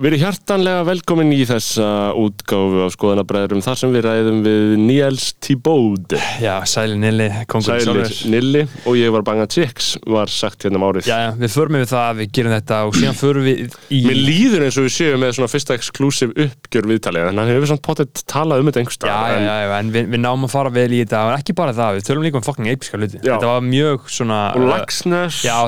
Verið hjartanlega velkomin í þessa útgáfu af skoðanabræðurum þar sem við ræðum við Niels Thibaud Já, sæli Nili, kongur Sælir Nilli og ég var banga Tjeks var sagt hérna um árið. Já, já, við förum við það að við gerum þetta og síðan förum við í Mér líður eins og við séum með svona fyrsta exklusiv uppgjör viðtalið en hann hefur svona potið talað um þetta einhverstað Já, já, já, já, en við, við náum að fara vel í þetta og ekki bara það, við tölum líka um fucking episka hluti. Já. Þetta var mjög svona Og Lagsnes Já,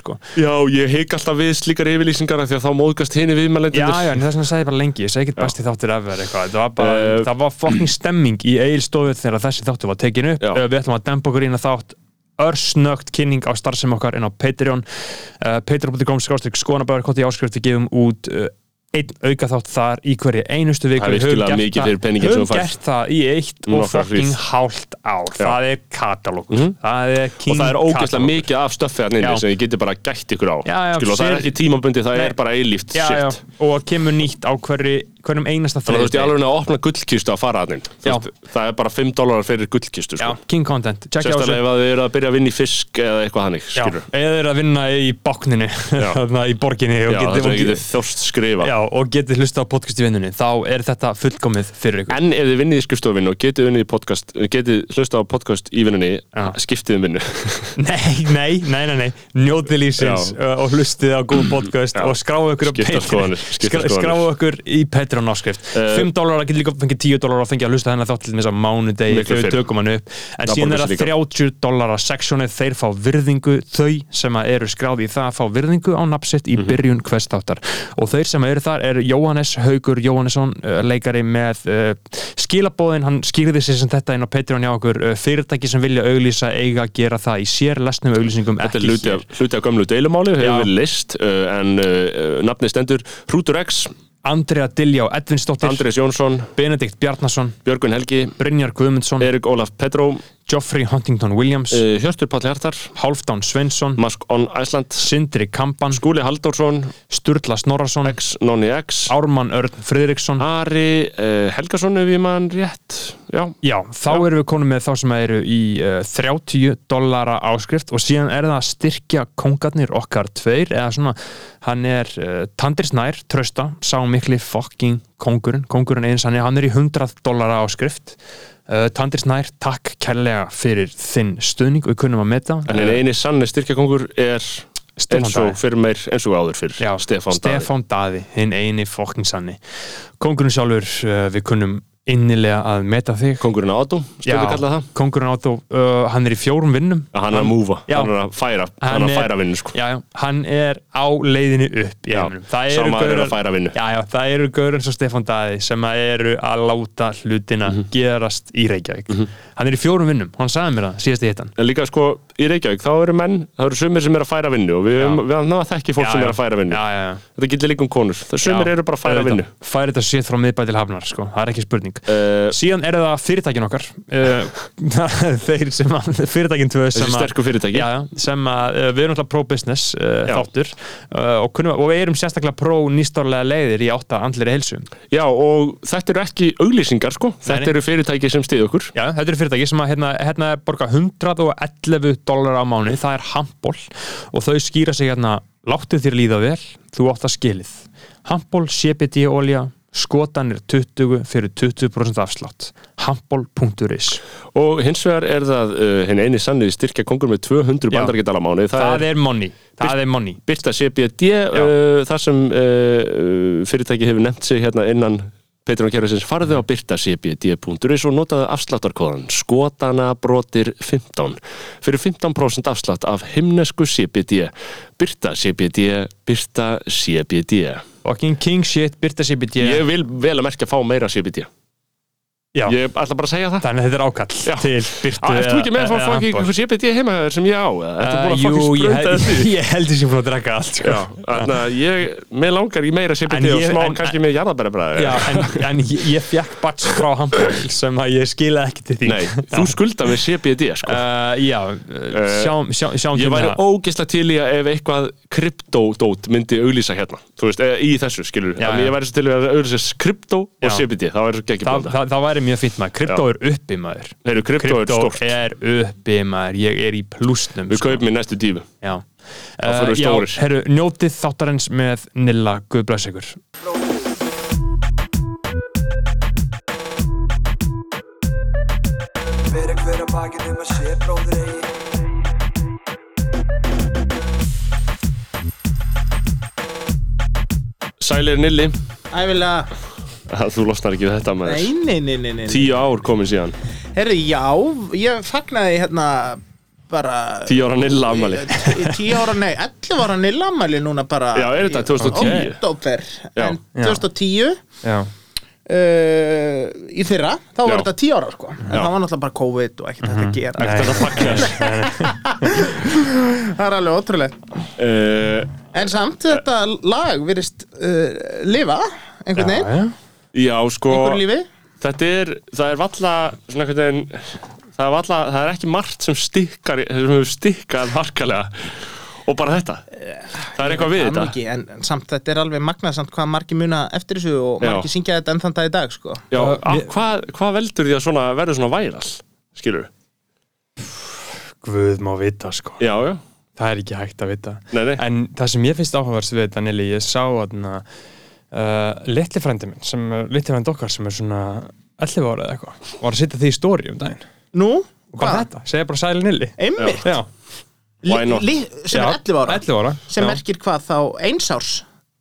Já. sko. Já, ég heik alltaf við slíkar yfirlýsingar af því að þá móðgast henni Já, viðmælendur. Já, en þess vegna sagði ég bara lengi, ég segi ekkert besti þáttur efer eitthvað, þetta var bara, Eh, það var fucking stemming í eigilstofu þegar þessi þáttur var tekin upp, Já. uh, við ætlum að dempa okkur að þátt. Örsnögt kynning á starfsem okkar inn á Patreon. Uh, patreon.com skástrík skoðanabæður hvort í áskrift við gefum út uh, einn auka þátt þar í hverju einustu viku. Við höfum gert það- höfum gert það í eitt og fucking hálft ár. Já. það er það er king Og það er ógeðslega mikið af Já. sem ég geti bara gætt ykkur á. Já, Skilu, og það er ekki tímabundið, það Nei. er bara eilíft og kemur nýtt á hverju, hverjum einasta Þannig að þú veist ég alveg að opna gullkistu á faraðnin Já. Það er bara 5 dólarar fyrir gullkistu sko. king content, Sérstaklega ef að þið eru að byrja að vinna í fisk eða eitthvað hannig eða þeir að vinna í bákninu þarna í borginni og getið- getið þjóst skrifa já, og getið hlusta á podcast í vinnunni þá er þetta fullkomið fyrir ykkur. En ef þið vinnið í skrifstofinu og getið podcast getið hlusta á podcast í vinnunni skiptið um vinnu. Nei, nei, nei, nei, nei, njótið uh, og hlustið á góð podcast og skráðu ykkur á Skipta Patreon. skoðanir, skipta Skra- skoðanir. skráðu ykkur í Patreon áskrift Eh, 5 dólar, getið líka fengið 10 dólar og fengið að hlusta þennan þátt til þess að þegar við fyrr. tökum hann upp en Það síðan er það sig líka. 30 dólar að seksjónið þeir fá virðingu þau sem eru skráði í það fá virðingu á nafnsitt Mhm. í byrjun hvestáttar og þeir sem eru þar er Jóhannes Haugur Jóhannesson, uh, leikari með uh, skilabóðin, hann skýrði sér sem þetta inn á Patreon hjá okkur uh, fyrirtæki sem vilja auglýsa eiga að gera það í sér lesnum auglýsingum Þetta er ekki hér af, hluti af gömlu deilumáli hefur list uh, en nafnið stendur Hrútur X, Andrea Diljá Edvinsdóttir, Andrés Jónsson Benedikt Bjarnason Björgun Helgi, Brynjar Guðmundsson, Erik Ólaf Petró Geoffrey Huntington Williams. Uh, Hjörtur Palli Hartar, Hálfdán Sveinsson, Mask on Iceland. Sindri Kampan. Skúli Halldórsson, Sturla Snorarsson, X, Nonni X. Ármann Örn Friðriksson. Ari uh, Helgason ef ég mann rétt. Já, Já, þá Já. erum við konum með þá sem eru í uh, 30 dollara áskrift og síðan er það að styrkja kongarnir okkar tveir eða svona, hann er uh, Tandri Snær, trösta, sá mikli fucking kongurinn, kongurinn eins hann er, hann er í 100 dollara áskrift uh, Tandri Snær, takk kærlega fyrir þinn stuðning. Og við kunnum að meta en uh, eini sann styrkjakongur er eins og fyrir meir eins og áður fyrir Já, Stefán Daði. Stefán Daði, hinn eini fucking sanni. Kongurinn sjálfur, uh, við kunnum innilega að meta þig. Kongurinn Átó, stundum kallað það. kongurinn átó, uh, hann er í fjórum vinnum. Að hann er að múfa, hann er að færa hann, Hann er að færa vinnu sko. Já, já, hann er á leiðinu upp Já, maður er að færa vinnu. Það eru gaur eins og Stefán Daði sem eru að láta hlutina Mhm. gerast í Reykjavík Hann er í fjórum vinnum, hann sagði mér það síðast í hittan en líka sko í Reykjavík þá eru menn, það eru sumir sem er að færa vinnu og við, við náða þekki fólk Já, sem er að færa vinnu. Já, já, já. Þetta getur líka um konur, það sumir eru bara að færa vinnu. Færi þetta sétt frá miðbæ til hafnar, sko, það er ekki spurning. Uh, Síðan eru það fyrirtækin okkar. Uh, Þeir sem að fyrirtækin tvö sem að sem að uh, við erum alltaf pro-business uh, þáttur. Og, kunnum, og við erum sérstaklega pro-nýstárlega leiðir í átta andlir heilsu. Já, og þetta eru ekki fyrirtæki sem að hérna, hérna er borga 111 dólar á mánu, það er handból og þau skýra sig hérna láttu þér líða vel, þú átt að skilið. Handból, CBD olja skotanir 20 fyrir 20% afslátt. Handból.is og hins vegar er það uh, henni eini sannið styrkja kongur með 200 Já. bandaríkjadala mánu það, það er er money, það er money. Birta CBD uh, þar sem uh, uh, fyrirtæki hefur nefnt sig hérna innan Petrum Kjærasins farðu á byrtacbd.is og notaðu afsláttarkóðan skotana brotir 15 fyrir 15% afslátt af himnesku CBD Byrta CBD Byrta CBD fucking king shit, Birta CBD Ég vil vel að merkja að fá meira CBD Já, Ég ætla bara að segja það þannig að þetta er ákall Já. til Birtu Á, Ertu ekki með að fá fucking handból? CBD heima sem ég á? Uh, Jú, ég, þessu? ég held þessi búin að drekka allt sko. Já, þannig að ég, mér langar í meira CBD og smá en- kannski með jarðabærabræði Já, en, en ég, ég fekk bats frá handból sem að ég skilaði ekki til því Nei, þú skulda með CBD sko uh, Já, sjáum, sjá, sjáum Ég væri það. ógeðslega til í að ef eitthvað kryptodót myndi auglýsa hérna Þú veist, í þessu, skilur ég væri svo til að auglýsa kryptó og Já. Væri mjög fint maður, kryptó er uppi maður. Eru kryptó er stórt. er uppi maður, ég er í plúsnum Við kaupum í næstu dífu Já, við já, herru, njótið þáttarins með Nilla. Guðblæs ykkur. Fyrir hver að bakið um að sé bróður eigi. Sælir Nilli. Ævilega, Þú losnar ekki við þetta nei, maður nei, nei, nei, nei. Tíu ár komin síðan Herri, já, ég fagnaði hérna bara Tíu ára Nilla afmæli Tí- Tíu ára, nei, 11 ára nýlamæli núna bara Já, er þetta 2010? Oktober, Já. en 2010 Já, uh, í fyrra, þá var Já. þetta 10 ára sko. en Já. það var náttúrulega bara COVID og ekkert Mhm. þetta að gera Ekkert að fagna það er alveg ótrúlegt uh, en samt, þetta lag virðist uh, lifa einhvern já, veginn, já. Sko einhverju lífi? Þetta er, það er valla svona einhvern veginn það er valla, það er ekki margt sem stikkar sem hefur stikkað harkalega. Og bara þetta. Það er eitthvað við er þetta. ekki, en, en samt þetta er alveg magnað samt hvað margir muna eftir þessu og Já. margir syngja þetta enn þann dag í dag sko. Já, við- hvað, hvað veldur því að svona verður svona væral skilur Guð má vita sko. Já, já, Það er ekki hægt að vita. Nei, nei. En það sem ég finnst áhugaverst við þetta Nili, ég sá að uh, litli frændi minn sem, er- litli frændi okkar sem er svona 11 ára eða eitthvað var að setja því í stóri um daginn Nú, og bara þetta, segja bara sæli Nili Einmitt, Já, Why not? li, sem er 11 ára 11 ára sem já. merkir hvað þá einsárs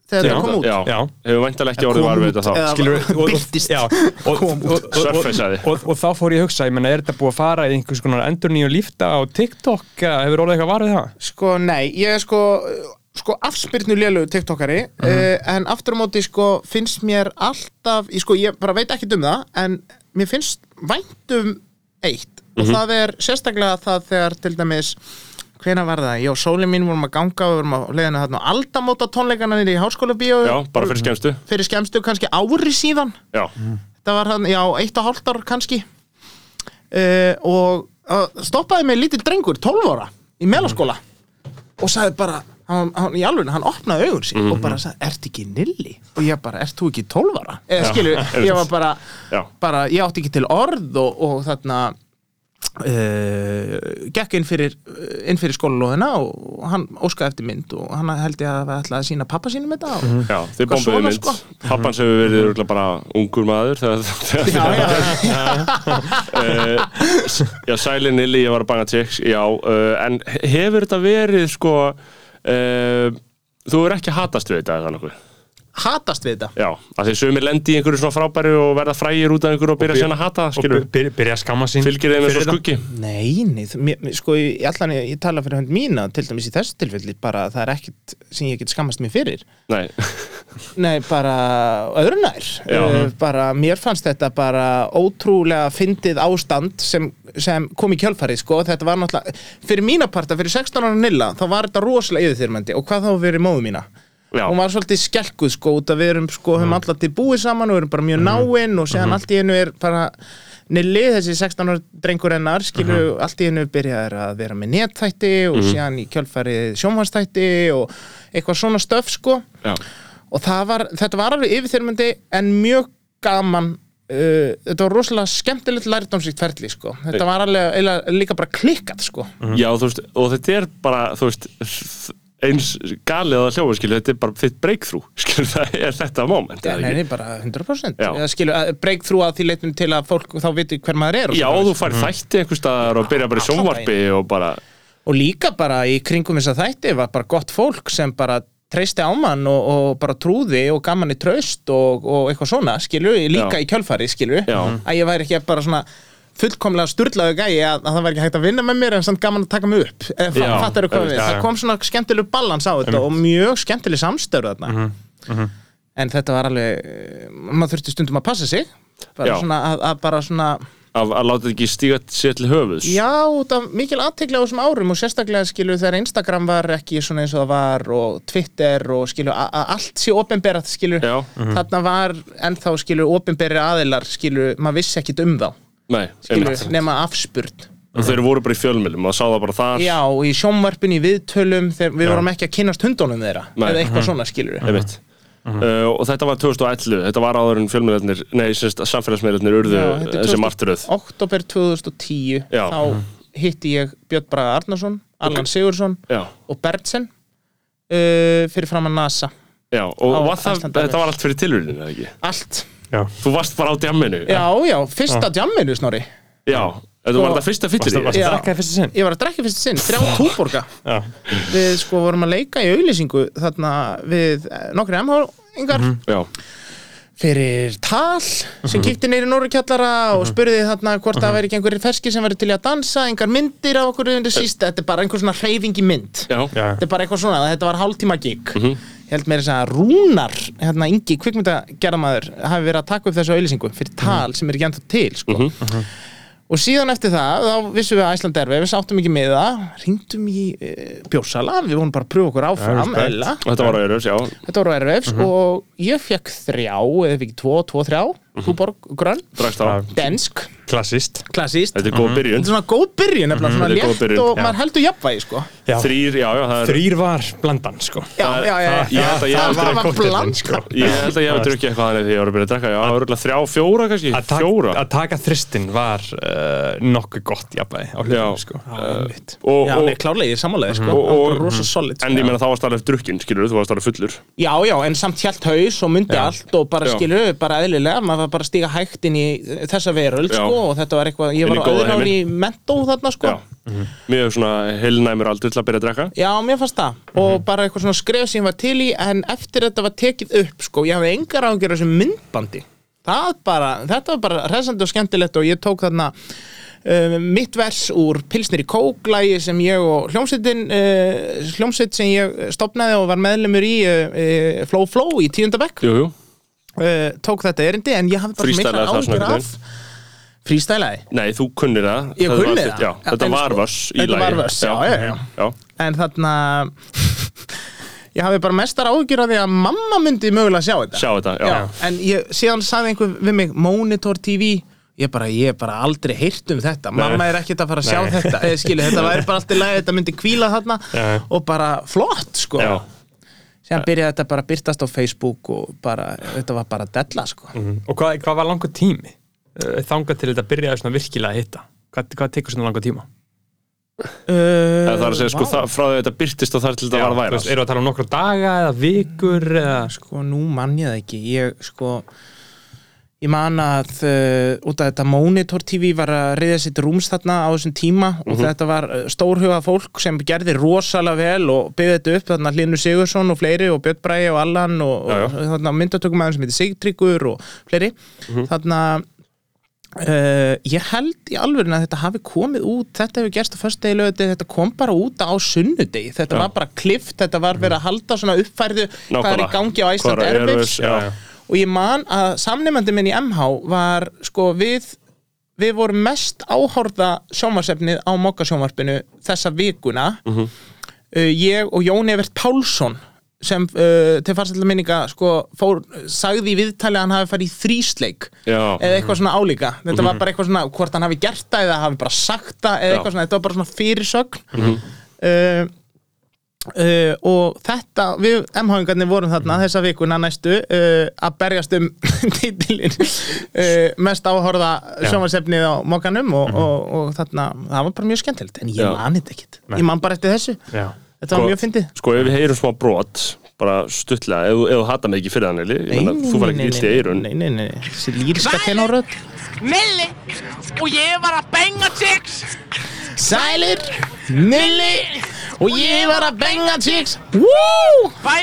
þegar Já. það kom út Já, Já. hefur væntalega ekki orðið Kom var við út þetta þá eða- Skilur við, og, Birtist. já, og, og, Kom út. og, og, Surfaceaði. og, og þá fór ég að hugsa, ég menna, er þetta búið að fara í einhvers konar endur nýju lífta á TikTok eða hefur orðið eitthvað varðið það? Sko, nei, ég er sko sko afspyrnu lélögu tiktokari Mhm. uh, en aftur á móti sko finnst mér alltaf, ég sko ég bara veit ekki um það en mér finnst vænt um eitt og Mhm. það er sérstaklega það þegar til dæmis hvena var það, ég og sólin mín vorum að ganga og vorum að leiðina þarna aldamóta tónleikana niður í háskóla bíó Já, bara fyrir skemmstu. Fyrir skemmstu kannski ári síðan. Já, það var hann, já, eitt og hálft ár kannski. Uh, og uh, stoppaði mig lítill drengur 12 ára í melaskóla. Og sagði bara hann, hann, í alveg, hann opnaði augun sín og bara sagði, ert ekki nilli? og ég bara, ert þú ekki 12 ára? eða skilu, ég var bara, já, bara ég átti ekki til orð og, og þarna uh, gekk inn fyrir fyrir skólalóðina og hann óskaði eftir mynd og hann held ég að það ætlaði að sína pappa sínum þetta og, já, þið Eitthvað bombuðu svona, mynd. sko. Pappans hefur verið örugglega bara ungur maður þegar, þegar, já, já, uh, Já, Sæli Nilli, ég var að banga tjekks Já, uh, en hefur þetta verið sko uh, Þú er ekki hatast við þetta eða nokkuð hatast við þetta Já, af því sumir lendi í einhverju svona frábæri og verða frægir út af einhverju og byrja byr- síðan að hata Og skilur, byrja, byrja að skamma sín fylgir þeim eins og skuggi Nei, nei, það- mér, sko, ég, allan, ég, ég tala fyrir hönd mína, til dæmis í þessu tilfelli, bara það er ekkit sem ég get skammast mér fyrir. Nei, Nei, bara öðru nær. Uh, bara, mér fannst þetta bara ótrúlega fyndið ástand sem, sem kom í kjölfarið, sko. Þetta var náttúrulega, fyrir mína parta, fyrir 16 ára nilla, þá var þetta rosalega yfirþyrmandi. Og hvað þá fyrir móðu mína? Já, Hún var svolítið skelkuð, sko, út að við erum, sko, höfum alltaf til búið saman og erum bara mjög náinn og séðan allt í einu er bara Nilli, þessi 16 ára drengur hennar skilur, allt í hennu byrjaðir að vera með netþætti og síðan í kjölfarið sjónvarsþætti og eitthvað svona stöf sko. Já, og var, þetta var alveg yfirþyrmandi en mjög gaman uh, þetta var rosalega skemmtilegt lærdómsvíkt ferli sko, þetta var alveg líka bara klikkað sko. Já, þú veist og þetta er bara, þú veist eins galið að hljófa, skilur þetta er bara þitt breakthrough, skilur það er þetta moment, eða nei, ekki? nei, bara 100% Já. Að breakthrough að því leitum til að fólk þá viti hver maður er og Já, svo þú fær þætti einhver staðar og byrja bara í sjónvarpi og bara, og líka bara í kringum þess að þætti var bara gott fólk sem bara treysti á mann og, og bara trúði og gaf manni traust og, og eitthvað svona, skilur, líka Já. í kjölfari, skilur, Já. að ég væri ekki bara svona fullkomlega sturlaðu gæi að, að það væri ekki hægt að vinna með mér en samt gaman að taka mig upp. Já, fattar þú hvað við, það kom svona skemmtileg balans á þetta og mjög skemmtileg samstöru þarna. Mhm, en þetta var alveg eh, maður þurfti stundum að passa sig. Bara Já. svona að, að bara svona að, að láta þetta ekki stíga sér til höfuðs. Já, út af mikil aðtekla á þessum árum og sérstaklega skilu þegar Instagram var ekki svona eins og það var og Twitter og skilu að allt sé opinberað skilu Já. þarna var ennþá skilu opinberi aðilar skilu, maður vissi ekkit um þá nema afspurn og þeir voru bara í fjölmjölum og sá það bara þar. Já, og í sjónvarpin í viðtölum við Já. vorum ekki að kynast hundunum þeirra Nei. eða eitthvað svona skilur einmitt. Uh, og þetta var 2011, þetta var áður en fjölmjölarnir, nei, semst samfélagsmiðlarnir urðu þessi 2000 martröð Oktober 2010 Já. þá hitti ég Björn Braga Arnarsson Allan Sigursson Já, og Berntsen uh, fyrir fram að NASA. Já, og Á var það, Iceland Airways. þetta var allt fyrir tilurinn, eða ekki? allt, Já. Þú varst bara á djamminu já, já, fyrsta djamminu snorri. Já, Sko- var þetta fyrsta Varstu fyllir varstu Já. að drekka í fyrsta sinn? ég var að drekka fyrst sinn, þrjá túborga. Já. við sko vorum að leika í auðlýsingu þarna við eh, nokkri MH-ingar Já, fyrir tal sem kíkti neyri Norrkjallara og spurði þarna hvort það væri ekki einhverjir ferski sem væri til í að dansa, engar myndir af okkur undir síst, þetta er bara einhver svona hreyfing í mynd. Já, Já. þetta er bara eitthvað svona, þetta var hálftíma gig held meira þess að Rúnar hérna Ingi kvikmyndagerðamaður hafi verið að taka upp þessu auðlýsingu fyrir tal sem er ekki ennþá til sko. og síðan eftir það þá vissum við að Æsland er við sáttum ekki með það ringdum í e, bjórsala við vorum bara að pröfa okkur áfram og þetta var á Eirus, já. Þetta voru erfs og ég fekk þrjá eða ekki tvo, tvo, þrjá Túborg, grönn, densk. Klassist klassíst þetta er góð byrjun. Þetta er svona góð byrjun, nefnilega svona þetta er góð létt byrjun, og já. maður heldur jafnvægi sko. Já. Þrýr, já, já, það er Þrýr var blandan sko. Já, Það- já, já, það- ég held að ég það aldrei var kókteillinn, bland sko. Ég held að ég hef drukkið eitthvað þannig þegar ég var að byrja að drekka. Já, örgulega þrjá, fjóra kannski? Að tak- Fjóra? að taka þristin var uh, nokkuð gott jafnvægi á Já, hlutum sko. uh, og, Já, og, nei, klárlega, ég er sammálaði, sko. og, Það var og, rosa solid, sko. En ég meina þá varst alveg drukkin, skilur þú varst alveg fullur. Já, já, en samt hjælt haus og myndi allt og bara Já. skilur, bara eðlilega, maður var bara að stíga hægt inn í þessa veröld, sko, og þetta var eitthvað, ég var á öðru ári í mentó þarna, sko. Já, mjög svona heilnæmur aldur til að byrja að drekka. Já, mér fannst það. Og bara eitthvað svona skref sem ég var til í en eftir þetta var tekið upp sko, ég hafði engar ágjör þessu myndbandi. Það bara, þetta var bara resandi og skemmtilegt og ég tók þarna uh, mitt vers úr Pilsnir í Kóklægi sem ég og hljómsveitin uh, hljómsveit sem ég stopnaði og var meðlumur í uh, Flow Flow í tíundabekk Jú, jú, uh, tók þetta erindi en ég hafði bara mikla það einhvern af frístælaði nei, þú kunnir það Ég Þetta kunni var- það. Já, þetta En var sko, vöss í þetta lagi var vöss, já, já, já. já. en þarna ég hafði bara mestar ágjur af því að mamma myndi mögulega sjá þetta Sjá þetta, já, en ég, síðan sagði einhver við mig Monitor TV ég bara, ég bara aldrei heyrt um þetta mamma er ekkert að fara að sjá Nei. þetta eða skilu, þetta væri bara alltaf lægi, þetta myndi kvíla þarna Já. og bara flott sko já. Síðan byrjaði þetta bara að byrtast á Facebook og bara, þetta var bara della sko. Og hvað, hvað var langur tími? Uh, þangað til þetta byrjaði svona virkilega að hitta? Hvað, hvað tekur svona langur tíma? uh, Það er að segja, sko, það, frá því að þetta byrtist og þar til þetta var að þú væra veist, Eru að tala um nokkra daga eða vikur eða sko, nú mann ég það ekki. Ég, sko ég man að uh, út af þetta Monitor TV var að reyða sitt rúms þarna á þessum tíma og Mhm. þetta var uh, stórhuga fólk sem gerði rosalega vel og byggði þetta upp þarna Hlynur Sigursson og fleiri og Björn Bræði og Allan og, Já, já. og þarna myndatökum aðeins sem heitir Sigtryggur og fleiri Mhm. þarna Uh, ég held í alvörin að þetta hafi komið út þetta hefur gerst á föstudegi lögði þetta kom bara út á sunnudegi þetta Já. var bara klift, þetta var verið að halda svona uppfærðu hvað er í gangi á Æsland er og ég man að samnefandi minn í MH var sko við við vorum mest áhorða sjónvarsefnið á Mokka sjónvarpinu þessa vikuna. Mhm. uh, ég og Jón Evert Pálsson sem uh, til farsætla minninga sko, fór, sagði í viðtali að hann hafi farið í þrísleik Já, eða eitthvað svona álíka. Þetta var bara eitthvað svona, hvort hann hafi gert það eða hafi bara sagt það eða Já. eitthvað svona, þetta var bara svona fyrirsögn. Uh, uh, og þetta við MH-ingarnir vorum þarna þessa vikuna næstu uh, að berjast um titilin uh, mest áhorða sjónvarsefnið á mokkanum og, og, og þarna, það var bara mjög skemmtilegt en ég Já. man þetta ekkit, ég man bara eftir þessu. Já, þetta var mjög fyndið. Sko, ef við heyrum smá brot bara stuttlega, ef, ef þú hata mig ekki fyrir þannig þú var ekki illt í eirun Nei, nei, nei, þessi lýriska tenórödd Milli! Og ég var að benga chicks! Sælir, Milli og ég var að benga að súpa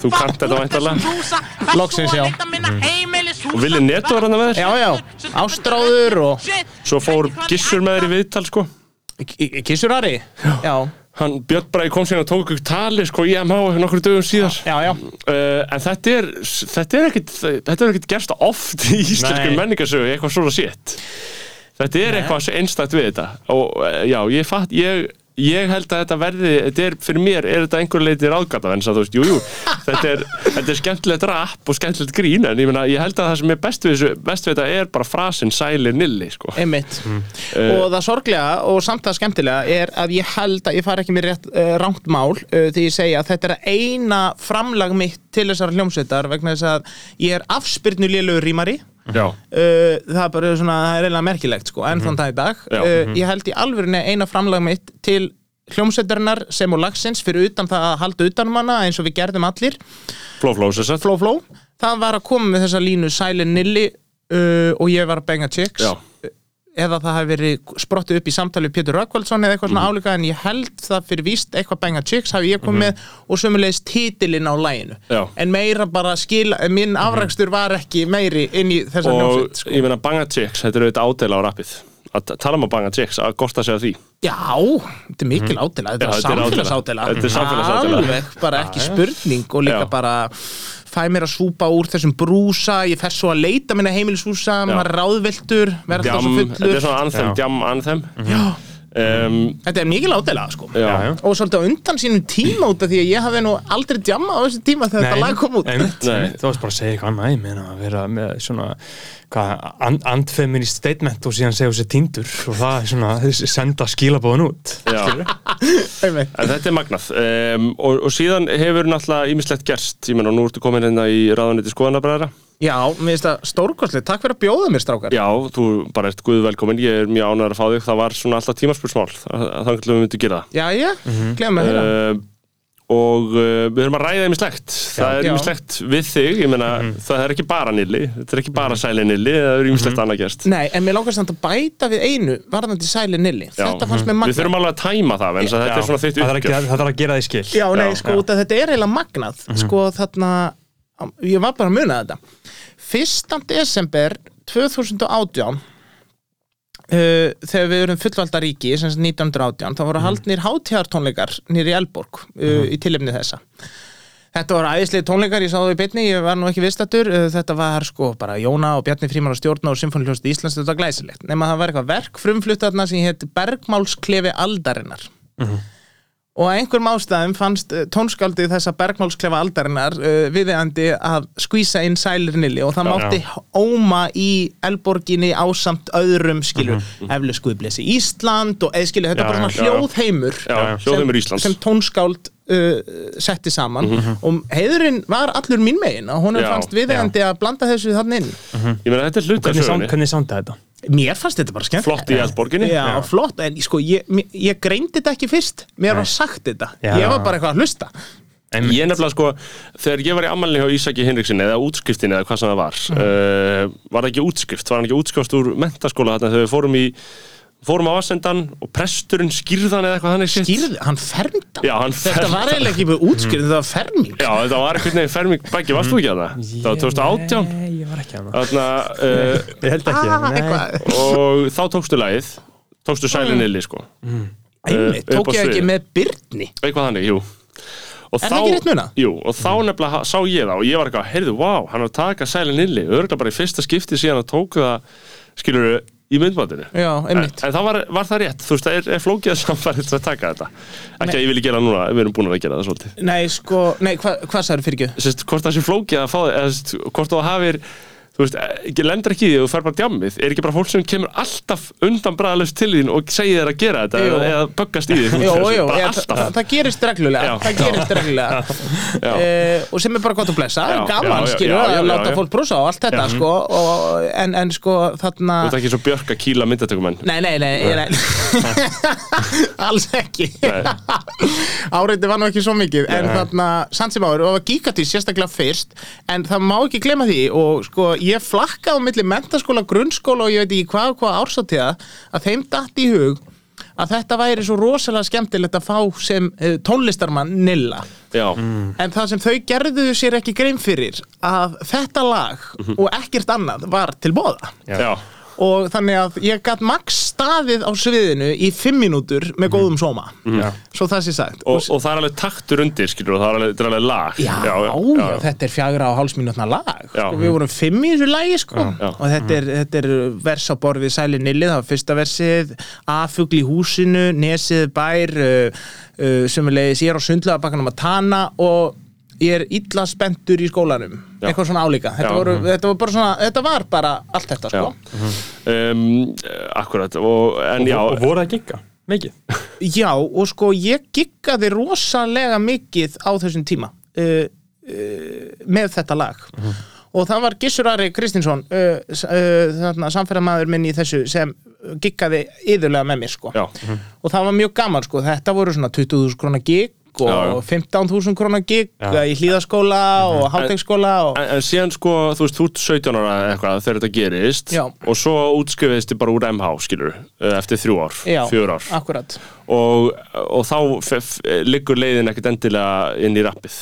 Þú kannt þetta væntanlega. Loksins, já. og Vili Neto var hann með þér? Já, já, Ástráður og svo fór Gissur með þér í viðtal sko. Kissur Ari Já, hann Björn Bræði kom síðan og tók ykkur tali sko í MH nokkur dögum síðar. Já, já. Uh, en þetta er þetta er ekkit, þetta er ekkit gerst oft í íslensku Nei. menningarsögu, eitthvað svona sétt þetta er eitthvað svo einstakt við þetta. Og uh, já, ég fatt ég, ég held að þetta verði, þetta er fyrir mér er þetta einhver leiti ráðgata en þú veist, jú, jú, þetta er, þetta er skemmtilegt rap og skemmtilegt grín en ég, meina, ég held að það sem er best við, best við þetta er bara frasin sælir nilli sko. Einmitt Eh. Og það sorglega og samt það skemmtilega er að ég held að ég fari ekki með rétt uh, rangt mál uh, þegar ég segja að þetta er eina framlag mitt til þessar hljómsveitar vegna þess að ég er afspyrnu lélugur rímari Uh, það er bara svona, það er eiginlega merkilegt sko, enn þann dag í dag. Uh, ég held í alvörinni eina framlag mitt til hljómsveitarinnar sem og lagsins fyrir utan það að halda utanum hana eins og við gerðum allir. Fló, fló, sér sagt. Flow Flow, það var að koma með þessa línu Silent Nilly uh, og ég var að benga chicks. Já. Eða það hafi verið sprottið upp í samtali við Pétur Rökkvaldsson eða eitthvað svona álíka en ég held það fyrir víst eitthvað benga chicks hafi ég komið með og sömulegis titilinn á læginu en meira bara skila, minn afrækstur var ekki meiri inn í þessa Og hljómsveit sko. ég meina Banga Chicks, þetta er auðvitað ádela á rappið að tala um að Banga Chicks, að gott að segja því Já, þetta er mikil ádela, þetta Mhm. Er þetta er ádela. samfélagsádela Þetta. Alveg, bara ekki spurning og líka Já. bara fæ mér að súpa úr þessum brúsa ég fer svo að leita minna heimilishúsa maður ráðviltur, alltaf Djam, svo þetta fullur er svona anthem, Já. djam anthem Já, um, þetta er mikil ádela sko. Já. Já, og svolítið undan sínum tíma út af því að ég hafði nú aldrei djamma á þessu tíma þegar þetta lag kom út. Nei. þú varst bara að segja eitthvað annað ég meina að vera með svona hvað, and, andfeminist statement og síðan segja þessi tindur og það er svona senda skilabóðan út. Já. Einmitt. En þetta er magnað. Um, og, og síðan hefur náttúrulega ímislegt gerst. Ég menn og nú ertu komin hérna í ráðuniti skoðanabræðra Já, mér finnst það stórkostlega, takk fyrir að bjóða mér strákar. Já, þú bara ert guð velkomin, ég er mjög ánægður að fá þig. Það var svona alltaf tímarspursmál þannig að við myndum gera Já, já, glemum að það heyra. Uh, og uh, við höfum að ræða ímislegt það er Já. ímislegt við þig. Ég meina, það er ekki bara nilli. Þetta er ekki bara sæli nilli, það er ímislegt annað gerst. Nei, en mér langar samt að bæta við einu varðandi sæli nilli. Já. Þetta fannst mér Við magnað. Þurfum Ég var bara að muna þetta. 1. desember 2018 Uh, þegar við erum fullvalda ríki sem sagt 1918, þá voru haldnir hátíðartónleikar nýri Elborg uh, í tilefni þessa. Þetta voru æðislega tónleikar, ég sá það í beinni, ég var nú ekki viðstættur uh, Þetta var sko bara Jóna og Bjarni Fríman og stjórna og Symfóniljóst Íslands, þetta var glæsilegt. Nefn að það var eitthvað verk frumfluttarna sem hétt Bergmálsklefi aldarinnar og einhverjum ástæðum fannst uh, tónskaldið þessa bergmálsklefa aldarinnar uh, viðeigandi að skvísa inn sælir nilli. Og það mátti óma í Elborginni ásamt öðrum skilur, mm -hmm. Guðblessi Ísland og eða skilur, þetta Já, er bara já. svona hljóðheimur Já, hljóðheimur Íslands. sem tónskáld uh, setti saman. Og heiðurinn var allur mín megin og honum Já, fannst viðeigandi að blanda þessu þannig inn. Ég meina, þetta er hluta hvernig, sound, sögunni hvernig sounda þetta? Mér fannst þetta bara skemmt Flott í Eldborginni. Já, flott, en sko, ég, ég greindi þetta ekki fyrst. Mér var sagt þetta. Já. Ég var bara eitthvað að hlusta. Einmitt. Ég nefnilega sko, þegar ég var í ammælni hjá Ísaki Hinriksinni eða útskriftinni eða hvað sem það var uh, var það ekki útskrift, var hann ekki útskrift úr mentaskóla þarna þegar við fórum í fórum á Assendan og presturinn skýrðan eða eitthvað þannig sitt. Skýrði, hann fermda Já, hann Þetta fermdi var eiginlega ekki bara útskýrði, þetta var ferming. Já, þetta var einhvern veginn ferming. Bæki, varst þú ekki að það? Það var 2018 Nei, ég var ekki að það Þarna, uh, Ég held ekki. Ah, nei. eitthvað, og þá tókstu lagið. Tókstu sælinn illi sko. Einmitt, upp á tók ég ekki með Byrni? Eitthvað þannig, jú. Og Er það ekki rétt munað? Jú, og þá nefnilega sá ég það og ég var eitthvað, heyrðu, vá, hann var að taka sælinn illi örgulega bara í fyrsta skipti síðan að tóku það skilur í myndbandinu. Já, En, en það var, var það rétt, þú veist, það er, er flókið að samfærið að taka þetta. Ekki að ég vilji gera núna, við erum búin að gera það svolítið. Nei, sko, nei, hva, hvað sagður fyrir ekki? Sest, hvort það sé flókið að fá eða, hvort þú hafir þú veist, ekki lendur ekki í því og þú fer bara djammið. Er ekki bara fólk sem kemur alltaf undan bræðalust til þín og segir þér að gera þetta Jú. eða, böggast í því? Það, gerist reglulega. Það gerist reglulega. Uh, Og sem er bara gott að blessa. Já, Gaman, já, að láta fólk brúsa og allt þetta, sko og, en, en sko, þarna þú ert ekki svo björk að kýla myndatökumenn? Nei, nei, nei, alls ekki. Áreiti var nú ekki svo mikið en þarna, samt sem áður, og það var gigatís sérstaklega fyrst, en það má ekki glema því og sko, ég flakkaði á milli mentaskóla, grunnskóla og ég veit ekki hvað og hvað ársatíða, að þeim datt í hug að þetta væri svo rosalega skemmtilegt að fá sem uh, tónlistarmann Nilla. Já, En það sem þau gerðu sér ekki grein fyrir að þetta lag og ekkert annað var til bóða já, og þannig að ég gætt max staðið á sviðinu í fimm mínútur með góðum sóma. Já. svo það sé sagt. Og, og það er alveg taktur undir skilur og það er alveg, þetta er alveg lag. Já, já, þetta er fjagra og hálfsmínútna lag Já. sko, Við vorum fimm í þessu lagi sko. Já. og þetta er, þetta er vers á borð við Sæli Nilli, það var fyrsta versið. Afugl í húsinu, Nesið bær uh, uh, sem er leiðis ég er á sundlega bakkanum að tana og ég er illa spenntur í skólanum. Já. eitthvað svona álíka. Þetta, Já. voru, þetta, var bara svona, þetta var bara allt þetta sko. um, Akkurat, og, en já. og voru það gigga, mikið? Já, og sko ég giggaði rosalega mikið á þessum tíma uh, uh, með þetta lag. Og það var Gissur Ari Kristinsson uh, s- uh, þarna, samferðamaður minn í þessu sem giggaði yðurlega með mér sko. Já. og það var mjög gaman sko, þetta voru svona 20.000 krónar gig og Já, já. 15.000 krónar gig í hlýðaskóla og hátækskóla og En, en síðan sko, þú veist, þú ert 17 ára eitthvað þegar þetta gerist Já. og svo útskrifiðist þið bara úr MH, skilur eftir þrjú ár, fjör ár. akkurat. Og, og þá liggur leiðin ekkert endilega inn í rappið?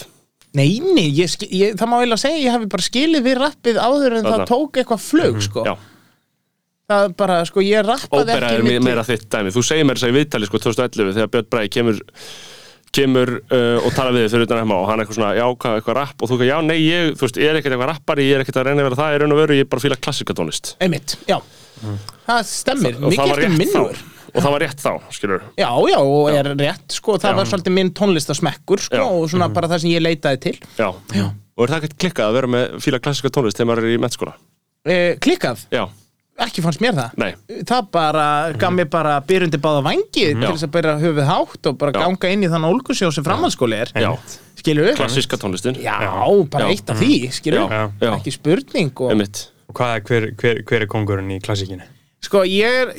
Nei, nei, ég, ég, það má eiginlega segja að ég hafi bara skilið við rappið áður en Þarna. það tók eitthvað flug sko. Já, það er bara, sko, ég rappaði ekki er me- milli- meira þitt dæmi. Þú segir mér þess að í viðtali sko 2011 þegar Björn Bræði kemur kemur uh, og tala við þig fyrir utan MH og hann er eitthvað svona, já, hvað, eitthvað rapp og þú ekki, já, nei, ég, þú veist, ég er ekkert eitthvað rappari ég er ekkert að reyna að vera það, ég er raun og veru, ég er bara að fíla klassikatónlist Einmitt, já. Það stemmir, og það mikið var eftir rétt minnur. Þá og það var rétt þá, skilur Já, já, og er rétt, sko, það var svolítið minn tónlistasmekkur, sko, Já. og svona bara það sem ég leitaði til. Já. já, og er það ekkert klikkað að vera með fíla klassika tónlist þegar maður er í mettskóla e, Klikkað, já, ekki fannst mér það nei, Það bara, gaf mér bara byrjundi báða vangi til Já. þess að byrja höfuð hátt og bara Já. ganga inn í þann ólgusjó sem framhaldsskóli er já, Skilur við? klassiska tónlistin Já, bara Já. eitt af því, við? já, Ekki spurning og Og hvað er, hver, hver, hver er kongurinn í klassíkinu? Sko, ég er,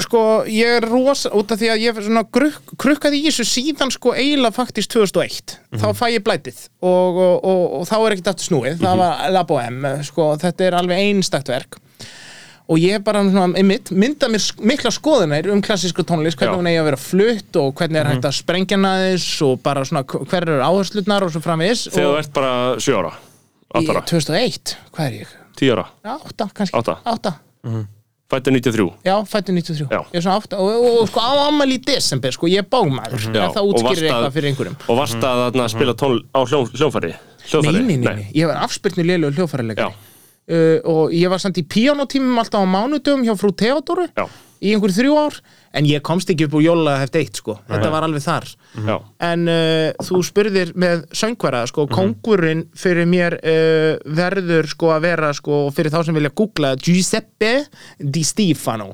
sko, ég er rosa, út af því að ég er svona gruk, krukkaði í þessu síðan sko eiginlega faktist 2001. Þá fæ ég blætið og, og, og, og þá er ekkert aftur snúið. Það var Labo M, sko, þetta er alveg einstakt verk. Og ég bara svona, einmitt, mynda mér mikla skoðunir um klassísku tónlist, hvernig Já. hún eigi að vera flutt og hvernig er hægt að sprengja þess og bara svona hver eru áherslutnar og svo framvegis. þegar þú ert bara 7 ára, 8 ára, 2001, hvað er ég? 10 ára 8, kannski. Átta. 8. fættu 93 Já, fættu 93 Já. Ég er svona átta og, og, og sko á ammali í desember sko, ég er bágmaður Já, en það útskýrir að- eitthvað fyrir einhverjum og varst að þarna spila tón á hljó, hljófæri hljóðfæri? nei, nei, nei, nei, ég var afspyrnu lélu Já, hljófærileikari uh, og ég var samt í píanotímum alltaf á mánudöfum hjá frú Theodóru já, í einhver þrjú ár. En ég komst ekki upp úr jóla heft eitt sko, þetta var alveg þar. Já, en uh, þú spurðir með söngvara, sko, kongurinn fyrir mér uh, verður sko að vera, sko, fyrir þá sem vilja googla Giuseppe Di Stefano.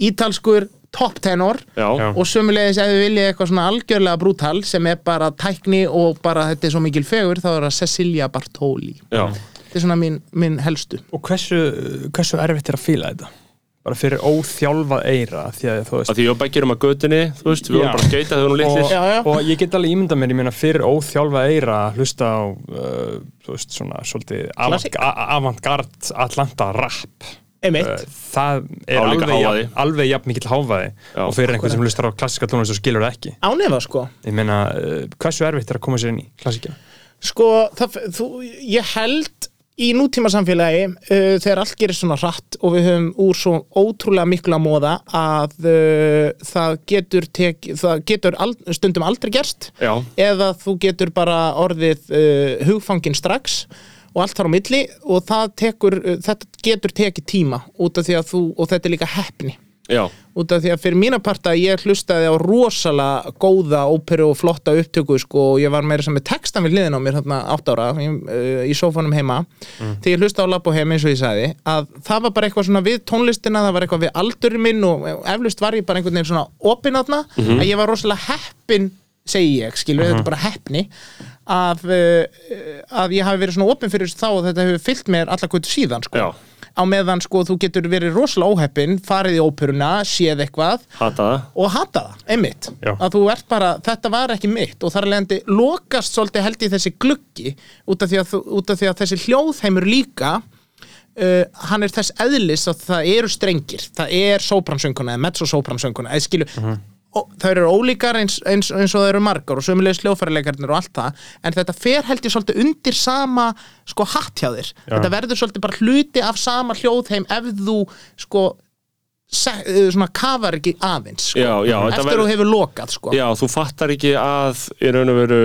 Ítalskur top tenor. Já, Já. og sömulegis ef við viljið eitthvað svona algjörlega brútal sem er bara tækni og bara þetta er svo mikil fegur þá er það Cecilia Bartoli. Já. Þetta er svona minn, minn helstu. Og hversu, hversu erfitt er að fíla þetta? Bara fyrir óþjálfað eira því að þú veist að því og Beggi erum að götunni þú veist, við vorum bara að skeita þegar og, litlir já. og ég get alveg ímynda mér, ég meina fyrir óþjálfað eira að hlusta á uh, þú veist svona svolítið avantgard Atlanta rap. Einmitt, Uh, það er Á líka alveg, alveg jafn mikill hávaði. Já. og fyrir einhvern sem hlustar á klassiska tónlist og skilur það ekki. Ánefa sko. Ég meina, uh, hversu erfitt er að koma sér inn í klassikina? Sko, það, þú, ég held í nútíma samfélagi uh, þegar allt gerir svona hratt og við höfum úr svo ótrúlega mikla móða að uh, það getur, tek, það getur ald, stundum aldrei gerst. Já, eða þú getur bara orðið uh, hugfangin strax og allt þar á milli og tekur, uh, þetta getur tekið tíma út af því að þú, og þetta er líka heppni já, út af því að fyrir mína parta ég hlustaði á rosalega góða óperu og flotta upptöku sko og ég var meira sem með textan við hliðin á mér þarna átt ára í, uh, í sófanum heima. Þegar ég hlustaði á Labo heim eins og ég sagði að það var bara eitthvað svona við tónlistina það var eitthvað við aldurinn minn og eflust var ég bara einhvern veginn svona opinn þarna að ég var rosalega heppin segi ég, skilur, þetta er bara heppni að, uh, að ég hafi verið svona opinn fyrir þá og þetta hefur fyllt mér alla kvöldu síðan sko. Á meðan sko þú getur verið rosalega óheppin farið í óperuna, séð eitthvað. Hata það. Og hata það, einmitt. Já. að þú ert bara, þetta var ekki mitt. Og þar leiðandi lokast svolítið held í þessi gluggi út af því að, af því að þessi hljóðheimur líka uh, hann er þess eðlis að það eru strengir. Það er sópransönguna eða mezzo-sópransönguna eða skilu og það eru ólíkar eins, eins, eins og það eru margar og sömulegis hljóðfærileikarnir og allt það en þetta fer held ég svolítið undir sama sko hatt hjá þér þetta verður svolítið bara hluti af sama hljóðheim ef þú sko eh, svona kafar ekki aðeins sko. Já, já, eftir verður- þú hefur lokað sko. Já, þú fattar ekki að í raun og veru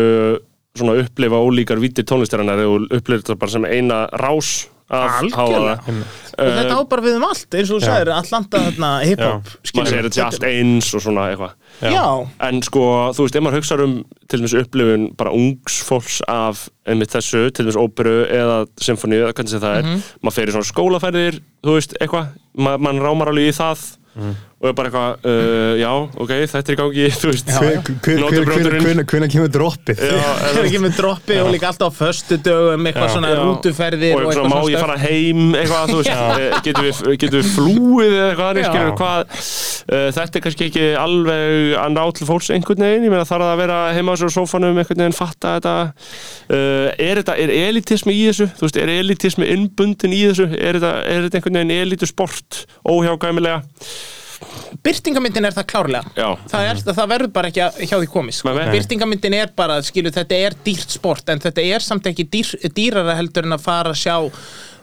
svona upplifa ólíkar vítir tónlistarinnar og upplifa þetta bara sem eina rás Algjörlega. hávaða. og þetta á bara við um allt eins og þú sagðir, Atlanta þarna hip-hop skilur segir þetta sé allt eins og svona eitthvað. En sko, þú veist, ef maður hugsa um til dæmis upplifun bara ungs fólks af einmitt þessu, til dæmis óperu eða symfóníu, sem það er Mhm. maður fer í svona skólaferðir, þú veist, eitthvað Ma, mann rámar alveg í það og er bara eitthvað, uh, já, ok, þetta er í gangi þú veist, Hvernig kemur droppið? Já, Það er ekki með droppi og líka alltaf á föstu dögum eitthvað svona Já. rútuferðir og eitthvað, má ég fara heim? Eitthvað, þú veist, eh, getum við, getum við flúið eða eitthvað, Já. skilur hvað uh, þetta er kannski ekki alveg að ná til fólks einhvern veginn, ég meina þarf að vera heima á sér á sófanum, einhvern veginn fatta þetta? Uh, er þetta, er elitismi í þessu? Þú veist, er elitismi innbundin í þessu? Er þetta, er þetta einhvern veginn elitusport óhjágæmilega Byrtingamyndin er það klárlega Já. það, er, það verður bara ekki að- hjá því komið sko. Nei. Byrtingamyndin er bara, skilu, þetta er dýrt sport en þetta er samt ekki dýr, dýrara heldur en að fara að sjá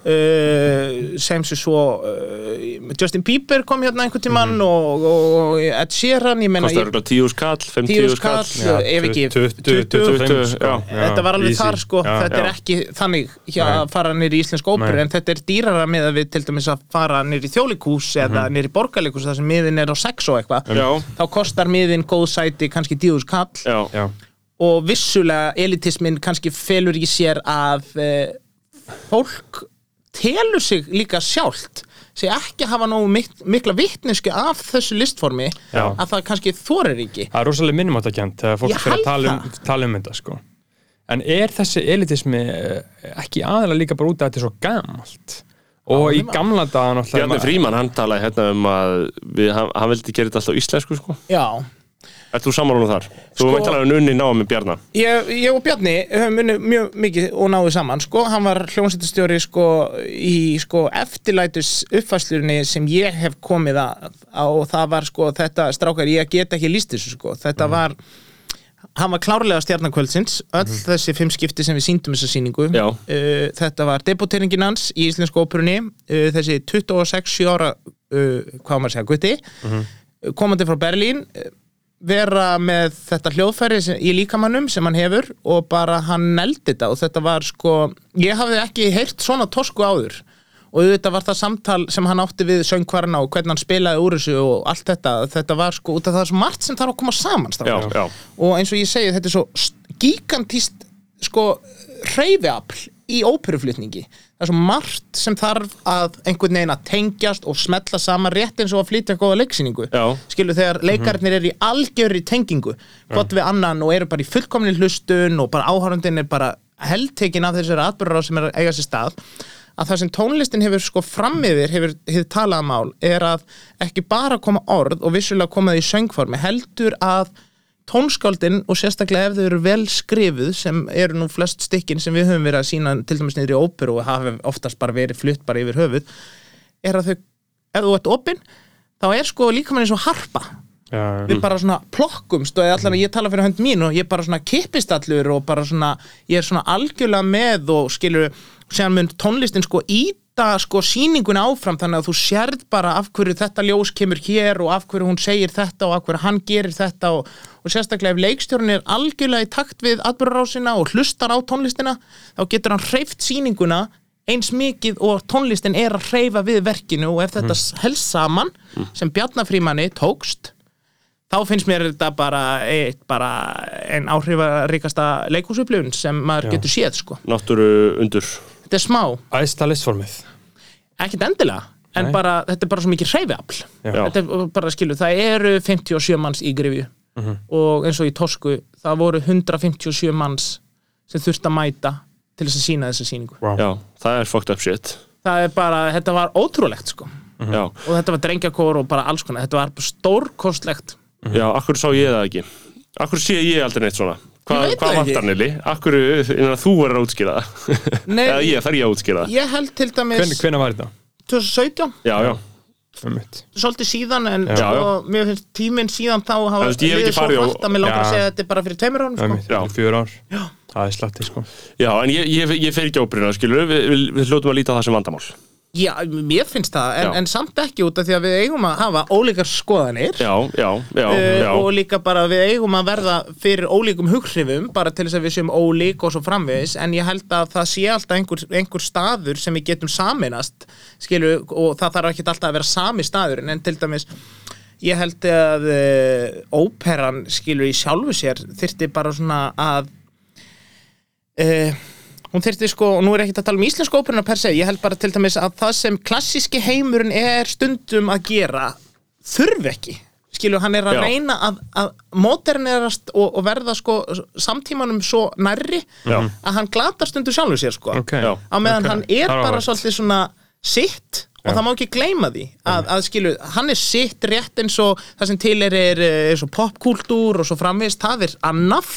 uh, sem sem svo uh, Justin Bieber kom hérna einhvern tímann og, og Ed Sheeran ég meina kostar ég- örgulega tíu skall, fimm tíu skall? skall, ef ekki 20, 20, já. þetta var alveg þar sko. Þetta er já. ekki þannig hjá að fara nýr í íslensk óperu Nei. en þetta er dýrara með að við til dæmis að fara nýr í þjólikús eða nýr í borgarleikus þar sem miðin er á sex og eitthvað. Já. þá kostar miðin góð sæti kannski tíu skall. Já, Já, og vissulega elitismin kannski felur í sér að e, fólk telur sig líka sjálft sé ekki hafa nógu mik mikla vitnesku af þessu listformi Já. að það kannski þorir ekki það er rosalega minnumáttakjönd þegar fólk Ég fyrir að tala um, tala um þetta sko. En er þessi elitismi eh, ekki aðalega líka bara út af þetta svo gamalt og í gamla daga Bjarni Fríman, hann talaði hérna um að við, hann, hann vildi gera þetta alltaf á íslensku sko. já Ert þú sammála um þar? Þú Sko- veit alveg um unni náða með Bjarna Ég, ég og Bjarni höfum unnið mjög mikið og náðu saman sko. hann var hljómsættastjóri sko, í sko, eftirlætus uppfæslunni sem ég hef komið að, og það var sko, þetta strákar, ég get ekki líst þessu sko. þetta var hann var klárlega stjarnakvöldsins öll þessi fimm skipti sem við síndum þessa sýningu Já. uh, þetta var debutteringin hans í Íslensku óperunni uh, þessi 26 ára uh, hvað maður að segja, gutti uh, komandi frá Berlín vera með þetta hljóðfæri sem, í líkamannum sem hann hefur og bara hann neldi þetta og þetta var sko ég hafði ekki heyrt svona tosku áður. Og auðvitað var það samtal sem hann átti við söngvarna og hvernig hann spilaði úr þessu og allt þetta, þetta var sko út af það er svo margt sem þarf að koma saman Já, já, og eins og ég segi þetta er svo st- gigantíst sko hreyfiafl í óperuflutningi. Það er svo margt sem þarf að einhvern veginn að tengjast og smetla saman rétt eins og að flytja góða leiksýningu. Skilu þegar leikarnir eru í algjörri tengingu gott við annan og eru bara í fullkomni hlustun og bara áhörundin er bara heldtekin af þessari atbyrður sem er að eiga sér stað að það sem tónlistin hefur sko frammiðir hefur, hefur talað mál er að ekki bara koma orð og vissulega koma það í söngformi heldur að tónskáldin og sérstaklega ef þau eru vel skrifuð sem eru nú flest stykkin sem við höfum verið að sína til dæmis niður í óperu og hafa oftast bara verið flutt bara yfir höfuð er að þau, ef þú ert opinn þá er sko líka mann eins og harpa. Já, við bara svona plokkumst og allan ég tala fyrir hönd mín og ég bara svona kippist allur og bara svona, ég er svona algjörlega með og skilur, séðan mun tónlistin sko íta sko sýninguna áfram þannig að þú sérð bara af hverju þetta ljós kemur hér og af hverju hún segir þetta og af hverju hann gerir þetta og, og sérstaklega ef leikstjórn er algjörlega í takt við atbyrðarásina og hlustar á tónlistina þá getur hann hreyft sýninguna eins mikið og tónlistin er að hreyfa við verkinu og ef þetta helst saman sem Bjarnafrímanni tókst þá finnst mér þetta bara, eitt, bara en áhrifaríkasta leikhúsupplifun sem maður getur séð sko. náttúru undur þetta er smá, æðsta listformið. Ekkit endilega en Nei. bara, þetta er bara svo mikið hreyfiafl. Þetta er bara skilu, það eru 57 manns í grifju Mhm. og eins og í Tosku það voru 157 manns sem þurft að mæta til þess að sína þessa síningu wow. Já, það er fucked up shit. Það er bara, þetta var ótrúlegt sko. Já, og þetta var drengjakór og bara alls konar. Þetta var stórkostlegt. Já, akkur sá ég það ekki? Akkur sé ég aldrei neitt svona Hvað hva ekki. vantar Nili? Akkur, innan þú er að útskýra það Nei, Eða ég, þarf ég að útskýra það ég held til dæmis Hven, Hvenær var þetta? 2017 Já, já, svolítið síðan en Já, sko, mér finnst tíminn síðan þá hafa liðið svo hratt að mér langar að Já. segja að þetta er bara fyrir tveimur árum Um sko. Já. fjör ár Það er slatti sko já en ég, ég, ég fer ekki ábyrðina, skilur við, við, við hljótum að líta á það sem vandamál Já, mér finnst það, en, en samt ekki út af því að við eigum að hafa ólíkar skoðanir. Já, já, já, uh, og líka bara við eigum að verða fyrir ólíkum hughrifum bara til þess að við séum ólík og svo framvegis en ég held að það sé alltaf einhver, einhver staður sem við getum saminast skilu, og það þarf ekki alltaf að vera sami staður en til dæmis ég held að uh, óperan skilur í sjálfu sér þyrfti bara svona að uh, hún þyrfti sko, og nú er ekki að tala um íslensku óperuna per se, ég held bara til dæmis að það sem klassíski heimurinn er stundum að gera þurfi ekki skilur, hann er að Já. reyna að, að modernerast og, og verða sko samtímanum svo nærri Já. að hann glatar stundu sjálfur sér sko Ok. Já. á meðan Ok. hann er bara Áhugavert. svolítið svona sitt og það má ekki gleyma því að, að skilu, hann er sitt rétt eins og það sem til er, er eins og popkúltúr og svo framvegist, það er annað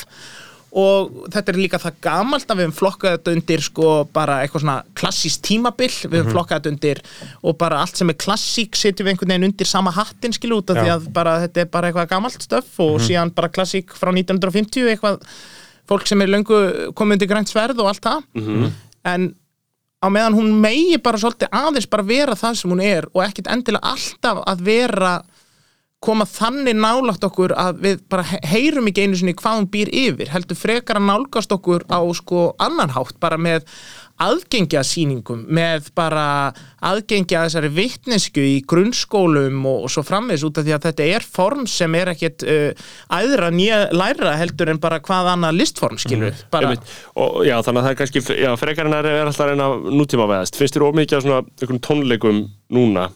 og þetta er líka það gamalt að við höfum flokkað þetta undir sko bara eitthvað svona klassíst tímabil við Mhm. höfum flokkað þetta undir og bara allt sem er klassík setjum við einhvern veginn undir sama hattin skilu út af því að bara þetta er bara eitthvað gamalt stöf og síðan bara klassík frá 1950 eitthvað fólk sem er löngu komið undir grænt sverð og allt það Mhm. en á meðan hún megi bara svolítið aðeins bara vera það sem hún er og ekkit endilega alltaf að vera koma þannig nálægt okkur að við bara he- heyrum ekki einu sinni hvað hún býr yfir heldur frekar að nálgast okkur á sko annan hátt bara með aðgengja sýningum með bara aðgengja þessari vittnesku í grunnskólum og, og svo framvegs út af því að þetta er form sem er ekkit uh, æðra nýja læra heldur en bara hvað annað listform skilur mm, bara, og já, þannig að það er kannski já, frekar en að er alltaf reyna nútíma veðast finnst þér ómikið af svona tónleikum núna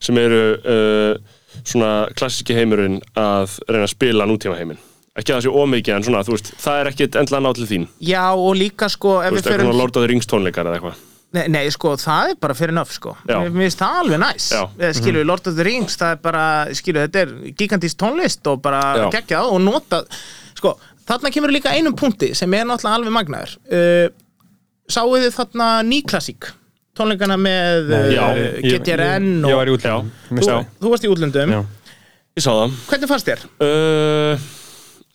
sem eru uh, svona klassíski heimurinn að reyna að spila nútíma heiminn ekki að það sé ómikið en svona, þú veist, það er ekkit endla nátt til þín, já og líka sko þú veist, eitthvað förum Lord of the Rings tónleikar eða eitthvað. Nei, nei, sko, það er bara fyrir nöf, sko. Já. Mér finnst það alveg næs Já. Skilur, Lord of the Rings, það er bara Skilur, þetta er gigantist tónlist og bara Já. geggjað og nota Sko, þarna kemur líka einum punkti sem er náttúrulega alveg magnaður. Uh, Sáuð þið þarna nýklassík tónleikana með uh, Já, GTRN Ég og var í útlöndum þú, þú varst í útlöndum. Ég sá það. Hvernig fannst þér? uh,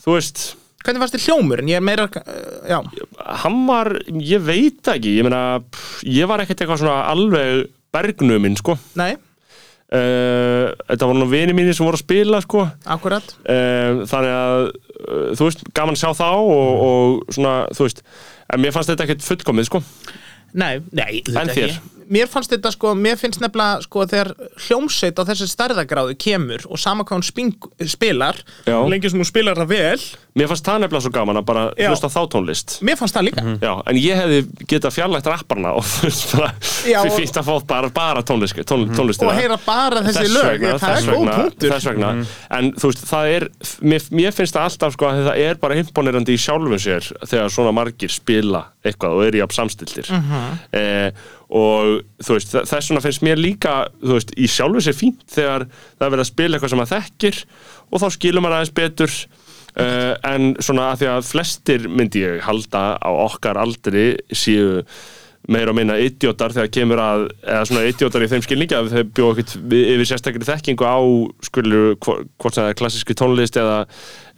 þú veist Hvernig fannst þér hljómurinn? Ég er meira, uh, hann var, ég veit ekki ég meina, ég var ekkert eitthvað svona alveg bergnuminn, sko. Nei, uh, þetta voru nú vini mínir sem voru að spila, sko. Akkurat. Um, þannig að uh, þú veist, gaman að sjá þá og, og svona, þú veist en mér fannst þetta ekkert fullkomið, sko Nei, nei, En auðvitað þér? ekki. Mér fannst þetta sko, mér finnst nefnilega sko þegar hljómsveit á þessi stærðagráðu kemur og sama hvað hún sping, spilar Já. lengi sem hún spilar það vel. Mér fannst það nefnilega svo gaman að bara Já. hlusta á þá tónlist. Mér fannst það líka. Já, en ég hefði getað fjarlægt rapparna og Já, og- fyrst að fá bara, bara tónlist, tón, tónlistina. Og heyra bara þessi þess lög. vegna, það er góð punktur. þess vegna. en þú veist, það er mér, mér finnst það alltaf sko að það er bara imponerandi í sjálfum sér þegar svona margir spila eitthvað og eru jafn samstiltir. Eh, og þú veist, þess vegna finnst mér líka þú veist, í sjálfum sér fínt þegar það er verið að spila eitthvað sem maður þekkir og þá skilur maður aðeins betur Uh, en svona að því að flestir myndi ég halda á okkar aldri séu meira og minna idiotar þegar kemur að eða svona idiotar í þeim skilningi að þeir bjóða ekkert yfir sérstakri þekkingu á skulur hvort sem það er klassíski tónlist eða,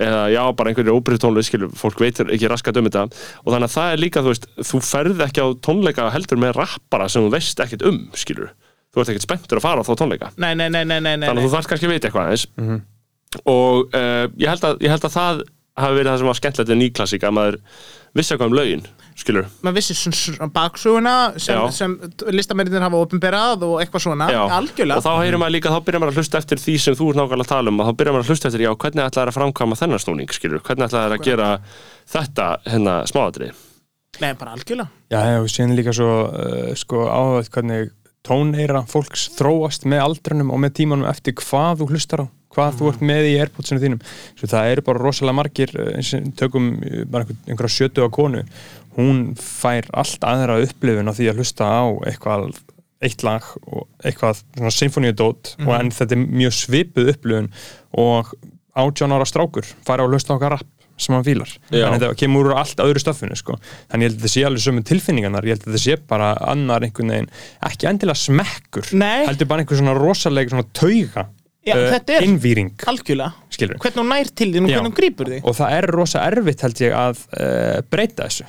eða já, bara einhverju óbyrðu tónlist skilur, fólk veitur ekki raskat um þetta. Og þannig að það er líka, þú veist, þú ferð ekki á tónleika heldur með rappara sem þú veist ekkert um, skilur, þú ert ekkert spenntur að fara á þá tónleika. Nei, nei, nei, nei, nei, nei, þannig að þú þarf kannski að vita eitthvað aðeins. Og uh, ég, held að, ég held að það hafi verið það sem var skemmtilegt í nýklassík að maður vissi eitthvað um lögin skilur, maður vissi svona baksuguna sem, Já. sem listamennir hafa opinberað og eitthvað svona, Já. algjörlega. Og þá heyrir maður líka, þá byrjar maður að hlusta eftir því sem þú ert nákvæmlega að tala um, að þá byrjar maður að hlusta eftir já, hvernig ætlaði að framkvæma þennan snúning skilur, hvernig ætlaði að gera þetta hérna smáadri nei, bara algjörlega. Já, og síðan líka svo uh, sko áhugað hvernig tóneira fólks þróast með aldrinum og með tímanum eftir hvað þú hlustar á hvað þú ert með í airpodsinu þínum. Svo það eru bara rosalega margir og tökum uh, bara einhver, einhverja sjötu á konu. Hún fær allt aðra upplifun á því að hlusta á eitthvað eitt lag og eitthvað svona symfóniudót og en þetta er mjög svipuð upplifun og átján ára strákur fara og hlusta okkar rapp sem hann fílar. Já. en þetta kemur úr allt öðru stöffinu sko. þannig ég held að þetta sé alveg sömu tilfinningarnar. Ég held að þetta sé bara annar einhvern veginn ekki endilega smekkur Nei. heldur bara einhver svona rosalega svona tauga Já, þetta er- innvýring algjörlega, hvernig hún nær til þín og hvernig hún grípur þig. Og það er rosa erfitt held ég að uh, breyta þessu.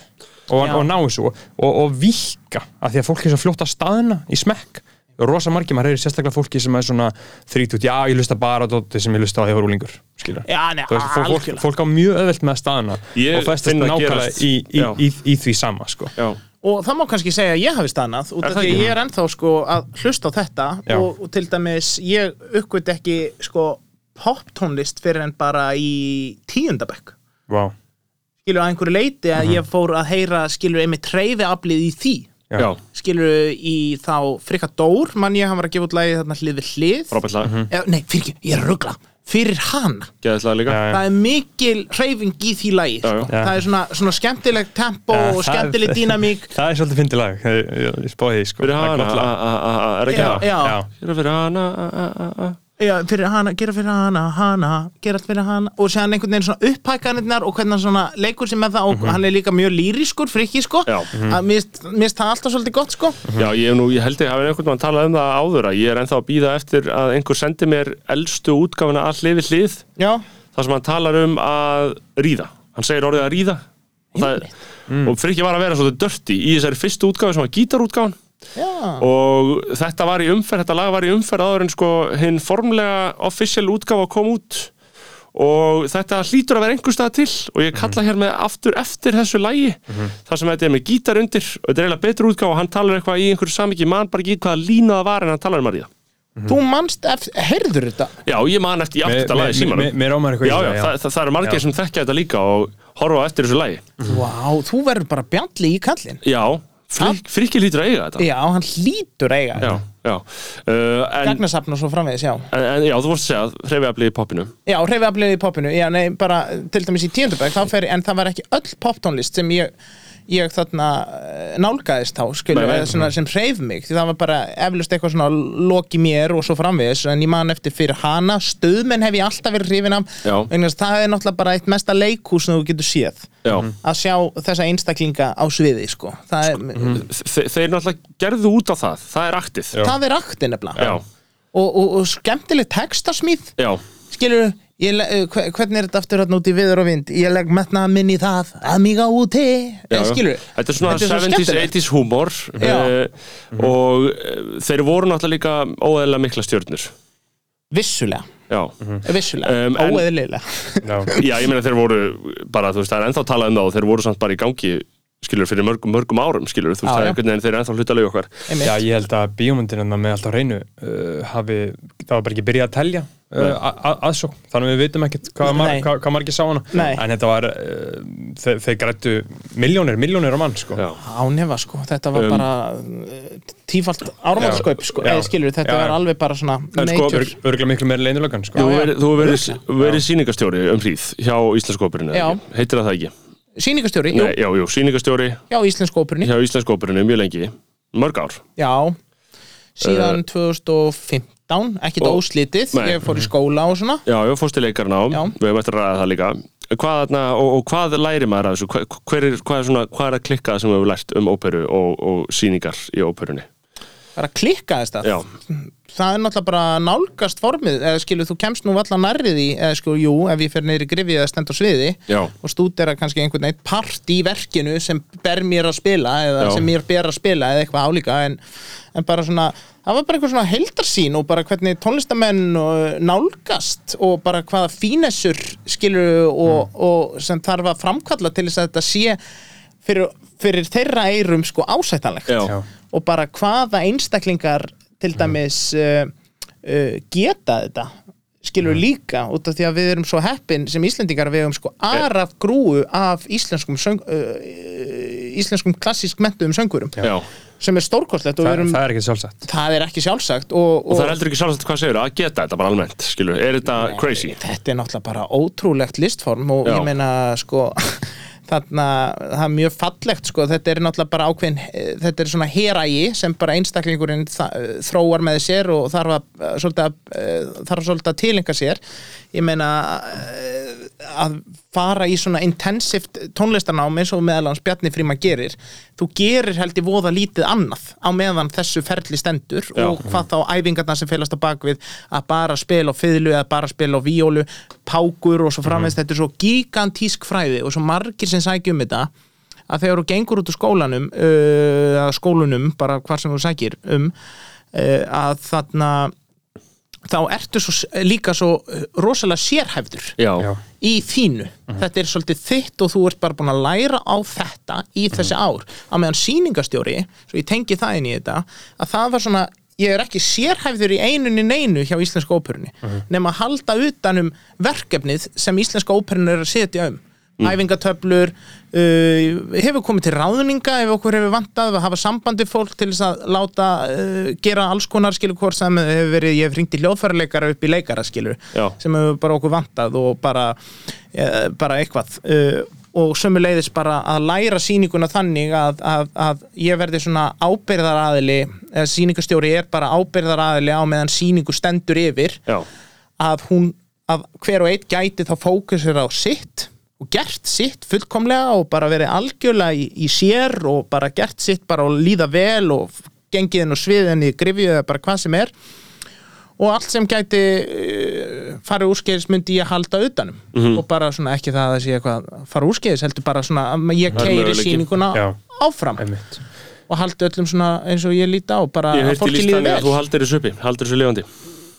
Og, og ná þessu. Og, og, og víkka af því að fólk er svo fljótt að staðina í smekk. Rosa margir, maður heyrir sérstaklega fólki sem er svona þrítút, já ég lusta bara á dóti sem ég lusta á ég var úlingur veist, fólk, fólk, á mjög öðvelt með að staðina Ég og festast að nákvæmlega í, í, í, í, því sama sko. já, og það má kannski segja að ég hafi stannað út af því að ég er ennþá sko að hlusta á þetta og, og til dæmis ég uppgöt ekki sko poptónlist fyrir en bara í tíundabekk wow. skilur að einhverju leiti að Mhm. ég fór að heyra skilur einmitt treyfiaflið í því. Já, skilur í þá Frikadór mann ég hann var að gefa út lagið þarna hlið við hlið. Frábært lag, Eða, nei, fyrir ekki, ég er að ruggla fyrir hana, það er mikil hreyfing í því lagi sko. það er svona, svona skemmtileg tempo Já, og skemmtileg dýnamík. Það er svolítið fyndið lag. Ég, spáði því sko. Fyrir er hana, a- a- a- a- er ekki það? já. Já. Fyrir hana, a- a- a- a- Já, fyrir hana, gera fyrir hana, hana gera fyrir hana. Og séðan einhvern veginn svona upphækkanirnar og hvernig hann svona leikur sér með það og hann er líka mjög lýriskur, frikki sko. Já. að mér finnst- mér það alltaf svolítið gott sko. Já, ég, nú, ég held ég hafi einhvern veginn talað um það áður að ég er ennþá að býða eftir að einhver sendi mér eldstu útgáfuna að hlið. Við hlið þar sem hann talar um að ríða. Hann segir orðið að ríða. Og, og fyrir ekki var að vera svolítið dörti í þessari fyrstu útgáfi sem var gítarútgáfan já, og þetta var í umferð, þetta lag var í umferð áður en sko hinn formlega official útgáfa kom út. Og þetta hlýtur að vera einhver stað til og ég kalla hér með aftur eftir þessu lagi. Þar sem þetta er með gítar undir og þetta er eiginlega betur útgáfa. Og hann talar eitthvað í einhverju samiki, man bara ekki hvaða lína það var en hann talar um að ríða þú manst eftir, heyrður þetta? Já, ég man eftir, ég átti þetta lagi símanum mér- ámar eitthvað í Já, já, það, það, það, það eru margir Já. sem þekkja þetta líka og horfa á eftir þessu lagi. Vá, þú verður bara bjalli í kallin Já, frik, frikki lítur að eiga þetta. Já, hann hlýtur að eiga já uh, Gagnasafn og svo framvegis, já. En, en já, þú vorst að segja að hreyfi aflið í poppinu. Já, hreyfiafliðið í poppinu, já, nei, bara til dæmis í tíundabæk, þá fer en það var ekki öll poptónlist sem ég, ég þarna eh, nálgaðist þá, eða svona sem hreyf mig, því það var bara eflust eitthvað svona loki mér og svo framvegis, en ég man eftir fyrir hana, stöðmenn hef ég alltaf verið hrifin af, það er náttúrulega bara eitt mesta leikhús sem þú getur séð, Já, að sjá þessa einstaklinga á sviði, sko, það er, Þe, þeir náttúrulega gerðu út á það Það er aktið. Já. það er aktin nefnilega, Já, og, og, og skemmtileg textasmíð, já, skilur hve- hvernig er þetta aftur hérna út í viður og vind? Ég legg metna minn í það. Að mig á úti já, skilur Þetta er svona Þetta er svo 70s, skemmtilegt. 80s húmor Já. uh, Og uh, þeir voru náttúrulega líka óeðlega mikla stjörnur. Vissulega, Já, vissulega, Um, já. já ég meina þeir voru bara, þú veist, það er ennþá talað um það og þeir voru samt bara í gangi skilur fyrir mörgum, mörgum árum skilur, þú veist, það er einhvern veginn þeir eru ennþá hlutalegu okkar. Já, ég held að bíómyndin með allt á hreinu uh, hafi, það var bara ekki byrjað að telja uh, að- að- aðsókn, þannig að við vitum ekkert hvað, mar Nei. hvað, hvað margir sá hana Nei. en þetta var, uh, þeir, þeir grættu miljónir, miljónir á mann sko. Ánefa sko, þetta var Um, bara uh, tífalt ármálskaup sko, eða skilur þetta Já, var já. alveg bara svona En sko, major örgulega miklu meira leinulögan sko. þú verið, verið sýningastjóri um hríð hjá Já. heitir það það ekki? Sýningastjóri, jú, Nei, já, jú, sýningastjóri já, íslensku óperunni. Hjá Íslensku óperinu mjög lengi, mörg ár. Já, síðan 2015 ekkit Og- óslitið, Nei. ég fór í skóla og svona. Já, já, fórstu leikarnám, Já. við hefum eftir að ræða það líka. Hvað, þarna, og, og hvað læri maður af þessu? Hver, hver er, hvað, er svona, hvað er að klikka sem við hefur lært um óperu og, og sýningar í óperunni bara klikkaðist það Já, það er náttúrulega bara nálgast formið eða skilur þú kemst nú allan nærrið í eða skilur, jú, ef ég fer neyri grifið eða stend á sviði já, og stúdera kannski einhvern veginn part í verkinu sem ber mér að spila eða Já. sem mér ber að spila eða eitthvað álíka en, en bara svona, það var bara einhver svona heldarsýn og bara hvernig tónlistamenn uh, nálgast og bara hvaða fínessur skilur og, og sem þarf að framkalla til þess að þetta sé fyrir, fyrir þeirra eirum sko ásættanlegt. Já, Já. Og bara hvaða einstaklingar til dæmis uh, uh, geta þetta skilur líka út af því að við erum svo heppin sem Íslendingar við hefum sko araf grúu af íslenskum söng, uh, íslenskum klassísk mentuðum söngurum já. sem er stórkostlegt og Þa, erum það er ekki sjálfsagt það er ekki sjálfsagt og, Og það er heldur ekki sjálfsagt hvað segir að geta þetta bara almennt, skilur, er þetta crazy? þetta er náttúrulega bara ótrúlegt listform og Já. ég meina sko þarna, það er mjög fallegt sko, þetta er náttúrulega bara ákveðin eh, þetta er svona herægi sem bara einstaklingurinn þa- þróar með sér og þarf að, eh, svolítið að, eh, þarf svolítið að tilenga sér. Ég meina eh, að fara í svona intensivt tónlistarnám eins og meðalans Bjarni Fríma gerir þú gerir held ég voða lítið annað á meðan þessu ferli stendur Já. og hvað þá æfingarna sem felast á bakvið að bara spila á fiðlu eða bara spila á víólu, pákur og svo framvegst þetta er svo gigantísk fræði og svo margir sem sækja um þetta að þegar þú gengur út úr skólanum uh, skólunum, bara hvar sem þú sækir um uh, að þarna þá ertu svo, líka svo uh, rosalega sérhæfður Já, Já. Í þínu. Þetta er svolítið þitt og þú ert bara búin að læra á þetta í þessi ár. Á meðan sýningastjóri, svo ég tengi það inn í þetta að það var svona ég er ekki sérhæfður í einunni neinu hjá Íslenska óperunni nema að halda utanum verkefnið sem Íslenska óperunni er að setja um æfingatöflur uh, hefur komið til ráðninga ef okkur hefur vantað að hafa sambandi fólk til þess að láta uh, gera alls konar skilur hvort sem hefur verið, ég hef ringt í hljóðfæraleikara upp í leikara skilur Já. sem hefur bara okkur vantað og bara, uh, bara eitthvað. Uh, og sömuleiðis bara að læra sýninguna þannig að, að, að ég verði svona ábyrðaraðili eða sýningastjóri er bara ábyrðaraðili á meðan sýningu stendur yfir Já, að hún að hver og einn gæti þá fókusir á sitt og gert sitt fullkomlega og bara verið algjörlega í, í sér og bara gert sitt bara og líða vel og gengið inn og sviðinni grifju eða bara hvað sem er. Og allt sem gæti uh, farið úrskeiðis myndi ég halda utanum og bara svona ekki það að sé eitthvað að fara úrskeiðis heldur bara svona að ég keiri sýninguna Já. áfram. Einmitt. Og haldi öllum svona eins og ég líti á bara ég að fólki líði vel. þú haldir þessu uppi, haldir þessu lifandi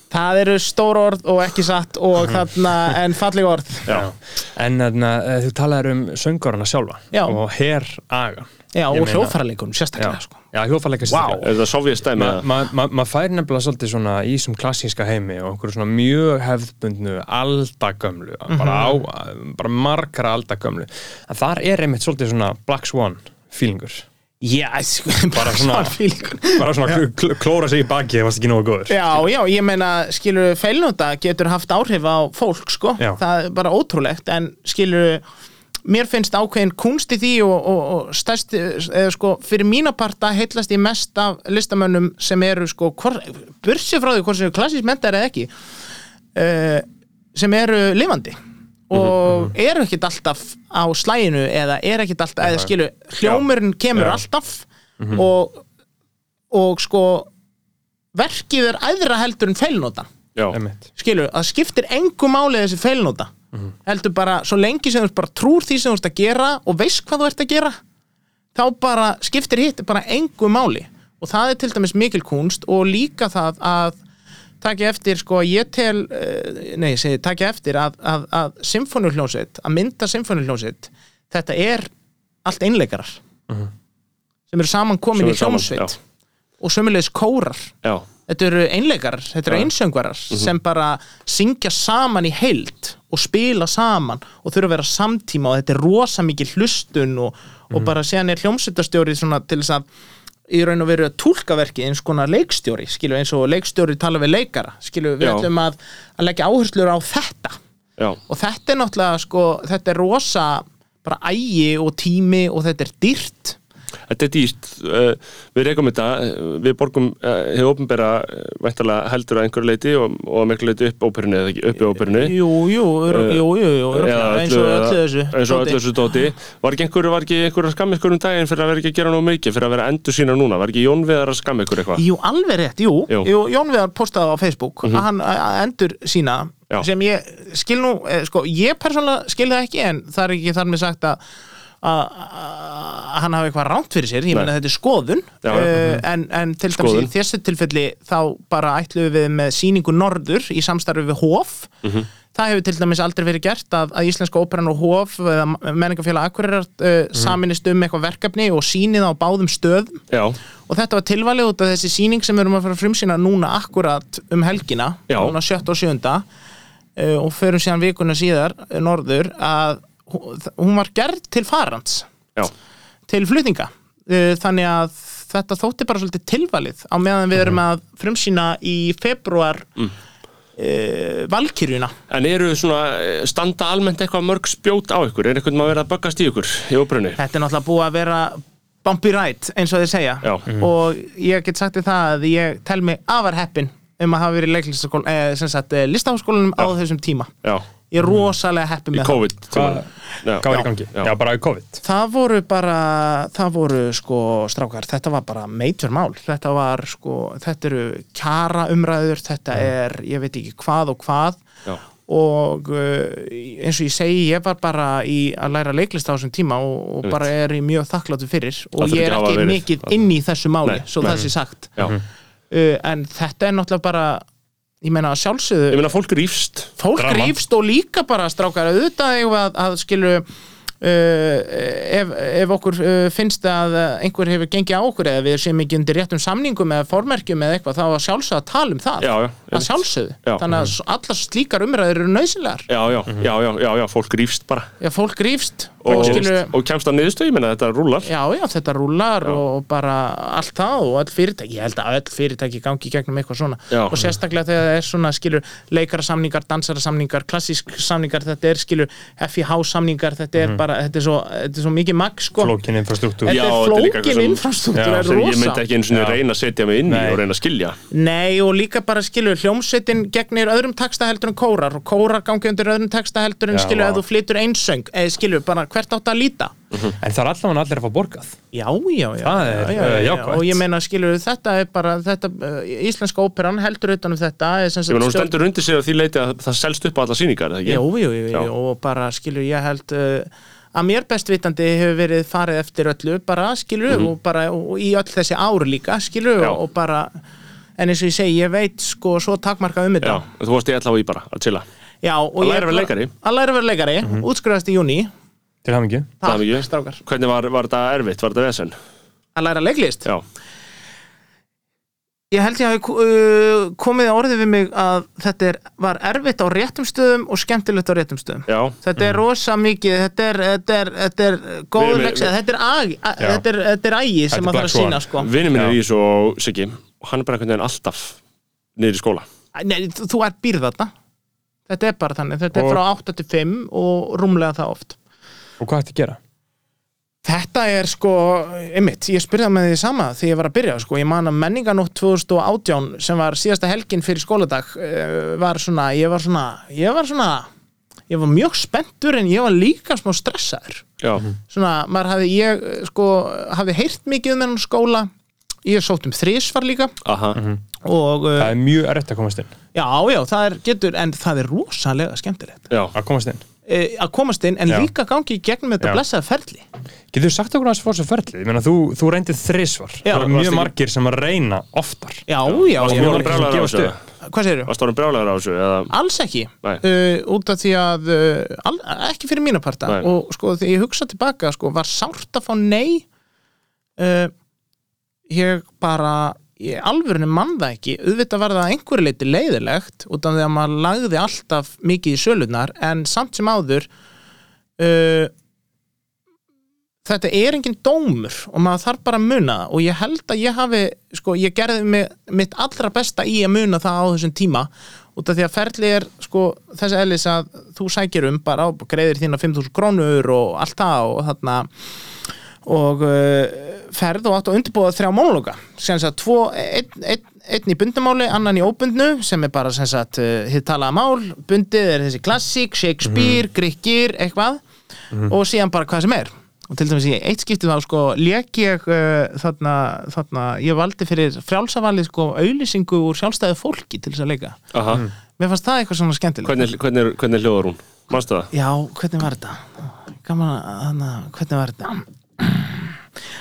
Það eru stór orð og ekki satt og þarna en falleg orð. Já, En þarna, eh, þú talaður um söngurana sjálfa Já. og her aga. Já, og Já, sérstaklega sko. já hljóðfærleika Vá. er það sovjastæmi maður ma, ma, ma fær nefnilega svolítið svona í þessum klassíska heimi og einhverju svona mjög hefðbundnu aldagömlu bara, á, bara margra aldagömlu. En þar er einmitt svolítið svona Black Swan feelingur Já, sko, bara svona- bara svona kl klóra sig í baki það ekki nógu góður. Já, já, ég meina, skilur feilnóta getur haft áhrif á fólk, sko. Já. það er bara ótrúlegt, en skilur mér finnst ákveðin kunst í því og, og, og stærsti, eða sko fyrir mína parta heillast ég mest af listamönnum sem eru sko, bursið frá því hvort sem eru klassís mentar eða ekki uh, sem eru lifandi og eru ekkit alltaf á slæginu eða er ekkit alltaf, eða skilu hljómurinn kemur Já. alltaf og, og sko verkið er æðra heldur en feilnóta skilur, það skiptir engu máli þessi feilnóta heldur bara, svo lengi sem þú ert bara trúr því sem þú ert að gera og veist hvað þú ert að gera þá bara skiptir hitt bara engu máli. Og það er til dæmis mikil kunst og líka það að takja eftir, sko, ég tel eh, nei, ég segi, takja eftir að, að, að symfóniuhljónsett, að mynda symfóniuhljónsett, þetta er allt einleikarar. Sem eru saman komin í hljónsveit og sömulegis kórar. Já, þetta eru einleikarar, þetta eru einsöngvarar sem bara syngja saman í heild og spila saman og þurfa að vera samtíma og þetta er rosa mikið hlustun og, og bara séðan er hljómsveitastjóri svona til þess að í raun og veru að túlkaverki eins konar leikstjóri skilju eins og leikstjóri tala við leikara skilju við ætlum að, að leggja áherslur á þetta. Já, og þetta er náttúrulega sko þetta er rosa bara ægi og tími og þetta er dýrt þetta er dýrt. Uh, við reykum þetta, uh, við borgum hefur ofnbera uh, væntalega heldur að einhverju leiti og, og miklu leiti upp óperunni eða ekki upp í óperunni. Jú, jú, jú, jú, eins og öllu þessu eins og öllu þessu dóti var ekki einhverju, var ekki einhverju að skamma ykkur um daginn fyrir að vera ekki að gera nóg mikið, fyrir að vera endur sína núna? Var ekki Jón Viðar að skamma ykkur eitthvað? Jú, alveg rétt, jú, Jú. jú. Jón Viðar postaði á Facebook að hann að endur sína Já. sem ég skil nú, eh, sko, ég persónulega skil það ekki en það er ekki þar með sagt að að hann hafi eitthvað ránt fyrir sér, ég Nei. meina þetta er skoðun Já, uh, en, en til dæmis í þessu tilfelli þá bara ætlum við með sýningu Norður í samstarfi við Hof það hefur til dæmis aldrei verið gert að, að Íslenska óperan og Hof eða menningafélag Akureyrar uh, saminist um eitthvað verkefni og sýnið á báðum stöðum já, og þetta var tilvalið út af þessi sýning sem við erum að fara frumsýna núna akkurat um helgina Já. núna 7. og 7. Uh, og förum síðan vikuna síðar norður að hún var gerð til farans. Já, til flutninga. Uh, þannig að þetta þótti bara svolítið tilvalið á meðan við erum að frumsýna í februar mm. Valkyrjuna. En eru svona eh, standa almennt eitthvað mörg spjót á ykkur? Er eitthvað maður verið að böggast í ykkur í óperunni? Þetta er náttúrulega búið að vera bumpy ride eins og þið segja. Já. og ég get sagt þið það að ég tel mig afar heppin um að hafa verið í eh, sem sagt, eh, listaháskólanum á þessum tíma. Já, ég er rosalega í með það. COVID Hvað var í gangi? Já. Já, bara í COVID? Það voru bara, það voru sko strákar, þetta var bara major mál. Þetta var sko, þetta eru kjara umræður, þetta er ég veit ekki hvað og hvað. Já, og uh, eins og ég segi ég var bara í að læra leiklist á þessum tíma og, og bara er í mjög þakkláttu fyrir. Og ég er ekki mikið inn í þessu máli Nei, svo nei. það sé sagt. Já. uh, en þetta er náttúrulega bara ég meina sjálfsögðu ég meina fólk rífst fólk rífst og líka bara strákar auðvitað að, að skilu ef, ef okkur uh, finnst að einhver hefur gengið á okkur eða við séum ekki undir réttum samningum eða formerkjum eða eitthvað þá að sjálfsögða að tala um það. Já, já, að sjálfsögðu, Já. Mhm. þannig að s- allar slíkar umræður eru nöðsynlegar já, já, já, já, já, já, fólk rífst bara. Já, fólk rífst. Og, skilur, og kemst að niðurstöð, ég menna þetta rúlar. Já, já, þetta rúlar og bara allt það og öll fyrirtæki ég held að öll fyrirtæki gangi gegnum eitthvað svona. Já. og sérstaklega þegar það er svona skilur leikarasamningar, dansarasamningar, klassísk samningar þetta er skilur FIH samningar þetta er bara, þetta er svo, þetta er svo mikið mag sko, flókin infrastruktúr. Þetta er flókin infrastruktúr Já, er sem ég rosa. myndi ekki eins og reyna að setja mig inn í og reyna að skilja. Nei og líka bara skilur hljómsveitin gegnir öðrum texta heldur en kórar og kórar gangi undir öðrum texta heldur en vá. að þú flytur einsöng eða skilur bara hvert átt að líta. En það er allavega allir að fá borgað. Já, já, já, Það er, já, já, uh, já, jákvætt. og ég meina skilur þetta er bara þetta, uh, íslenska óperan heldur utan um þetta er sem sagt ég menna hún stendur undir sig að því leiti að það selst upp á alla sýningar, eða ekki? Jú, jú, jú, og bara skilur ég held uh, að mér bestvitandi hefur verið farið eftir öllu bara skilur og bara og í öll þessi ár líka skilur. Já. og bara en eins og ég segi, ég veit sko svo takmarka um Já, þetta þú varst í í bara að chilla. Já, og Að læra að vera leikari. Að læra að vera leikari, mm útskrifast í júni til strákar. Hvernig var, var þetta erfitt, var þetta vesen? Að læra leiklist? Já, Ég held ég hafi uh, komið að orðið við mig að þetta er, var erfitt á réttum stöðum og skemmtilegt á réttum stöðum. Já, Þetta er rosa mikið, þetta er, þetta er, þetta er góð leksið, þetta er, þetta er, þetta er ægi Þetta sem er maður þarf Black að sína sko. vinur minn er í svo Siggi og hann er bara einhvern veginn alltaf niður í skóla. Nei, þú ert býrð þarna. Þetta er bara þannig, þetta Og- er frá 8 til 5 og rúmlega það oft. Og hvað ætti að gera? Þetta er sko, einmitt, ég spurði með því sama þegar ég var að byrja, sko, ég man að menninganótt 2018 sem var síðasta helgin fyrir skóladag eh, var svona, ég var svona, ég var svona, ég var mjög spenntur en ég var líka smá stressaður. Já, Svona, maður hafði, ég, eh, sko, hafði heyrt mikið um þennan skóla, ég sótt um þrísvar líka. Aha. Og, það uh, er mjög erfitt að komast inn. Já, já, það er, getur, en það er rosalega skemmtilegt. Já, að komast inn að komast inn, en Já. líka gangi í gegnum þetta blessaða ferli. getur þú sagt okkur að þessu fór svo ferli? ég meina þú, þú reyndið þrisvar Já, það er varstu mjög margir sem að reyna oftar Já, já, varst já, þú var orðin ekki brjálæður á gefast þessu? upp. hvað segirðu? Varst þú orðin brjálæður á þessu? Eða, Alls ekki Nei. uh, út af því að uh, al, ekki fyrir mína parta Nei. og sko þegar ég hugsa tilbaka sko, var sárt að fá nei uh, ég bara ég alvörinu mann það ekki. Auðvitað var það að einhverju leiti leiðilegt út af því að maður lagði alltaf mikið í sölunar en samt sem áður uh, þetta er engin dómur og maður þarf bara að muna það. Og ég held að ég hafi sko, ég gerði mig, mitt allra besta í að muna það á þessum tíma út af því að ferli er sko, þessi eðlis að þú sækir um bara og greiðir þína 5.000 krónur og allt það og þarna og uh, ferð og átt að undirbúða þrjá monologa sem sagt tvo, einn ein, ein í bundumáli, annan í óbundnu sem er bara sem sagt uh, hitt talaða mál. Bundið er þessi klassík, Shakespeare, Grikkir, eitthvað. Og síðan bara hvað sem er. Og til dæmis í eitt skiptið þá sko lék ég uh, þarna, þarna ég valdi fyrir frjálsavalið sko auðlýsingu úr sjálfstæðu fólki til þess að leika. Aha, mér fannst það eitthvað svona skemmtilegt. Hvernig, hvernig, hvernig hljóðar hún? Manstu það? Já, hvernig var þetta? Gaman að, hvernig var þetta?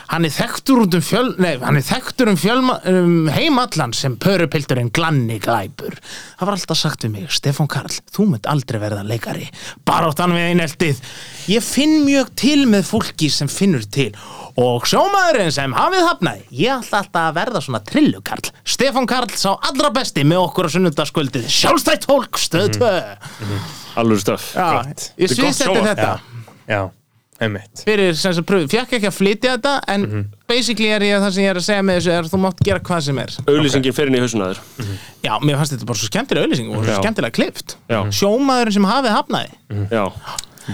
Hann er þekktur út um fjöl, nei, hann er þekktur um, fjölma, um heimallan sem pörupilturinn glanni glæpur. Það var alltaf sagt við mig, Stefán Karl, þú mynd aldrei verða leikari, bara áttan við eineltið. Ég finn mjög til með fólki sem finnur til og sjómaðurinn sem hafið hafnaði, ég ætla alltaf að verða svona trillukarl. Stefán Karl sá allra besti með okkur á sunnudagskvöldið, sjálfstætt fólk, stöð 2. Alveg stöf Já, Gott. ég Þetta er gott sviðsetti sjónvarp. þetta já, einmitt fyrir sem sagt pröfu, fjekk ekki að flytja þetta en basically er ég það sem ég er að segja með þessu er að þú mátt gera hvað sem er. Auðlýsingin fer inn í hausunaður já, mér fannst þetta bara svo skemmtilega auðlýsing og svo Já. skemmtilega klift Já. sjómaðurinn sem hafið hafnaði. Já,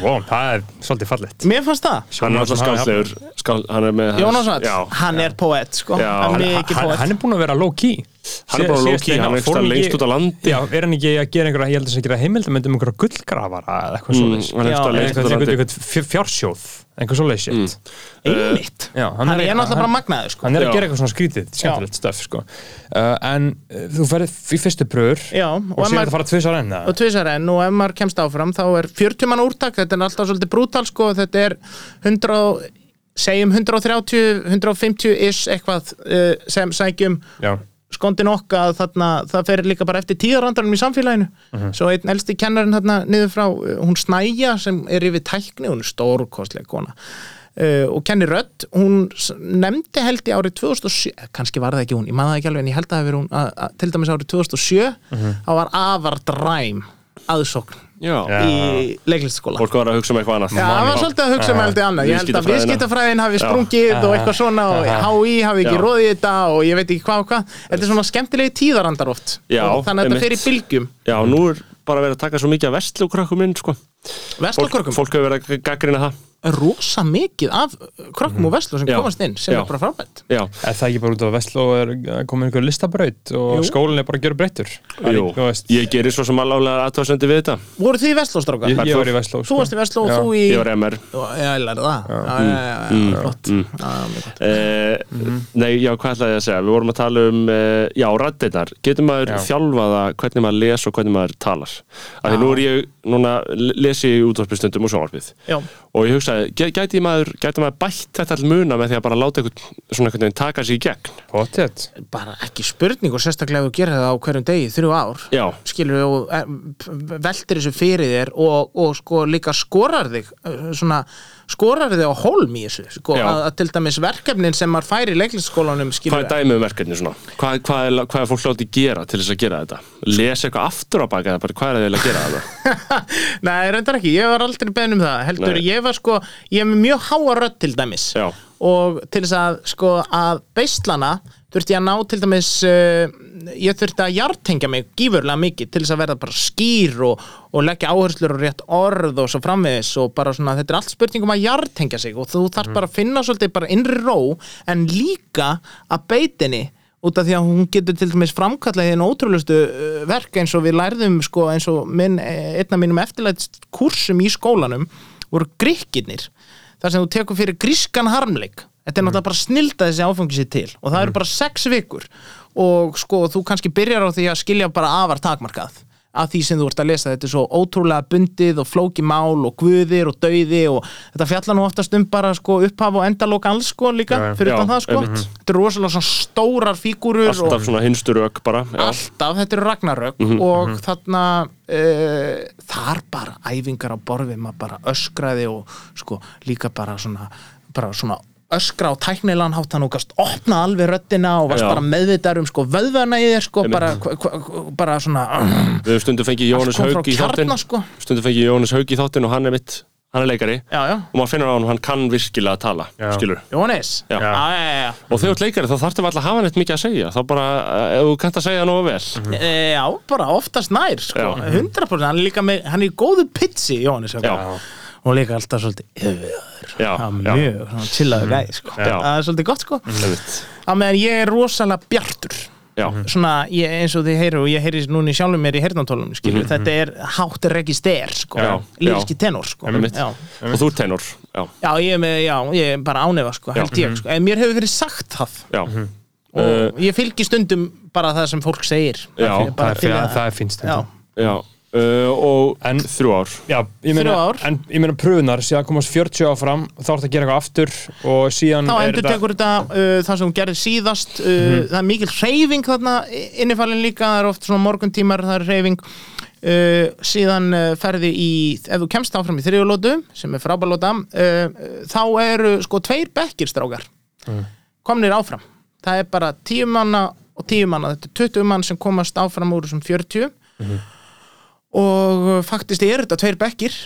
wow, það er svolítið fallegt. Mér fannst það, hann er skál, Hann er með Jónas Vall Já, hann er poet sko, Já. hann Hann- hann er búin að vera low key Hann er bara key, hann er staðar lengst út á landi. já, er hann ekki að gera einhverja, ég held að það gera heimildamönd um einhverja gullgrafara eða eitthvað Mm, er á eitthvað, fjársjóð einhver svoleiðis shit einmitt, Já, hann, er náttúrulega bara magnaður sko. hann er að gera eitthvað svona skrítið, skemmtilegt stöf sko. uh, en uh, þú ferð í fyrstu pröfur já, og maður, það fara tvisar enn eða? og tvisar enn og ef maður kemst áfram þá er 40 mann úrtak, þetta er alltaf svolítið brútal sko, þetta er 100 segjum 130, 150 is eitthvað uh, sem sækjum já, skondin okka að þarna, það fer líka bara eftir tíðarandarum í samfélaginu. Svo einn elsti kennarinn þarna niður frá uh, hún Snæja sem er yfir tækni hún er stórkostlega kona. Uh, og kennir rödd, hún nefndi held ég árið 2007 eh, kannski var það ekki hún, ég maður það ekki alveg en ég held að það verið hún að, að, til dæmis árið 2007 þá var afar dræm aðsókn Já, í leiklistaskóla fólk var að hugsa um eitthvað annað. Já, það var svolítið að hugsa um heldur annað. Ég held að viðskiptafræðin hafi sprungið og eitthvað svona og HÍ hafi ekki Já. róðið þetta og ég veit ekki hvað og hvað. Þetta er svona skemmtilegi tíðarandar oft. Já, og þannig að þetta fer í bylgjum. Já, nú er bara verið að taka svo mikið af vestlúkrökkum inn, sko Vestlokörkum, fólk hefur verið að gaggrina það. Rosa mikið af krökkum og vestló sem Já. komast inn sem Já. er bara frábært Já, Er það ekki bara út af Vestló er komin einhver listabraut og Jú. skólinn er bara að gera breyttur jú, ég gerir svo sem alveg aðtöðsendi við þetta. Voru þið í vestlóstrákar? Ég, ég var í Vestló. Þú varst í vestló og þú í Ég var MR Já, ég lærði það. Mm. Eh, Nei, já, hvað ætlaði ég að segja? Við vorum að tala um, eh, já, rættirnar. Getur maður Já. þjálfaða hvernig maður les og hvernig maður talar? Er ég, útvarpistundum og sjónvarpið. Já, Og ég hugsaði, gæ- gæti maður, gæti maður bætt þetta all muna með því að bara láta einhvern svona einhvern veginn taka sig í gegn? Pottet bara ekki spurning og sérstaklega ef þú gerir það á hverjum degi þrjú ár Já, skilur og eh, veltir þessu fyrir þér og, og sko líka skorar þig eh, svona skorar þig á hólm í þessu sko, Já. að, að til dæmis verkefnin sem maður fær í leiklistaskólanum hvað er dæmið um verkefni svona? Hvað, hvað, er, hvað er fólk láti gera til þess að gera þetta? Lesa eitthvað aftur á baka eða bara hvað er það eiginlega að gera þetta? Nei, reyndar ekki, ég var aldrei beðin um það heldur, Nei. ég var sko, ég með mjög háa rödd til dæmis Já. og til þess að sko að beislana þurfti ég að ná til dæmis uh, ég þurfti að jartengja mig gífurlega mikið til þess að verða bara skýr og, og leggja áherslur og rétt orð og svo framvegis og bara svona þetta er allt spurning um að jartengja sig og þú þarf bara að finna svolítið bara innri ró en líka að beitinni út af því að hún getur til dæmis framkallað þín ótrúlustu uh, verk eins og við lærðum sko eins og minn, eh, einn af mínum eftirlætt kursum í skólanum voru grikkirnir þar sem þú tekur fyrir grískan harmleik. Þetta er náttúrulega bara snilda þessi áfangi sér til og það eru bara sex vikur og sko þú kannski byrjar á því að skilja bara afar takmarkað að því sem þú ert að lesa, þetta er svo ótrúlega bundið og flóki mál og guðir og dauði og þetta fjallar nú oftast um bara sko upphaf og endalók alls sko líka Já, fyrir utan það sko einmitt. þetta eru rosalega svona stórar fígúrur Alltaf og svona hinstur ök bara. Já. alltaf, þetta eru ragnarök Mhm, og þarna uh, þar bara æfingar á borfi maður bara öskraði og sko líka bara svona, bara svona öskra á tæknilegan hátt hann og gast opna alveg röddina og varst Já. bara meðvitaður um sko vöðvana í þér sko bara, bara svona Við höfum stundum fengið Jóhannes kom frá Haug í þáttinn. kjarna sko Stundum fengið Jóhannes Haug í þáttinn og hann er mitt, hann er leikari. já, já, Og maður finnur á hann, hann kann virkilega að tala, Já. skilur. Jóhannes Já. já, já, já, já. Og þegar þú ert leikari þá þarftu alltaf að hafa neitt mikið að segja Þá bara, eh, ef þú kannt að segja nógu vel E, já, bara oftast nær sko. Já. 100% hann er líka með, hann er í góðu pitsi Jóhannes Já. Og líka alltaf svolítið Það er já. mjög chillaður gæði sko. Það er svolítið gott sko. Að meðan ég er rosalega bjartur. Já, svona ég, eins og þið heyru og ég heyri núna í sjálfum mér í heyrnantólunum skilur, þetta er hátt register sko, Já, lífski tenor sko. Og þú ert tenor Já, já, ég er með, já, ég er bara ánefa sko, held ég, sko, en mér hefur verið sagt það. Já. Og Uh, ég fylgi stundum bara það sem fólk segir. Já, það er, til fyrir, að- það er finnst já, Já, uh, og En- þrjú ár. Já, ég meina, Þrjú ár. en ég meina pröfunar síðan komast 40 áfram þá er þetta að gera eitthvað aftur og síðan þá endur tekur þetta uh, það sem hún gerði síðast uh, það er mikil hreyfing þarna innifalinn líka, það er oft svona morguntímar það er hreyfing. Uh, síðan uh, ferði í, ef þú kemst áfram í þriðulótu, sem er frábælóta uh, uh, þá eru sko tveir bekkir strákar. Komnir áfram, það er bara tíu manna og tíu manna, þetta er 20 mann sem komast áfram úr þessum 40 og uh, faktist er þetta tveir bekkir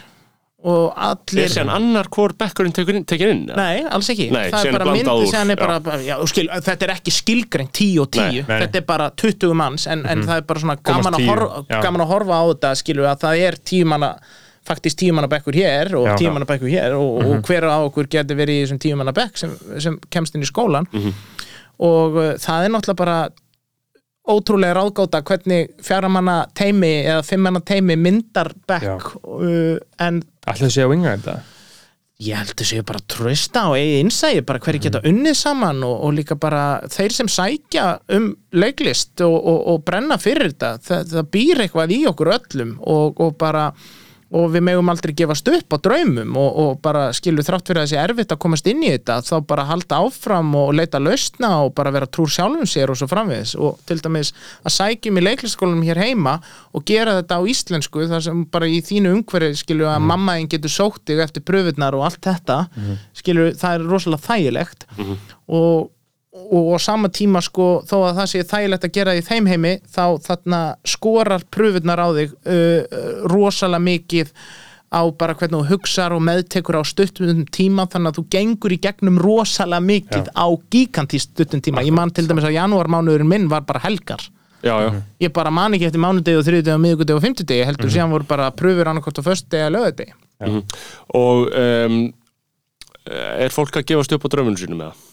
og allir Er síðan annar hvor bekkurinn tekur inn, eða? Nei, alls ekki. Nei, Það er bara blandað myndi úr, sem er bara, já, og skil, Þetta er ekki skilgreint 10 og 10 Nei, nei. Þetta er bara 20 manns En, en það er bara svona gaman að, 10, horfa, gaman að horfa á þetta Skilur að það er 10 manna Faktist 10 manna bekkur hér og Já. 10 manna bekkur hér og, og hver á okkur getur verið í þessum 10 manna bekk sem, sem kemst inn í skólan og uh, það er náttúrulega bara ótrúlega ráðgáta hvernig fjaramanna teimi eða fimmanna teimi myndar bekk uh, en Ætlaðu sé að vinga þetta? Ég held að séu bara trösta og eigi innsægi bara hverju geta unnið saman og, og líka bara þeir sem sækja um leiklist og, og, og brenna fyrir þetta það, það býr eitthvað í okkur öllum og, og bara og við megum aldrei gefast upp á draumum og, og bara skilur þrátt fyrir að þessi erfitt að komast inn í þetta þá bara halda áfram og leita lausna og bara vera trúr sjálfum sér og svo framvegis. Og til dæmis að sækjum í leikliskólanum hér heima og gera þetta á íslensku þar sem bara í þínu umhverfi skilur að mamma einn getur sótt þig eftir pröfurnar og allt þetta skilur það er rosalega þægilegt. Og og á sama tíma sko þó að það sé þægilegt að gera því í þeim heimi þá þarna skorar pröfurnar á þig uh, uh, rosalega mikið á bara hvernig þú hugsar og meðtekur á stuttum tíma þannig að þú gengur í gegnum rosalega mikið á gigantist stuttum tíma. Ég man til dæmis að janúarmánuðurinn minn var bara helgar. Já, já, ég bara man ekki eftir mánudegi og þriðudegi og miðugudegi og fimmtudegi heldur síðan voru bara pröfur annarkort á föstudegi að lögudegi og um, er fólk að gefast upp á draumunum sínum með það?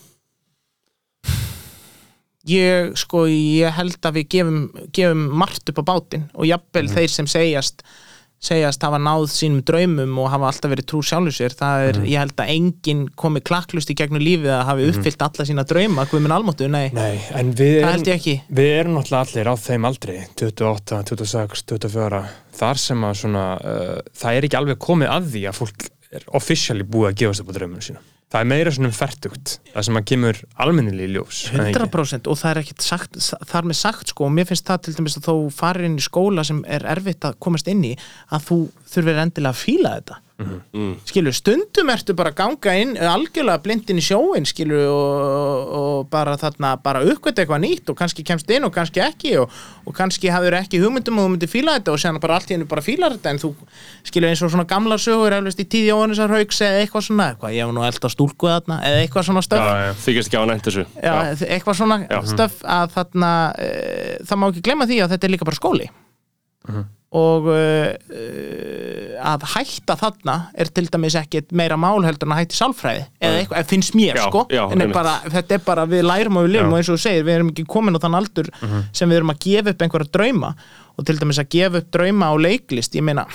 Ég sko ég held að við gefum, gefum margt upp á bátinn og jafnvel þeir sem segjast segjast hafa náð sínum draumum og hafa alltaf verið trú sjálfur sér það er, ég held að enginn komi klakklust í gegnum lífið að hafi uppfyllt alla sína drauma hvað minn almáttu, nei, Nei, það erum, held ég ekki. við erum náttúrulega allir á þeim aldri 28, 26, 24 þar sem að svona uh, það er ekki alveg komið að því að fólk er officially búið að gefast upp á drauminu sína það er meira svona um fertugt það sem að kemur almennilega í ljós er það ekki? 100% og það er ekkit sagt, þar með sagt sko og mér finnst það til dæmis að þó farir inn í skóla sem er erfitt að komast inn í að þú þurfir endilega að fíla þetta Mm. skilur, stundum ertu bara að ganga inn algjörlega blind inn í sjóin skilur og, og bara þarna bara uppgöta eitthvað nýtt og kannski kemst inn og kannski ekki og, og kannski hafður ekki hugmyndum og þú myndir fíla þetta og séðan bara allt í hennu bara fílar þetta en þú skilur eins og svona gamla sögur eflust í tíði Jóhannesar Hauks eða eitthvað svona eitthvað, ég hef nú eld að stúlku þarna eða eitthvað svona stöf Já, já. þykist ekki á nænt þessu. Já, eitthvað svona stöf að þarna e, það má ekki glemma því að þetta er líka bara skóli og e, að hætta þarna er til dæmis ekkit meira mál heldur en að hætti sálfræði eða eitthvað, eða finnst mér Já, sko. já, er bara, þetta er bara, við lærum og við lifum og eins og þú segir, við erum ekki komin á þann aldur sem við erum að gefa upp einhverja drauma. Og til dæmis að gefa upp drauma á leiklist, ég meina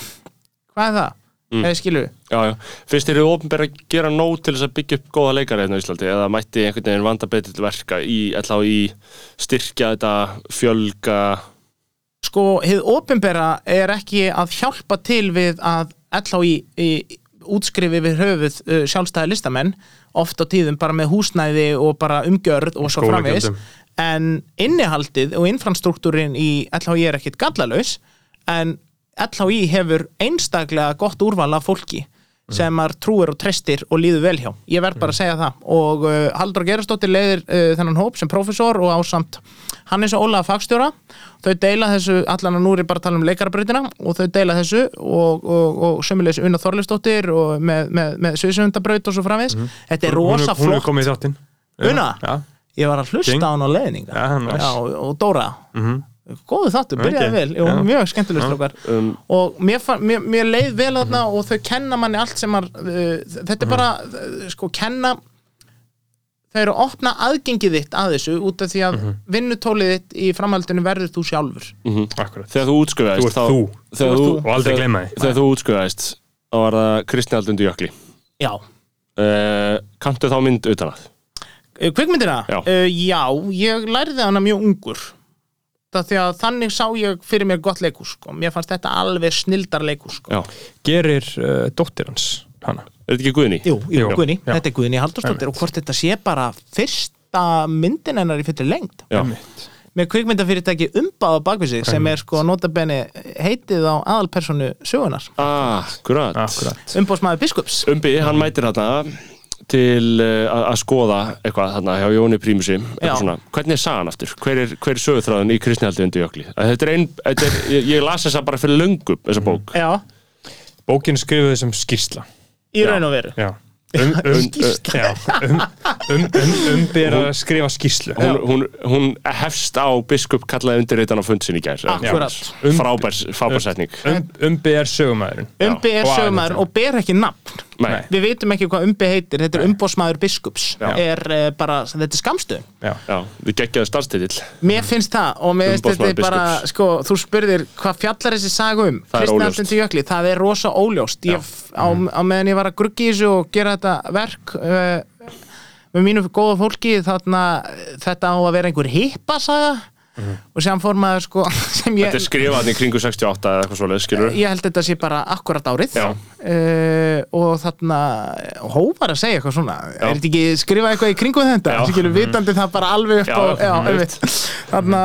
hvað er það? Mm. Eða skilu, Já, já. Finnst þér þið ofnbæra að gera nóg til þess að byggja upp góða leikari hérna á Íslandi? Eða mætti einhvern veginn vanda betur til verka í, ætla í styrkja þetta, fjölga sko, hið opinbera er ekki að hjálpa til við að LHI í, útskrifi við höfuð uh, sjálfstæði listamenn oft á tíðum bara með húsnæði og bara umgjörð og svo framvegis. En innihaldið og infrastruktúrin í LHI er ekkit gallalaus en LHI hefur einstaklega gott úrval af fólki sem maður trúir og trestir og líður vel hjá. Ég verð bara að segja það. Og uh, Haldur Gerastóttir leiðir uh, þennan hóp sem prófessor og ásamt Hannes og Ólaða fagstjóra. Þau deila þessu, allan að nú er ég bara að tala um leikarabrautina og þau deila þessu og, og, og sömulegis Una Þorleifsdóttir og með, með, með Sviðsöndabraut og svo framvegis. Þetta er rosa hún, hún er flott. komið í þáttinn. Una? Já, ég var að hlusta á hann á nice. Já, og, og Dóra góðu þáttu, byrjaði Ok. vel. Jú, mjög skemmtileg strókar um, og mér, fann, mér, mér leið vel þarna og þau kenna manni allt sem að uh, þetta er bara, uh, sko, kenna þau eru að opna aðgengið þitt að þessu út af því að vinnutólið þitt í framhaldinu verður þú sjálfur. Akkurat. Þegar þú útskrifaðist Þú þú. þegar Þú þú, þú. Og aldrei því. þegar þú útskrifaðist þá var það Kristni Aldundu Jökli. Já, uh, kanntu þá mynd utan að? Uh, kvikmyndina? Já. Uh, já, ég lærði hana mjög ungur að þannig sá ég fyrir mér gott leikus sko. mér fannst þetta alveg snildar leikus sko. Já. Gerir uh, dóttir hans hana? Er þetta ekki Guðni? Jú, jú, Jú, Guðni, já. þetta er Guðni Haldursdóttir og hvort þetta sé bara fyrsta myndin hennar í fyrir lengt með kvikmyndafyrirtæki umbáð á bakvið sig sem er sko notabenni heitið á aðalpersonu sögunar Ah, umbóðsmaður biskups. Umbi, hann mætir hérna til uh, að skoða eitthvað hérna hjá Jóni Prímusi. Hvernig er sagan aftur? Hver er, hver er sögutráðan í Kristni Aldundu Jökli? Er ein, þetta er, ég, ég las þessa bara fyrir löngum þessa bók. Já, Bókin skrifuði sem skýrsla. Í raun og veru. Já. Um, um, já, um, um, um, um skrifa skýrslu. hún, hún, hún hefst á biskup kallaði undir þetta á fundsin í gær Akkurat. Um- frábær, frábær setning. Um, Umbi er sögumæðurinn er sögumaður aðeins, og ber ekki nafn Nei. Við vitum ekki hvað umbi heitir, þetta er umbóðsmaður biskups. Er uh, bara, þetta er. Já, við geggjaði starfstitill. Mér finnst það og mér finnst þetta bara, sko, þú spurðir hvað fjallar þessi saga um? Það er það er rosa óljóst. Ég, á, á meðan ég var að gruggi í þessu og gera þetta verk uh, með mínu góða fólki þarna, þetta á að vera einhver hippa saga og sem fór maður sko sem ég, Þetta er skrifað hann í kringu 68 eða eitthvað svoleið, skilur ég held þetta sé bara akkurat árið Já. uh, og þarna hóvar að segja eitthvað svona er þetta ekki skrifað eitthvað í kringu þetta Já. skilur vitandi það bara alveg upp Já, á já, einmitt. einmitt. þarna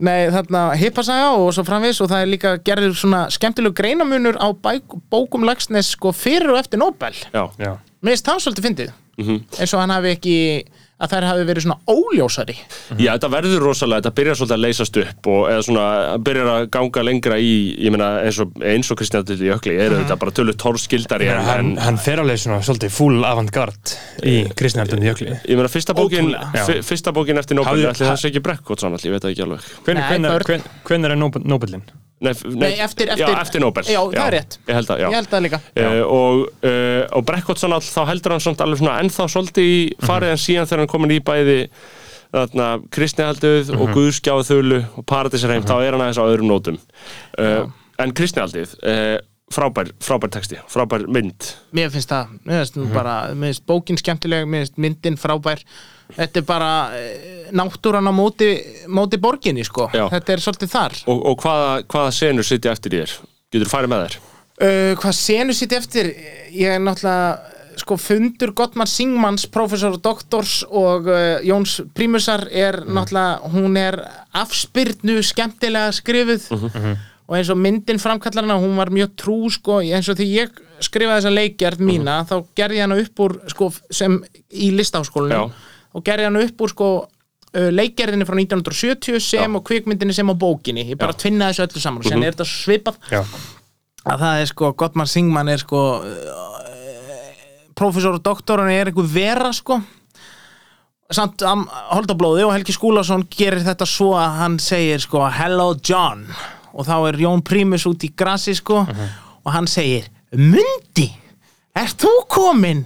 Nei, þarna hippasaga og svo framvis og það er líka gerður svona skemmtilegu greinamunur á bæk, bókum Lagsnes sko fyrir og eftir Nobel. Já, Já. Mér finnst það svolítið fyndið. Mhm. eins og hann hafi ekki að þær hafi verið svona óljósari. Já, þetta verður rosalega, þetta byrjar svolítið að leysast upp og eða svona, byrjar að ganga lengra í, ég meina, eins og, eins og Kristján til Jökli, eru þetta bara tölu tórskildari en, hann, hann fer alveg svona svolítið full avantgard í kristnaldum jökli ég meina, fyrsta bókin, fyrsta bókin eftir Nobel, ætli það sé ekki brekkot saman, ég veit það ekki alveg. Börn. hven- er Nobel- Nobelin? Nei, Nei, eftir- já, eftir- eftir Nobel. Já, það er rétt. Ég held það, já. Ég held það líka. Uh, og, uh, og Brekkottsson all, þá heldur hann samt alveg svona ennþá svolítið í farið en síðan þegar hann komin í bæði kristnihalduð og guðskjáðu þölu og paradísarheim, þá er hann aðeins á öðrum nótum. Uh, en kristnihaldið uh, frábær, frábær texti, frábær mynd. Mér finnst það, mér finnst mm bara mér finnst bókin skemmtileg, mér finnst myndin frábær. Þetta er bara eh, náttúran á móti, móti borginni sko, Já. þetta er svolítið þar. Og, og hvaða, hvaða senur sitja eftir þér? Getur þú farið með þér? uh, Hvað senu sitt eftir? Ég er náttúrulega sko fundur Gottmar Singmans, professor og doktors og uh, Jóns Prímusar er náttúrulega, hún er afspyrnu skemmtilega skrifuð. Og eins og myndin framkallar hana hún var mjög trú sko, eins og því ég skrifaði þessa leikgerð mína þá gerði ég hana upp úr sko, sem í listaháskólanum. Já. og gerði hana upp úr sko uh, leikgerðinni frá 1970 sem og kvikmyndinni sem á bókinni. Ég bara tvinnaði þessu öllu saman og sen er þetta svipað. Já. að það er sko, Gottmar Singman er sko uh, professor og doktor, hann er einhver vera sko. Samt um, Holdablóði og Helgi Skúlason gerir þetta svo að hann segir sko hello John. Og þá er Jón Prímus út í grassi sko og hann segir Mundi, ert þú komin?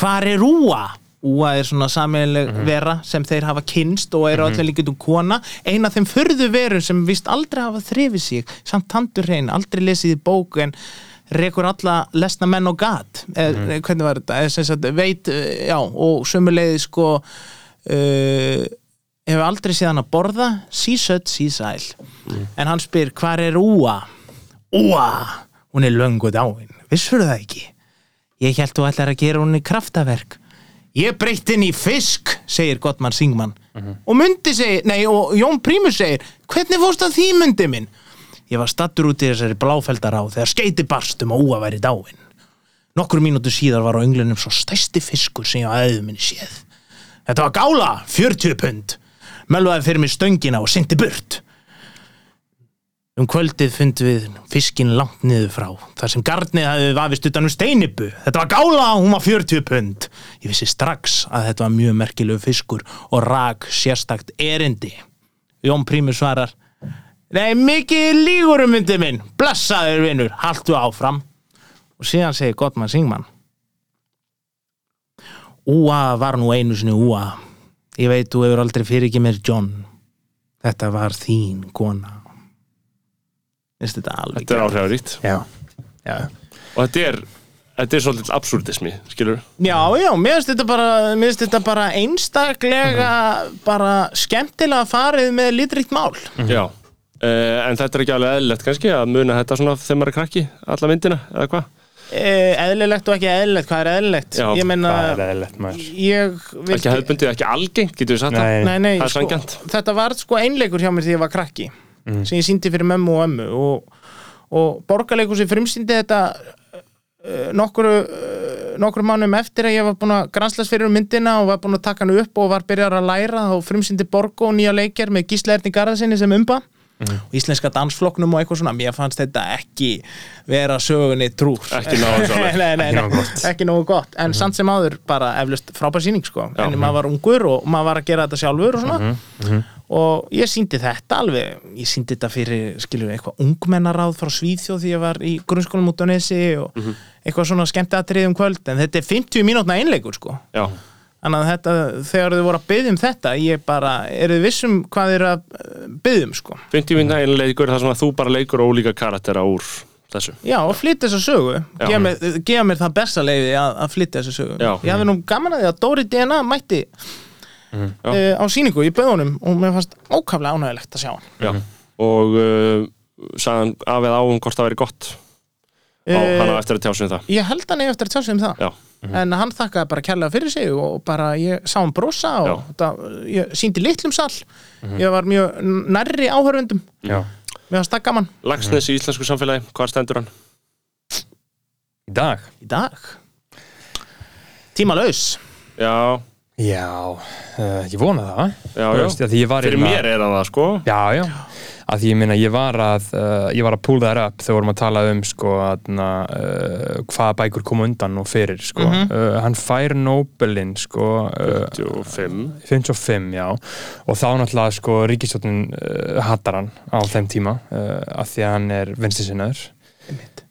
Hvar er Úa? Úa er svona sameiginleg vera sem þeir hafa kynst og eru allir líka um kona. Eina af þeim furðu verum sem vist aldrei hafa þrifið sig samt tandur hrein, aldrei lesið í bóku en rekur alla lesna menn og gat. Eða hvernig var þetta, sem sagt veit, eh, já, og sömuleiði sko uh, hefur aldrei séð hann að borða. Sísött, sísæl en hann spyr, hvar er Úa? Úa, hún er löngu dáin. Vissur það ekki? Ég held þú ætlar að gera hún í kraftaverk. Ég breytt inn í fisk, segir Gottmann Singman. Og Mundi segir, nei, og Jón Prímus segir, hvernig fórst að því Mundi minn? Ég var stattur út í þessari bláfeldará þegar skeiti barst um að úa væri dáin. Nokkur mínútu síðar var á önglunum svo stæsti fiskur sem ég á aðeins minni séð. Þetta var gála, 40 pund. Mölvaði fyrir mig stöngina og syndi burt. Um kvöldið fundum við fiskinn langt niður frá, þar sem garnið hafði vafist utan um steinibu. Þetta var gála, hún var 40 pund. Ég vissi strax að þetta var mjög merkilegu fiskur og rak sérstakt erindi. Jón Prímur svarar, Nei, mikið lígur um myndið minn, blessaður vinnur, haltu áfram. Og síðan segir Gottmann Singman, Úa var nú einu sinni Úa. Ég veit, þú hefur aldrei fyrir ekki mér John. Þetta var þín kona. Veist þetta alveg Þetta er áhrifaríkt Já. Já. og þetta er, þetta er svolítið absúrdismi, skilur Já, já, mér finnst þetta bara, mér finnst þetta bara einstaklega bara skemmtilega farið með litrikt mál. Já, uh, en þetta er ekki alveg eðlilegt kannski að muna þetta svona þegar maður er krakki, alla myndina, eða hvað? Eh, eðlilegt og ekki eðlilegt, hvað er eðlilegt? Já, ég meina, Það er eðlilegt maður. ég vildi... Ekki hefðbundið, ekki algengt, getur við sagt það? Nei. Nei, er sko, þetta var sko einleikur hjá mér því ég var krakki sem ég síndi fyrir mömmu og ömmu og, og borgarleikur sem frumsýndi þetta uh, nokkru uh, nokkru mánum eftir að ég var búin að granslast fyrir um myndina og var búin að taka hann upp og var byrjar að læra og frumsýndi Borgo nýja leikjar með Gísla Erni Garðarsinni sem umba og íslenska dansflokknum og eitthvað svona mér fannst þetta ekki vera sögunni trúr. Ekki nógu gott. ekki nógu gott. en samt sem áður bara eflust frábær síning sko. En maður var ungur og maður var að gera þetta sjálfur og svona. Og ég síndi þetta alveg ég síndi þetta fyrir skilur eitthvað ungmennaráð frá Svíþjóð því ég var í grunnskólum út á Nesi og eitthvað svona skemmti aðtrið um kvöld. En þetta er 50 mínútna einleikur sko. Já, þannig að þetta, þegar þau voru að byggja um þetta ég bara, eru þið vissum hvað þið eru að byggja um sko? 50 minna einleikur þar sem að þú bara leikur ólíka karaktera úr þessu. Já, og flytta þessa sögu. Gefa mér, gefa mér það besta leiði að, að flytta þessa sögu. Já. Ég hafði nú gaman að því að Dóri DNA mætti uh, á sýningu í böðunum og mér fannst ókaflega ánægilegt að sjá hann. Já. og uh, sagðan af eða á um hvort það væri gott á, Eh, hann eftir að tjá sig um það. Ég held hann eigi eftir að tjá sig um það Já. En hann þakkaði bara kærlega fyrir sig og bara ég sá hann brosa og þetta, ég síndi litlum sal Ég var mjög nærri áhörfundum Já. Mér fannst það gaman. Lagsnes í íslensku samfélagi, hvað stendur hann? Í dag? Í dag. Tímalaus. Já, Já, uh, ég vona það. Já, já. Veist, var Fyrir hérna- mér er það sko. Já, já að því ég minna, ég var að uh, ég var að púla þær upp þegar vorum að tala um sko, aðna, uh, hvaða bækur koma undan og fyrir, sko. Mhm. uh, hann fær Nobelin, sko uh, 55 55, já. Og þá náttúrulega, sko, ríkistjóttin uh, hattar hann á þeim tíma uh, af því að hann er vinstisinnaður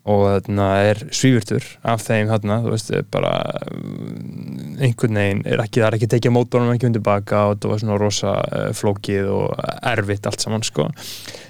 og þarna er svífurtur af þeim þarna, þú veist, bara einhvern veginn er ekki, það er ekki tekið mótornum ekki undir baka og það var svona rosa uh, flókið og erfitt allt saman, sko.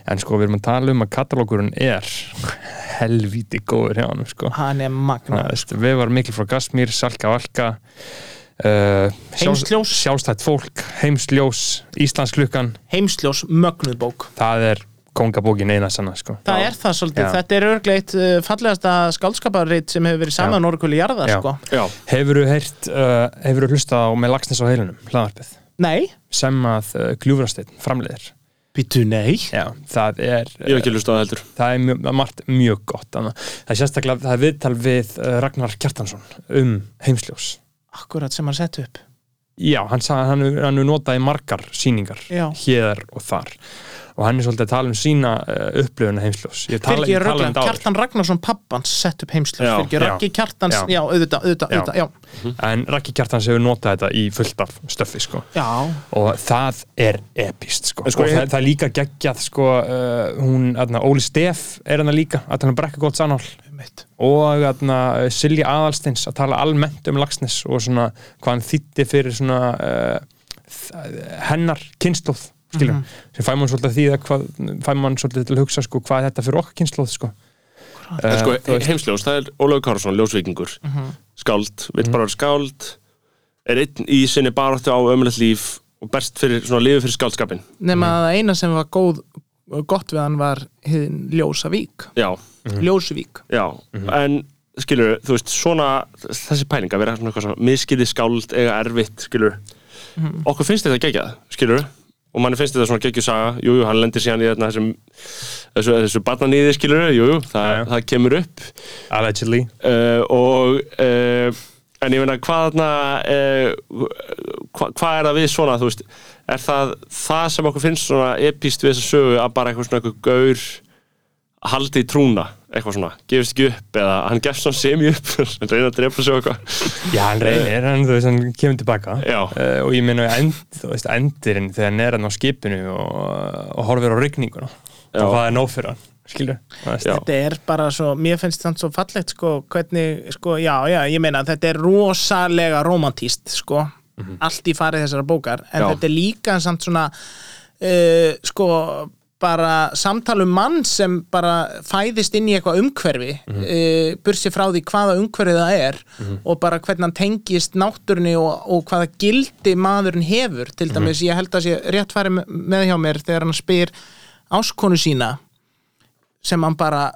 En sko, við erum að tala um að katalógurinn er helvíti góður hjá hann, sko. Hann er magna veist, við varum mikil frá Gasmír, Salka Valka uh, Heimsljós. sjálfstætt fólk, heimsljós Íslandsklukkan, Heimsljós mögnuð bók. Það er kongabókin eina sanna sko. Það er það svolítið, Já. þetta er örgleitt uh, fallegasta skálskaparrit sem hefur verið saman orðkvöli jarðar Já. sko. Já, hefur þú heyrt uh, hefur þú hlustað á með lagsnes á heilunum hlaðarpið, Nei, sem að uh, gljúfrasteinn framleiðir býtu nei Já, það er, ég hef ekki lust á það heldur það er mjög, margt mjög gott þannig. að það er sérstaklega, það er viðtal við Ragnar Kjartansson um heimsljós Akkurat sem hann sett upp Já, hann sagði að hann, hann hefur notað í margar sýningar Já. hér og þar og hann er svolítið að tala um sína uh, upplifun af heimsljós Ég Fyrir um. Kjartan Ragnarsson pappans sett upp heimsljós Fyrir Raggi Kjartans, já. já, auðvitað, auðvitað, Já. auðvitað já. en Raggi Kjartans hefur notað þetta í fullt af stöffi sko. já, og það er epist sko. En sko, og ég- það, það er líka geggjað sko, uh, hún, aðna, Óli Steff er hann líka að tala um brekka gott sannhál og aðna, Silja Aðalsteins að tala almennt um Lagsnes og svona hvað hann þýtti fyrir svona uh, hennar skilur, Mhm. sem fæ mann svolítið að því hvað, fæ mann svolítið til að hugsa sko, hvað er þetta fyrir okkar kynnslóð sko. En sko, heimsljós, það er Ólafur Kársson, ljósvíkingur. Skáld, vill Mhm. bara vera skáld Er einn í sinni baráttu á ömulegt líf og best fyrir, svona lifi fyrir skáldskapin Nefna að það eina sem var góð gott við hann var hinn Ljósavík. Já, Ljósuvík já, en skilur, þú veist, svona þessi pæling að vera svona eitthvað svona miskilið skáld eiga erfitt, skilur okkur finnst þetta geggjað, skilur og manni finnst þetta svona geggjuð saga. Jú, jú, hann lendir síðan í þessum þessu, þessu barnaníði, skilur, jú, jú það, já. það kemur upp. Allegedly. Uh, og uh, en ég meina hvað uh, hva, hvað er það við svona þú veist, er það það sem okkur finnst svona epíst við þessa sögu að bara eitthvað svona eitthvað gaur haldi trúna, eitthvað svona gefist ekki upp eða hann gefst svona semi upp en reyna að drepa sig og eitthvað. Já, hann reynir, hann, þú veist, hann kemur tilbaka. Uh, og ég meina end, þú veist, endirinn þegar hann er hann á skipinu og, og horfir á rigninguna. Já. og hvað er nóg fyrir hann, skilur. Þetta er bara svo, mér finnst það svo fallegt sko, hvernig, sko, já, já, ég meina þetta er rosalega romantíst, sko allt í farið þessara bókar. En Já. þetta er líka samt svona uh, sko bara samtal um mann sem bara fæðist inn í eitthvað umhverfi mm -hmm. bursi frá því hvaða umhverfi það er og bara hvernig hann tengist náttúrunni og, og hvaða gildi maðurinn hefur. Til dæmis, ég held að sé rétt farið með- hjá mér þegar hann spyr áskonu sína sem hann bara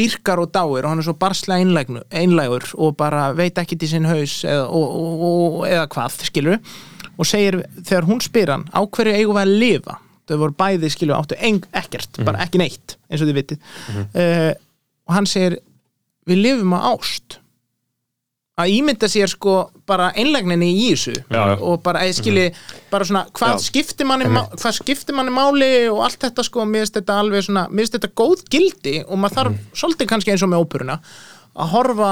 dyrkar og dáir og hann er svo barslega einlægnu, einlægur og bara veit ekki til sinn haus eða, og, og, og, eða hvað, skilur og segir, þegar hún spyr hann á hverju eigum við að lifa þau voru bæði, skilur, áttu eng, ekkert bara ekki neitt, eins og þið vitið. Uh, og hann segir við lifum á ást. Að ímynda sér sko bara einlægninni í þessu Já, já. og bara, eða skilji, bara svona hvað Já. skiptir, manni, má- hvað skiptir manni máli og allt þetta sko, mér finnst þetta alveg svona mér finnst þetta góð gildi og maður þarf svolítið kannski eins og með óperuna að horfa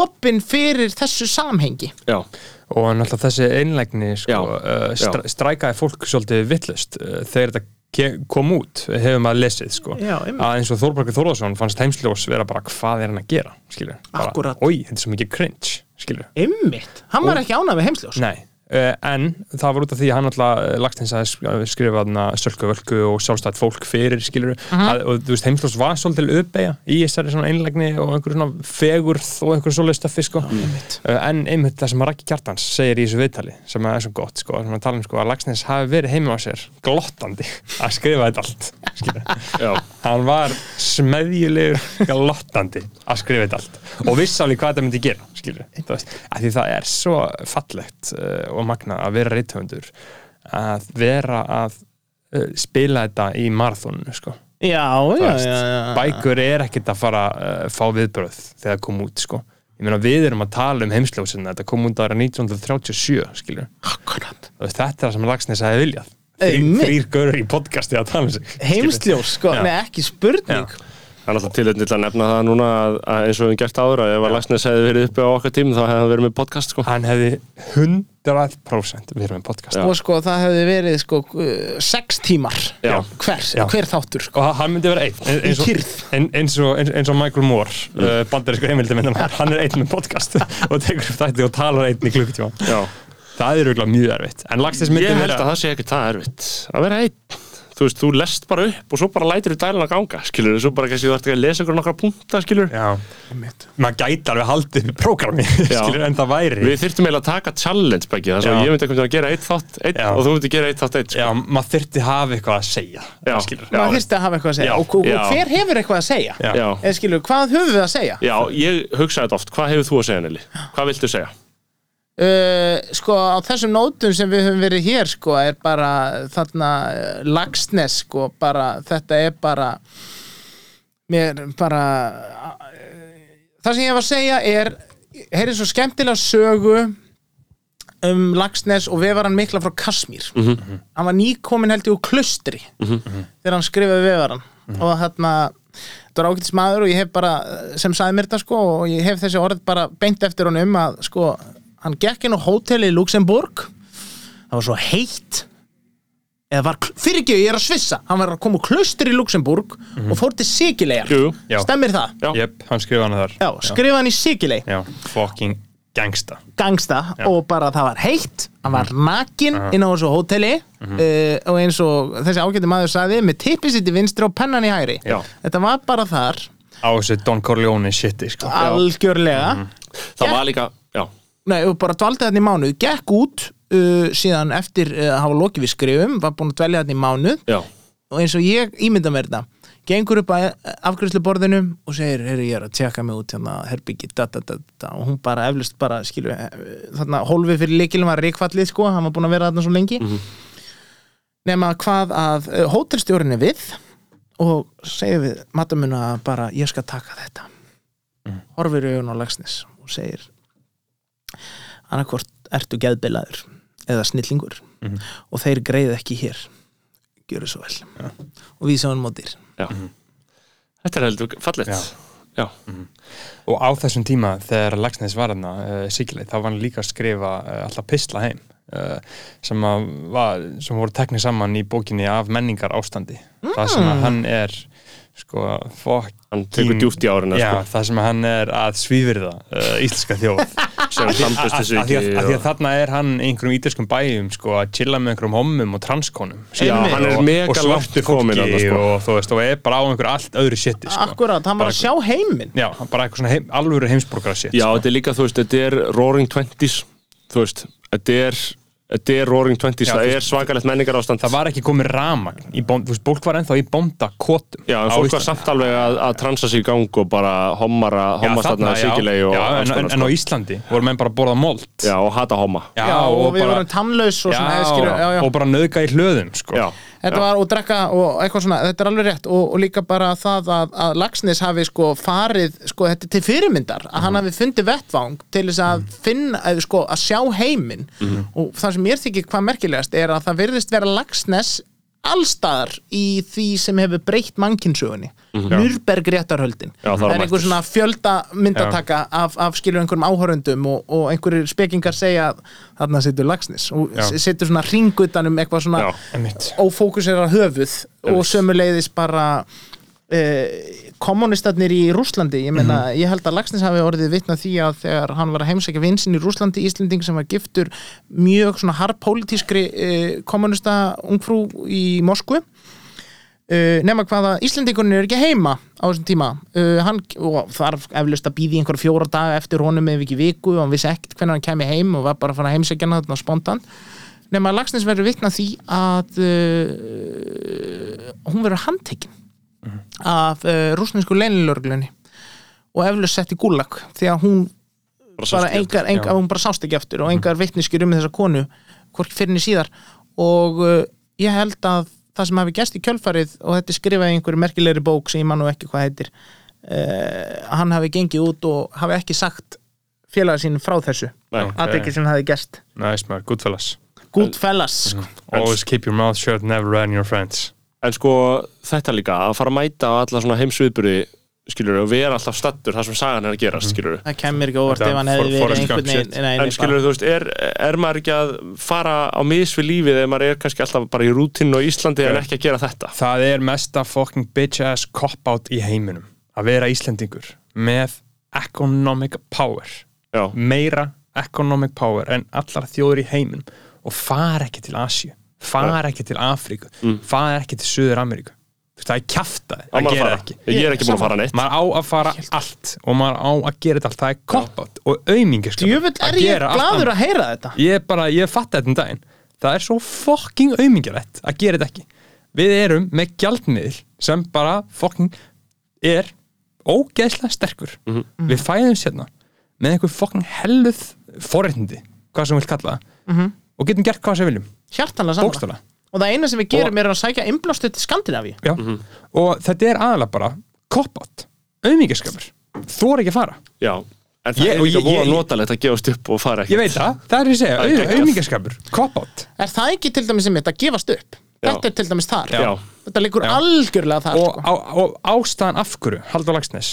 opinn fyrir þessu samhengi. Já, og náttúrulega þessi einlægni sko, Já, uh, já. str strækaði fólk svolítið vittlust uh, þegar þetta kom út hefur maður lesið sko. Já, einmitt. að eins og Þórbergur Þórðarsson fannst heimsljós vera bara hvað er hann að gera skilur, bara, oi, þetta er svo mikið cringe skilur, Ymmit, hann var ekki ánað við heimsljós. Nei en það var út af því að hann alltaf Lagstins að skrifa þarna Sölku Völku og sjálfstætt fólk fyrir skilur að, og þú veist heimslós var svolítið uppeyja í þessari svona einlegni og einhverju svona fegurð og einhverju svoleið stöffi sko. uh, en einmitt það sem Raki Kjartans segir í þessu viðtali sem er svo gott sko, sem að tala um sko, að Lagstins hafi verið heima á sér glottandi að skrifa þetta allt skilur Já, hann var smeðjulegur glottandi að skrifa þetta allt og vissi alveg hvað þetta myndi gera skilur, því það er svo fallegt uh, og magna að vera reythöfundur að vera að uh, spila þetta í marathónu sko. Já, já, já, já. bækur er ekkert að fara að uh, fá viðbröð þegar það kom út sko. meina við erum að tala um heimsljósina þetta kom út ára 1937 skilur Akkurat þetta er það sem Lagsnes hefði viljað Þrý- Einmitt. þrír gaurur í podcasti að tala um sig. Heimsljós, sko, Já. nei ekki spurning það er alltaf tilhætni til að nefna það núna að, að eins og við höfum gert áður að ef að Lagsnes hefði verið uppi á okkar tím þá hefði hann verið með podcast sko. hann hefði 100% verið með podcast Já. Og sko, það hefði verið, sko, uh, sex tímar Já. Hver, Já. hver þáttur, sko og hann myndi vera einn ein- eins, og- kyrrð. ein- eins, og, eins, eins og Michael Moore uh, bandarísku heimildamindar hann er einn með podcast og tekur upp þætti og talar einn í klukkutíma Já. Það er auðvitað mjög erfitt en Lagsnes myndi Ég held vera að það sé ekki það erfitt að vera einn Þú veist, þú lest bara upp og svo bara lætir þú dælun að ganga skilur, svo bara kannski þú ert ekki að lesa ykkur nokkra punta skilur já, maður gæti alveg haldið prógrami skilur en það væri Við þyrftum eiginlega að taka challenge beggi þess að ég myndi veginn að gera eitt þátt Já. og þú myndi gera eitt þátt einn sko. já, maður þyrfti hafa eitthvað að segja Já. skilur Já. Maður þyrfti að hafa eitthvað að segja Já. og, og, og hver hefur eitthvað að segja? Já. Já. Eða skilur, hvað höfum við að segja? Já, ég hugsaði þetta oft, hvað Uh, sko á þessum nótum sem við höfum verið hér sko er bara þarna uh, lagsnes sko bara þetta er bara mér bara uh, það sem ég hef að segja er heyrið svo skemmtilega sögu um Lagsnes og vefaran mikla frá Kasmír. Hann var nýkomin held ég úr klustri þegar hann skrifaði vefaran og þarna þetta var ágætis maður og ég hef bara sem sagði mér þetta sko og ég hef þessi orð bara beint eftir honum að sko hann gekk inn á hóteli í Luxemburg það var svo heitt. Eða var, fyrir ekki, ég er að svissa. Hann var að koma úr klaustur í Luxemburg og fór til Sigilegar, Jú. Já. stemmir það? Já. Jep, hann skrifa hann þar. Já, skrifa hann í Sigilei já, fucking gangsta. Gangsta og bara það var heitt. Hann var nakin inn á þessu hóteli. Uh, og eins og þessi ágæti maður sagði með tippið sitt í vinstri og pennan í hægri. Já. þetta var bara þar. Á þessu Don Corleone shiti sko. algjörlega. Það Já. var líka, já, Nei, bara dvaldi þetta í mánuð. Gekk út uh, síðan eftir uh, að hafa lokið við skrifum var búin að dvelja þetta í mánuð. Já, og eins og ég ímynda mér þetta gengur upp að afgræsluborðinu og segir, heyrðu ég er að tjekka mig út hérna herbyggi, da, da, da, da, og hún bara eflust bara, skilur, þarna hólfið fyrir leikilum var ríkfallið, sko, hann var búin að vera þarna svo lengi. Nema hvað að uh, hótelstjórin er við og segir við matamuna bara, ég skal taka þetta. Horfir í augun á lagsnes og segir annarkvort ertu geðbilaður eða snillingur og þeir greið ekki hér. Gjöru svo vel. Og við sáum mótir já. Þetta er heldur fallegt. Já. Já, og á þessum tíma þegar Lagsnes var hérna uh, Sigileit, þá var hann líka að skrifa uh, alltaf pistla heim uh, sem, að var, sem voru teknið saman í bókinni af menningar ástandi það sem að hann er sko, fokk hann tekur djúpt í árina Já, sko, það sem hann er að svífyrða uh, íslenska þjóð þarna er hann í einhverjum ítalskum bæjum sko, að chilla með einhverjum hommum og transkonum Já, hann er mega langt þarna, sko. og þú veist, og er bara á einhver allt öðru shiti sko. akkurat, hann var að sjá heiminn Já, bara eitthvað svona heim, alvöru heimsborgara shit Já, sko. þetta er líka, þú veist, þetta er Roaring Twenties Þú veist, þetta er Þetta er Roaring Twenties, það er svakalegt menningar ástand það var ekki komið veist, bólk var ennþá í bóndakotum Já, en fólk var samt alveg að, að transa sig í gang og bara hommara, hommast þarna síkilegi og já, en, alls en, konar, en á sko. Íslandi voru menn bara að borða mold. Já, og hata homma. Já, já, og, við bara, vorum tannlaus og og bara nöðga í hlöðum sko. Já, Þetta var og drekka og eitthvað svona, þetta er alveg rétt. Og, og líka bara það að, að Lagsnes hafi sko farið, sko þetta til fyrirmyndar að hann hafi fundið vettvang til þess að finna, eða, sko að sjá heiminn. Og það sem mér þykir hvað merkilegast er að það virðist vera Lagsnes allstaðar í því sem hefur breytt mannkinsögunni Nürberg réttarhöldin. Já, þar á það er einhver svona fjölda myndataka af, af skilur einhverjum áhörundum og, og einhverjir spekingar segja að þarna situr Lagsnes og Já. situr svona ringutan um eitthvað svona ófókusera höfuð og sömuleiðis bara uh, kommunistarnir í Rúslandi ég meina, Mhm. ég held að Lagsnes hafi orðið vitna því að þegar hann var að heimsækja vinsinn í Rúslandi, Íslending sem var giftur mjög svona harpolítískri uh, kommunista ungfrú í Moskvu Uh, nema hvaða Íslendingunni er ekki heima á þessum tíma. Uh, hann og þarf eflaust að býði einhver fjóra daga eftir honum ef ekki viku og hann vissi ekkert hvernig hann kemi heim og var bara að fara að heimsækja hann þarna spontan. Nema að Lagsnes verður vitna því að uh, hún verður handtekinn af uh, rúsnesku leinilörglunni og eflaust sett í gúlag því að hún bara engar, engar, hún bara sást ekki eftir og engar vitniskjur um þessa konu hvorki fyrir henni síðar. Og ég held að það sem hafi gæst í kjölfarið og þetta er skrifað í einhverju merkilegri bók sem ég man nú ekki hvað heitir uh, hann hafi gengið út og hafi ekki sagt félaga sín frá þessu aðtekki sem hafi gæst Nice man, Goodfellas. Goodfellas. Sko. Always keep your mouth shut, never on your friends. En sko þetta líka, að fara að mæta á alla svona heimsviðburi skilur og vera alltaf stattur þar sem sagan er að gerast skilur það kemur ekki óvart ef hann hefði verið einhvern veginn En skilur þú veist, er, er maður ekki að fara á mis við lífið ef maður er kannski alltaf bara í rútinu á Íslandi en ekki að gera þetta? Það er mesta fucking bitch ass cop-out í heiminum að vera Íslendingur með economic power. Já, meira economic power en allar þjóður í heiminum og fara ekki til Asju fara ekki til Afríku fara ekki til Suður Ameríku það er á að maður að gera ekki. Ég er ekki búin að fara neitt. Maður á að fara allt og maður á að gera þetta allt. Það er cop-out og djöfull er ég gladur að heyra þetta. Ég er bara, ég fatt þetta um daginn. Það er svo fucking aumingjulegt að gera þetta ekki. Við erum með gjaldmiðl sem bara fucking er ógeðslega sterkur. Mhm. við fæðum sérna með einhver fucking helluð forréttindi, hvað sem við vilt kalla það. Mhm. og getum gert hvað sem við viljum. Bókstala og það eina sem við gerum er að sækja innblástu til Skandinavíu Já. og þetta er aðalega bara cop-out, aumingjskapur þóra ekki að fara Já, en það Ég- er og líka búin ég- notalegt að gefast upp og fara ekki ég veit það, það er ég að segja, er aumingjskapur cop-out er það ekki til dæmis sem þetta gefast upp Já. þetta er til dæmis þar Já. þetta liggur Já. algjörlega þar og, sko. á, og ástæðan af hverju Haldur Lagsnes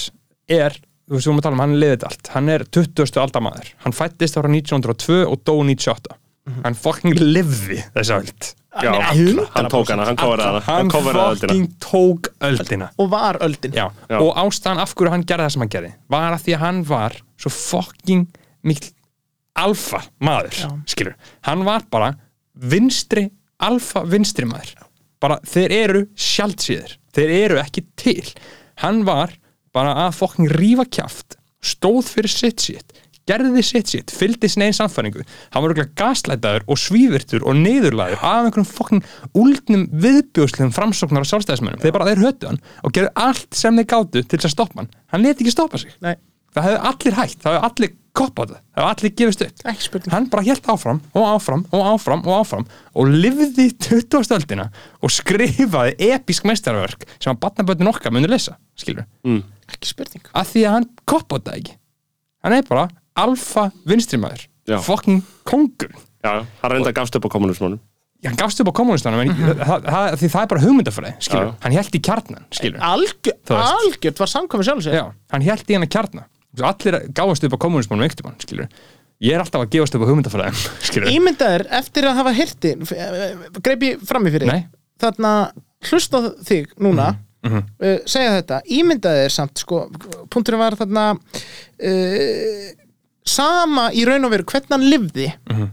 er þú veist, við erum að tala um, hann er liðið allt hann er 20. aldamaður, hann fættist ára 1902 og dó 98 hann fucking livði þessa öld. Já, hann tók hana, hann hana hann fucking tók öldina. Og var öldin. Já. Já. og ástæðan af hverju hann gerði það sem hann gerði var að því að hann var svo fucking mikil alfa maður, Já. skilur hann var bara vinstri alfa vinstri maður. Bara þeir eru sjálfsíðir þeir eru ekki til. Hann var bara að fucking rífa kjaft stóð fyrir sitt sitt gerði sitt sitt, fylgdi sinni einn samfæringu hann var auðvitað gaslætaður og svívirtur og neyðurlæður af einhverjum fucking úldnum viðbjóðslegum framsóknar og sjálfstæðismennum, þeir bara þeir höttu hann og gerðu allt sem þeir gátu til þess að stoppa hann. Hann leti ekki stoppa sig. Nei, það hefði allir hægt, það hefði allir koppað það það hefði allir gefist upp. Ekki spurning. Hann bara helt áfram og áfram og áfram og áfram og lifði 20. öldina og skrifaði episk meistarverk sem að batnaböndin okkar muni lesa skilur, ekki spurning. Að því að hann koppaði það ekki. Hann er bara alfa vinstrimæður Já. fucking kongur Já, hann reynda gafst upp á kommunismónum hann gafst upp á kommunistana en það, það, því það er bara hugmyndafræði skilur, Já. hann held í kjarnan skilur algjört var samkvæmi sjálf sér. Já, hann held í hennar kjarna. Allir gáðast upp á kommunismannum einhvern tímann, skilur ég er alltaf að gefast upp á hugmyndafræðum skilur Ímyndaður eftir að hafa hirti greipi fram í fyrir. Nei. þarna hlusta þig núna Mhm, uh, segja þetta. Ímyndaður samt sko, punkturinn var þarna uh, sama í raun og veru hvernig hann livði Mhm.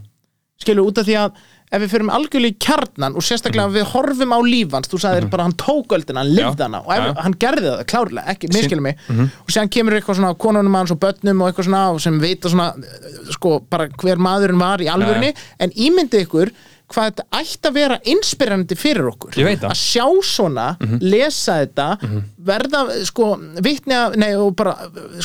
skilur út af því að ef við fyrir algjörlega í kjarnan og sérstaklega við horfum á lífans, þú sagðir bara hann tók öldina, hann livði hana og ef, Já. hann gerði það klárlega, ekki, miskilum mig. Mhm. og séðan kemur eitthvað svona konunum hans og börnum og eitthvað svona sem vita svona eh, sko bara hver maðurinn var í alvörni en ímyndi ykkur hvað þetta ætti að vera inspirandi fyrir okkur. Mhm. að sjá svona, lesa þetta verða sko að, nei og bara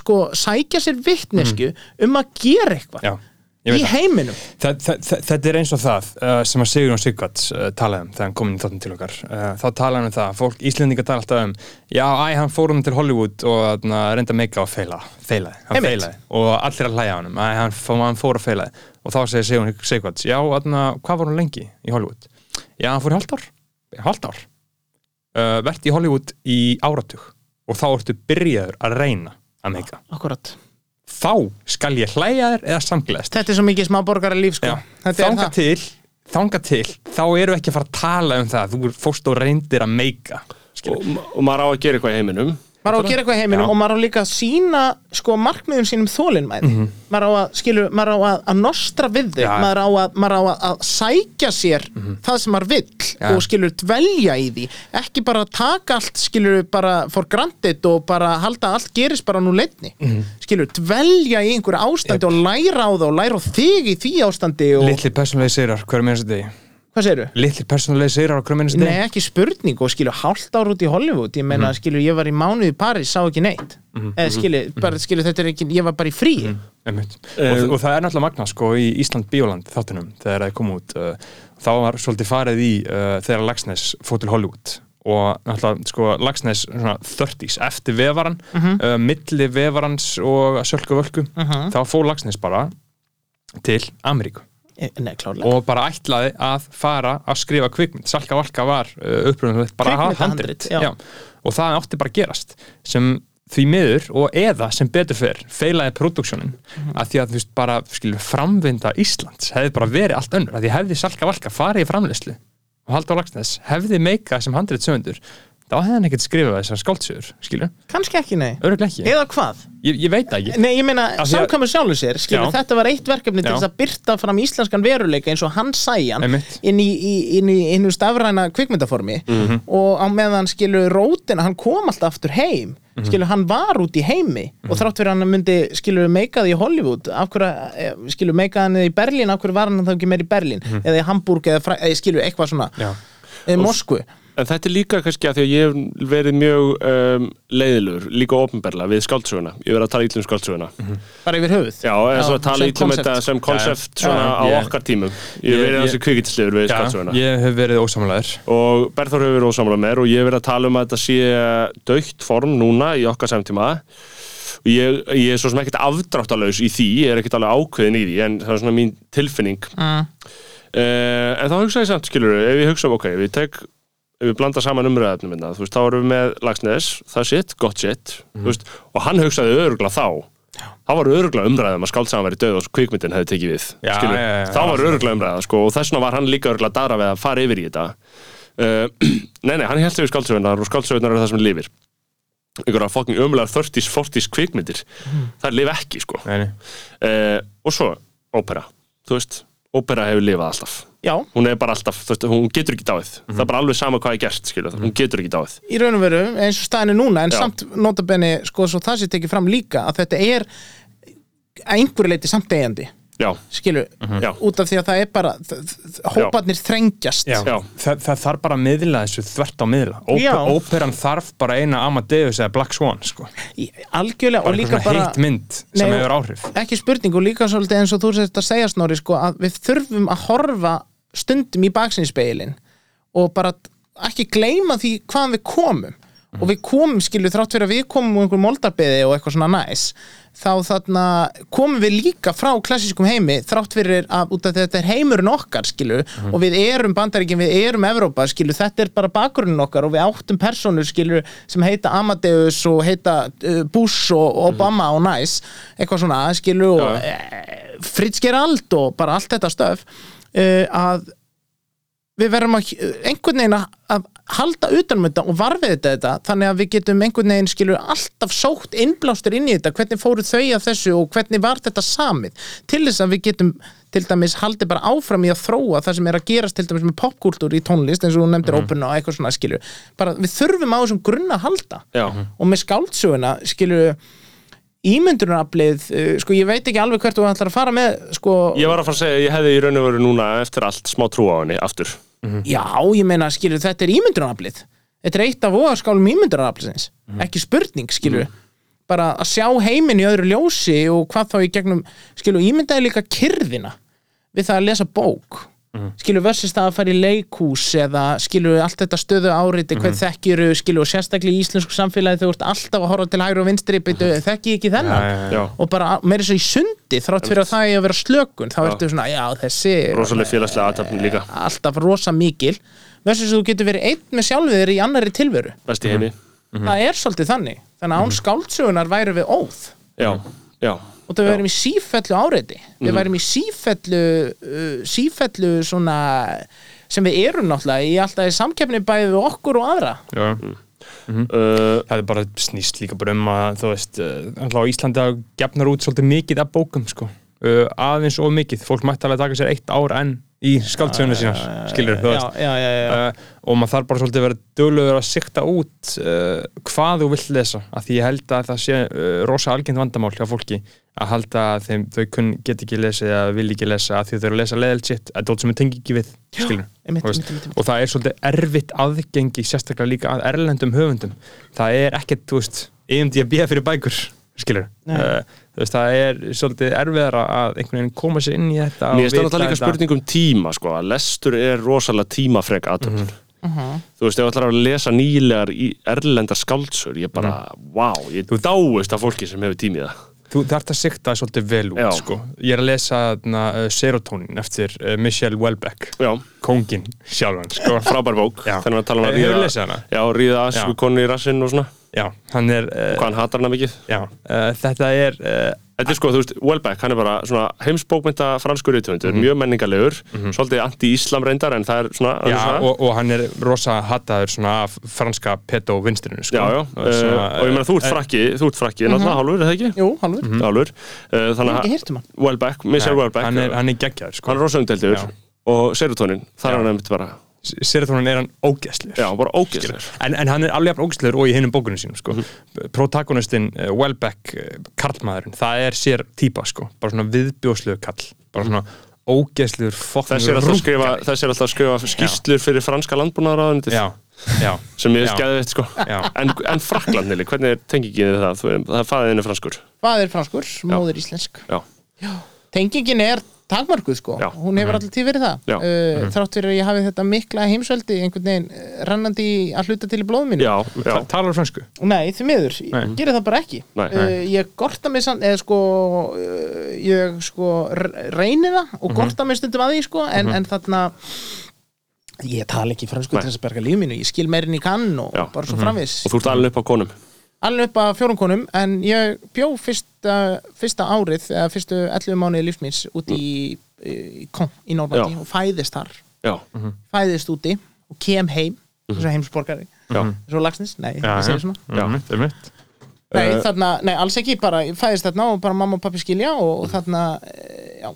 sko sækja sér vitnesku um að gera eitthvað Mhm. Já, í heiminum. Þetta er eins og það uh, sem að Sigurjón Sigvarts uh, talaði um þegar hann kom inn í þáttum til okkar. Uh, þá talaði hann um það, fólk, Íslendingar tala alltaf um já, æ, hann fór um til Hollywood og reynda meika og feila feilaði, hann feilaði. Og allir að hlæja á hann æ, hann, hann fór að feilaði og þá segir Sigurjón Sigvarts já, aðna, hvað var hann lengi í Hollywood? Já, hann fór hálft ár. Uh, verðt í Hollywood í áratug og þá ertu byrjaður að reyna að meika Akkurat. þá skal ég hlæja þér eða samgleðast þetta er svo mikið smáborgara líf sko. Já, þetta er þanga það. til þanga til, þá eru ekki að fara að tala um það þú fórst og reyndir að meika og, og maður á að gera eitthvað í heiminum maður á að gera eitthvað heiminum Já. og maður á líka að sína sko markmiðum sínum þólinmæði maður á að, skilur, maður á að, að nostra við þau, Já. maður á að, maður á að, að sækja sér það sem maður vill Já. og skilur dvelja í því. Ekki bara taka allt skilur bara for granted og bara halda allt gerist bara nú leitni skilur dvelja í einhverju ástandi og læra á það og læra á þig í því ástandi og Litli persónulegi sigrar, hver með þessu degi? Hvað segirðu? Litli persónulegi sigrar á hver með þessu Nei, ekki spurning og skilur hálft ár út í Hollywood. Ég meina, skilur, ég var í mánuði í Paris sá ekki neitt. Eða skilur, bara, skilur, þetta er ekki ég var bara í frí Einmitt. og, og það er náttúrulega magna sko í Ísland Bíóland þáttunum þegar það kom út uh, þá var svolítið farið í uh, þegar Lagsnes fór til Hollywood. Og náttúrulega sko Lagsnes svona 30s eftir vefaran uh, milli vefarans og Sölku Völku þá fór Lagsnes bara til Ameríku Nei, klárlega. Og bara ætlaði að fara að skrifa kvikmynd. Salka Valka var uh, uppröðunum bara að hafa handrit. og það átti bara að gerast. Sem því miður og eða sem betur fyrr feilaði produksjónin. Mhm. að því að þú veist bara skilur framvinda Íslands hefði bara verið allt önnur. Að því hefði Salka Valka farið í framleyslu og Haldur Lagsnes hefði meikað sem handrit sögundur þá hefði hann ekkert skrifað þessar skáldsögur skilur, kannski ekki, nei öruglega ekki eða hvað? ég, ég veit það ekki Nei, ég meina, Af því að- samkvæmur sjálfur sér skilur, Já. þetta var eitt verkefni til Já. þess að byrta fram íslenskan veruleika eins og hann sæjan Einmitt. inn í, í, inn í innu stafræna kvikmyndaformi Mhm. og á meðan skilur rótina, hann kom alltaf aftur heim Mhm. skilur, hann var út í heimi og þrátt fyrir hann myndi, skilur, meika því í Hollywood af hverju, eh, skilur, meika hann í Berlín af hverju var hann þá ekki meir í Berlín eða í Hamburg eða, fræ, eða skilur, eitthvað svona Mhm. Já. eða Moskvu En þetta er líka kannski að því að ég hef verið mjög um, leiðilegur, líka ofnberla við skáldsöguna. Ég hef verið að tala illum skáldsöguna. bara yfir höfuð Já, eða svo að tala concept. þetta sem konsept svona Já, á ég- okkar tímum. Ég hef ég- verið ég- þessi kvikindislegur við Já, skáldsöguna. ég hef verið ósamlegaður Og Berþór hefur verið ósamlega með og ég hef verið að tala um að þetta sé dögt form núna í okkar samtíma. Og ég, ég er svo sem ekkert afdráttalauðs í því, ég er ekkert alveg ákveðin í því, en það er svona mín tilfinning. Mm. Uh, en þá hugsa ég samt, skilur ef ég hugsa, ok, ef við tek ef við blanda saman umræðefnum minna, þú veist, þá erum við með Lagsnes, það er sitt, gott sitt þú veist, og hann hugsaði örugla þá. Þá var örugla umræðum að skáldsagan væri döð og kvikmyndin hefði tekið við Já, skilur, já, já, þá var örugla umræða, sko, og þess vegna var hann líka örugla dara við að fara yfir í þetta. Uh, nei, nei, hann held sig við skáldsögunar og skáldsögunar eru það sem lifir. Einhverja fokking ömulegar 30s, 40s kvikmyndir. Það lif ekki, sko. Nei, nei. uh, og svo, ópera. Þú veist, ópera hefur lifað alltaf Já, hún er bara alltaf, þú veist, hún getur ekki dáið það er bara alveg sama hvað er gert, skilur hún getur ekki dáið í raun og veru eins og staðinu núna en Já. samt notabenni sko svo það sé tekið fram líka að þetta er að einhverju leiti samt eigandi já, skilu, Já. út af því að það er bara hóparnir þrengjast Já. Já. Það, það þarf bara að miðla þessu þvert á miðla. Óperan þarf bara eina Amadeus eða Black Swan sko. Í- algjörlega bara og líka bara heitt mynd sem hefur áhrif ekki spurning og líka svolítið eins og þú sést að segja snorri sko að við þurfum að horfa stundum í baksinnspeilin og bara ekki gleyma því hvaðan við komum. Og við komum skilu þrátt fyrir að við komum úr einhver moldarbeði og eitthvað svona næs þá þarna komum við líka frá klassískum heimi þrátt fyrir að út af þetta er heimurinn okkar skilu og við erum bandaríkin, við erum Evrópa skilu, þetta er bara bakgrunin okkar og við áttum personur skilu sem heita Amadeus og heita uh, Bush og Obama og næs eitthvað svona skilu og Já. uh, Fritz Gerald og bara allt þetta stöf uh, að við verðum að einhvern veginn að, halda utanum þetta og varfið þetta, þetta þannig að við getum einhvern veginn skilur alltaf sótt innblástur inn í þetta, hvernig fóru þau að þessu og hvernig var þetta samið? Til þess að við getum til dæmis haldið bara áfram í að þróa það sem er að gerast til dæmis með popkúltúr í tónlist eins og þú nefndir mm. óperuna og eitthvað svona skilur. Bara við þurfum á þessum grunna að halda. Já, og með skáldsöguna skilur ímyndunaraflið, uh, sko ég veit ekki alveg hvert þú ætlar að fara með sko, ég var að fara að segja ég hefði í raun og veru núna eftir allt smá trú á henni, aftur. Já, ég meina, skilur, þetta er ímyndunaraflið. Þetta er eitt af voðaskálum ímyndunarafliðsins Ekki spurning, skilur. Bara að sjá heiminn í öðru ljósi og hvað þá í gegnum, skilur, ímyndaði líka kyrðina við það að lesa bók skilur, versus það að fara í leikhús eða skilur allt þetta stöðu áriti hvað þekkjuru, skilur, og sérstaklega í íslensku samfélagi þau ert alltaf að horfa til hægri og vinstri byrju, þekki ég ekki þennan? Já, já. já, og bara meira svo í sundi þrátt fyrir að það er að vera slökun þá ertu svona, já, þessi rosalega félagslega aðtapn líka. alltaf rosa mikil. Versus þú getur verið einn með sjálfið þér í annari tilveru. Best í heimi, það er svolítið þannig. Þannig að án skáldsögunar væri við óð. Já, já og það værim í sífellu áreiti. Við værim í sífellu uh, sífellu svona sem við erum náttúrulega í alltaf í samkeppni bæði við okkur og aðra. Já. uh, það er bara snýst líka bara um að þú veist, uh, alltaf á Íslandi að gefnar út svolítið mikið af bókum sko. uh, aðeins og mikið, fólk mætti alveg taka sér eitt ár enn í skáldsöguna sínar skilur, þú veist. já, já, já. uh, og maður þarf bara svolítið að vera duglegur að sikta út uh, hvað þú vilt lesa af því ég held að það sé uh, rosa algjönd vandamál hjá fólki að halda að þeim, þau kun, get ekki lesið eða vil ekki lesa af því þau eru að lesa leðilt sitt að dótt sem þau tengi ekki við skilur, og það er svolítið erfitt aðgengi sérstaklega líka að erlendum höfundum. Það er ekkert, þú veist, EMDB fyrir bækur skilur uh, veist, það er svolítið erfiðara að einhvern veginn koma sér inn í þetta Mér finnst það líka spurning um tíma sko, lestur er rosalega tímafrek aðtöfn Mhm. Þú veist, ef þú ætlar að lesa nýlegar í erlenda skáldsur, ég bara, vá, ég dáist af fólki sem hefur tímið það. Þú þarft að sikta svolítið vel út sko. Ég er að lesa na, uh, Serotonin eftir uh, Michelle Welbeck Já, Kóngin sjálfan sko. frábær bók, þannig að tala um að ríða? Já, ríða asku konu í rassinn og svona Já, hann er uh, Hvað hann hatar hana mikið já, uh, Þetta er uh, Þetta er sko, þú veist, Welbeck, hann er bara svona heimsbókmynda franskur rithöfundur, Mhm. mjög menningalegur, svolítið anti-íslam reyndar, en það er svona, er já, svona og, og hann er rosa hataður svona af franska pedo-vinstrinu sko. Já, já, Og svona, og ég meina þú ert frakki, þú ert frakki, náttúrulega hálfur, er það ekki? Jú, halvur, Mhm. Hálfur, uh, þannig að hann Welbeck, nei, Welbeck, hann er, hann er geggjaður sko. hann er rosa umdeldur og serotonin, það Já. er hann einmitt bara, Serotonin er hann ógeðslegur já, bara ógeðslegur. en, en hann er alveg jafn ógeðslegur og í hinnum bókunum sínum sko. Mhm. protagonistin uh, Welbeck, uh, karlmaðurinn það er sér típa sko. bara svona viðbjóðslegu kall bara svona ógeðslegur Þessi er alltaf að skrifa, þessi er alltaf að skrifa skýslur fyrir franska já, sem ég skæði þetta sko. já En, en Frakland, Nili, hvernig er tengingin við það? Það er fæðinu franskur. Faðir franskur, móðir íslensk Já. Tengingin er takmarkuð sko. Já. Hún hefur alltaf tíð verið það. Uh, Þrátt fyrir að ég hafi þetta mikla heimsveldi einhvern veginn eh, rennandi í að hluta til í blóðum mínu Já, já, Ta- talar fransku Nei, því miður, Nei. ég gerir það bara ekki. Nei. uh, Ég gorta mig samt eða sko, uh, ég sko r- reyni það Mhm. og gorta mig stundum að því sko en, en þarna ég tala ekki fransku Nei. til þess að berga líf mínu. Ég skil meirinn í kann og Já. bara svo framvis og þú ert alveg upp á konum. Alveg upp að fjórum konum en ég bjó fyrsta, fyrsta árið eða fyrstu 11 mánuði lífsmins út í, í í Normandi Já. og fæðist þar Já, fæðist úti og kem heim þess að heimsborgari já, svo lagsnes, nei, Já, ég segi já. svona. Mm, er mitt. Nei, Eh, þarna, nei, alls ekki, bara ég fæðist þarna og bara mamma og pappi skilja og, og þarna, eh, já,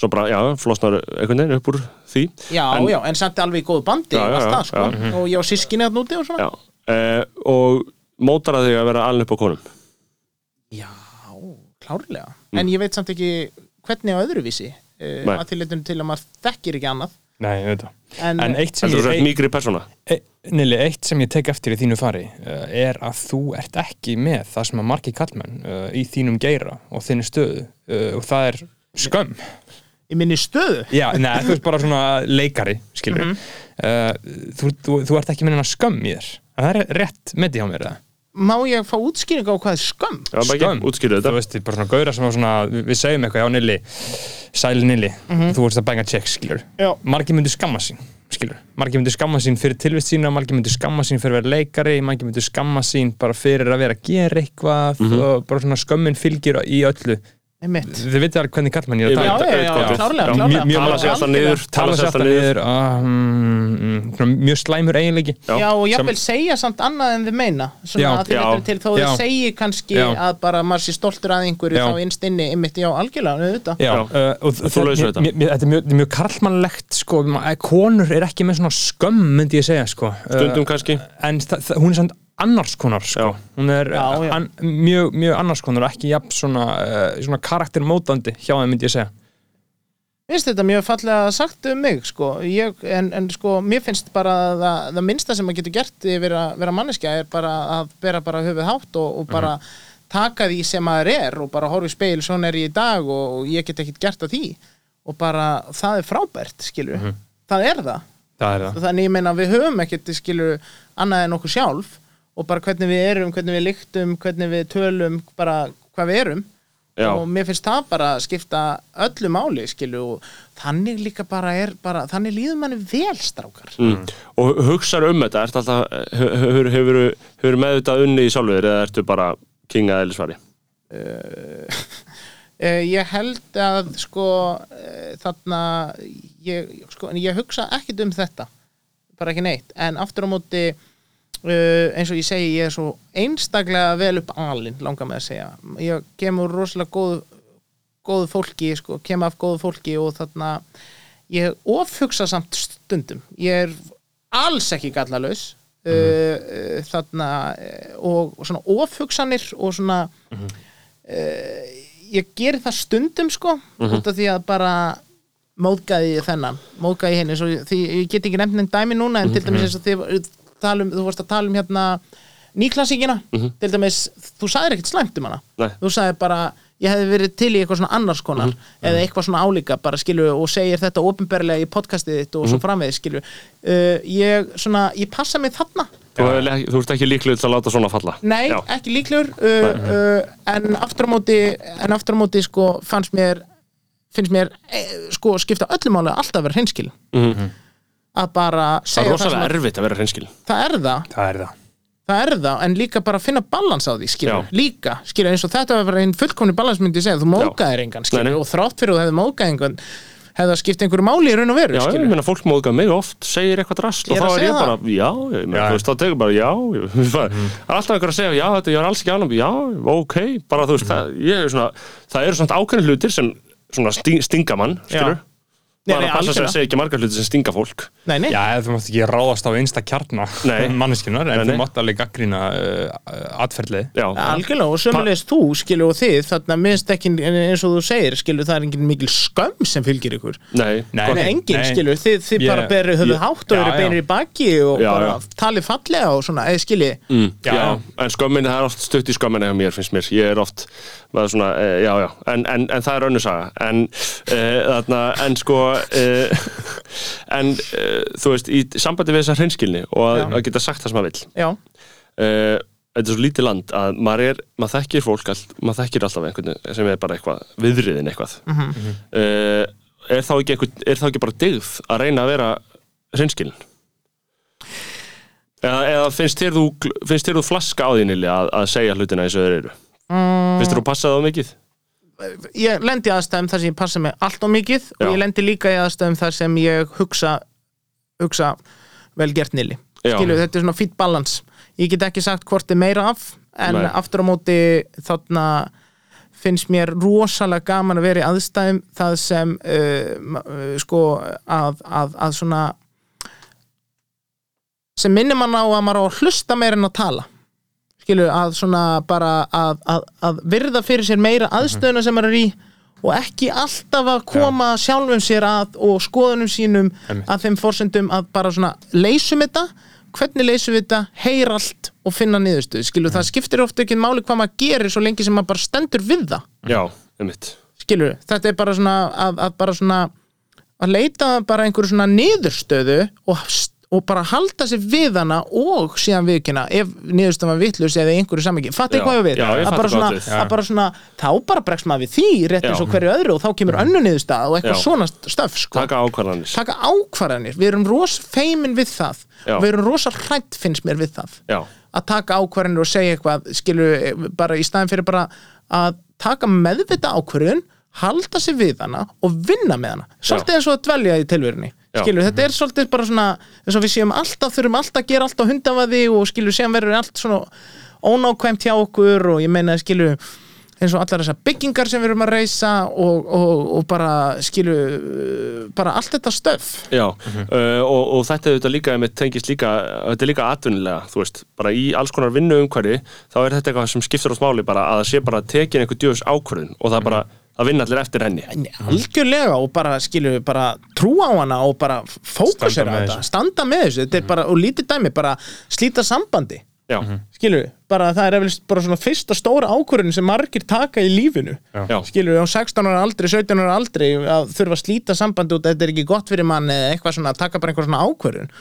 svo bara, já, flosnar einhvern veginn upp úr því. já, En- já, en samt alveg í góðu bandi Já, já, já, það, sko, já. og ég á sískinni þarna úti og svona. Já, uh, og mótar að þig að vera alveg upp á konum. Já, klárlega, en ég veit samt ekki hvernig á öðruvísi, uh, að til leitunum til að maður þekkir ekki annað, Nei, ég veit það. En, En eitt sem ég, mýgri persóna? e, Nili, eitt sem ég tek eftir í þínu fari uh, er að þú ert ekki með það sem að margi kallmenn uh, í þínum geira og þinni stöðu uh, og það er skömm. Í minni stöðu, Já, neða, þú ert bara svona leikari skilur Mhm. uh, þú, þú, þú ert ekki með hennar skömm í þér. Það er rétt með því hjá mér eða? Má ég fá útskýringu á hvað er skömm? Já, bara Skömm. ekki, útskýrðu þú þetta. veist, bara svona gauðra sem var svona við, við segjum eitthvað, já Nili sæli Nili, þú vorst að bænga check, skilur Já. margir myndu skamma sín skilur, margir myndu skamma sín fyrir tilvist sína margir myndu skamma sín fyrir að vera leikari margir myndu skamma sín bara fyrir að vera að gera eitthvað og bara svona skömmin fylgir í öllu. Þið vitið alveg hvernig kallmenn ég er Ég að tala já, já, klárlega, Tala sig alltaf niður, tala sér alltaf niður. ah, mm, mjög slæmur eiginleiki Já, og Sem- jafnvel segja samt annað en þið meina svona Já. að þið Já. veitum til þó þið segi kannski Já. að bara maður sé stoltur að einhverju Já. þá innst inni, einmitt, já, algjörlega, auðvitað Já, Já. uh, og þú lausar þetta? þetta er mjög, mjög karlmannlegt sko, konur er ekki með svona skömm myndi ég segja sko. Uh, Stundum kannski. en hún er samt annars konar sko. Hún er Já, já. An, mjög, mjög annars konar og ekki jafn svona, uh, svona karaktermótandi hjá þeim myndi ég segja. Mér finnst þetta mjög fallega sagt um mig sko. ég, en, en sko, mér finnst bara að það, það minnsta sem maður getur gert yfir að vera manneskja er bara að bera bara höfuð hátt og, og bara taka því sem maður er og bara horfa í speil, svona er ég í dag og, og ég get ekkert gert að því. Og bara það er frábært, skilur það er það, það er það. Þannig ég meina við höfum ekkert skilur annað en okkur sjálf og bara hvernig við erum, hvernig við lyktum hvernig við tölum, bara hvað við erum Já. og mér finnst það bara að skipta öllu máli skilu og þannig líka bara er bara, þannig líður manni vel strákar Mm. Og hugsaðu um þetta, ert alltaf, hefur, hefur, hefur meðvitað unni í sjálfur eða ertu bara king að eðlisvari? uh, ég held að sko uh, þarna ég, sko, ég hugsa ekkit um þetta bara ekki neitt, en aftur á móti uh, eins og ég segi ég er svo einstaklega vel upp alinn langar með að segja, ég kemur rosalega góð, góðu fólki sko, kemur af góðu fólki og þarna ég ofhugsa samt stundum. Ég er alls ekki gallalaus uh, uh, þarna uh, og svona ofhugsanir og svona uh, ég geri það stundum sko út af því að bara móðgæði þennan, móðgæði henni því ég get ekki nefnt nefn dæmi núna en til dæmis eins og þið talum, þú vorst að tala um hérna nýklassíkina, til dæmis þú sagðir ekkert slæmt um hana. Nei. þú sagðir bara, ég hefði verið til í eitthvað svona annars konar eða eitthvað svona álíka bara skilju og segir þetta ofinberlega í podcastið þitt og svo framvegis skilju uh, ég svona, ég passa mig þarna. Þú, þú ert ekki líklega til að láta svona falla. Nei, Já. ekki líklegur uh, uh, en aftur á móti en aftur á móti sko fannst mér finnst mér eh, sko skipta öllu máli að alltaf vera hreinskil að bara Það segja er það, rosalega sem að, erfitt að vera hreinskil það er það. Það er það. Það er það, en líka bara finna balans á því skilur, Já. líka, skilur, eins og þetta var bara einn fullkomni balans myndi ég segja, þú mókaðir engan skilur, Nei, og þrátt fyrir að þú hefði mókað engan hefði það skipt einhverju máli í raun og veru Já, ég skilur, meina fólk móðgað mig oft, segir eitthvað drast Ég og er þá er ég bara, já, ég meina, Já. þú veist, þá tegur bara, já, ég, það er alltaf einhver að segja, já, þetta, ég er alls ekki ánum, já, ok, bara þú veist, það, ég er svona, það eru svona ákveðin hlutir sem svona sting, stinga mann, skilur, Nei, nei, að passa algjörlega. að segja ekki margar hlutir sem stinga fólk, nei, nei, Já, eða þú mátt ekki ráðast á einsta kjarna Nei. manneskinnar, en Nei, nei. þú mátt alveg gaggrína uh, atferðlið já, Algjörlega og sömulegis þú skilur og þið þarna minnst ekki eins og þú segir skilur það er engin mikil skömm sem fylgir ykkur nei. Nei, engin skilur, þið, þið Ég- bara berið höfuð hátt og eru beinir í baki og Já, bara já. talið fallega og svona, eða skilji Mm, Já, en skömmin, það er oft stutt í skömminni hjá mér, finnst mér, ég er oft maður svona, e, já, já, en, en, en það er önnur saga, en e, þarna, en sko e, en þú veist, í sambandi við þessa hreinskilni og að, að geta sagt það sem maður e, þetta er svo lítið land að maður er, maður þekkir fólk all, maður þekkir alltaf einhvern sem er bara eitthvað viðriðin eitthvað. Mhm. e, er, þá einhvern, er þá ekki bara dyggð að reyna að vera hreinskilin eða, eða finnst þér þú finnst þér þú flaska á Nili að, að segja hlutina eins og þeir eru Mm. finnst þú passa það mikið ég lendi aðstæðum þar sem ég passa mig allt og mikið Já. og ég lendi líka í aðstæðum þar sem ég hugsa hugsa vel gert nili Já. skilju, þetta er svona fýtt balans ég get ekki sagt hvort er meira af en Nei. aftur á móti þarna finnst mér rosalega gaman að vera í aðstæðum það sem uh, uh, sko að, að, að svona sem minnir mann á að maður á að hlusta meira en að tala skilur að svona bara að, að, að virða fyrir sér meira aðstöðuna sem maður er í og ekki alltaf að koma sjálfum sér að og skoðunum sínum Einmitt. að þeim fórsendum að bara svona leysum þetta, hvernig leysum við þetta? Heyr allt og finna niðurstöð skilur, það skiptir ofta ekki máli hvað maður gerir svo lengi sem maður bara stendur við það. Já, um mitt skilur, þetta er bara svona að, að bara svona að leita bara einhverju svona niðurstöðu og, og bara halda sér við hana og síðan viðkynna ef niðurstöðum var vitlaus eða einhverju Já, ég hvað við? já, að, bara svona, að bara svona þá bara bregst maður við því rétt eins og hverju öðru og þá kemur önnu niðurstað og eitthvað Já. svona stöf sko. taka ákvarðanir. Taka ákvarðanir, við erum ros feimin við það. Já. og við erum rosa hrætt finnst mér við það. Að taka ákvarðanir og segja eitthvað skilur bara í staðin fyrir bara að taka meðvita ákvarðun halda sig við hana og vinna með hana. Svolítið eins og að dvelja í tilverunni. Skilur, þetta er svolítið bara svona eins og við séum alltaf, þurfum alltaf að gera allt á hundavaði og skilur, séum verður allt svona ónákvæmt hjá okkur og ég meina skilur eins og allar þessar byggingar sem við erum að reysa og, og, og bara skilur bara allt þetta stöf já. Uh, og, og þetta er þetta líka einmitt tengist líka, þetta er líka atvinnilega þú veist, bara í alls konar vinnu umhverfi þá er þetta eitthvað sem skiptir átt máli bara að það sé bara tekin einhver djöfus ákvörðun og það bara, það vinna allir eftir henni. En algjörlega og bara skilur bara trúa á hana og bara fókusera á með þetta, standa með þessu þetta er bara, og lítið dæmi, bara slíta sambandi já, skilur, bara það er eflust bara svona fyrsta stóra ákvörðin sem margir taka í lífinu. Já, skilur, á 16 ára aldrei, 17 ára aldrei að þurfa að slíta sambandi út þetta er ekki gott fyrir mann eða eitthvað svona, taka bara einhver svona ákvörðun.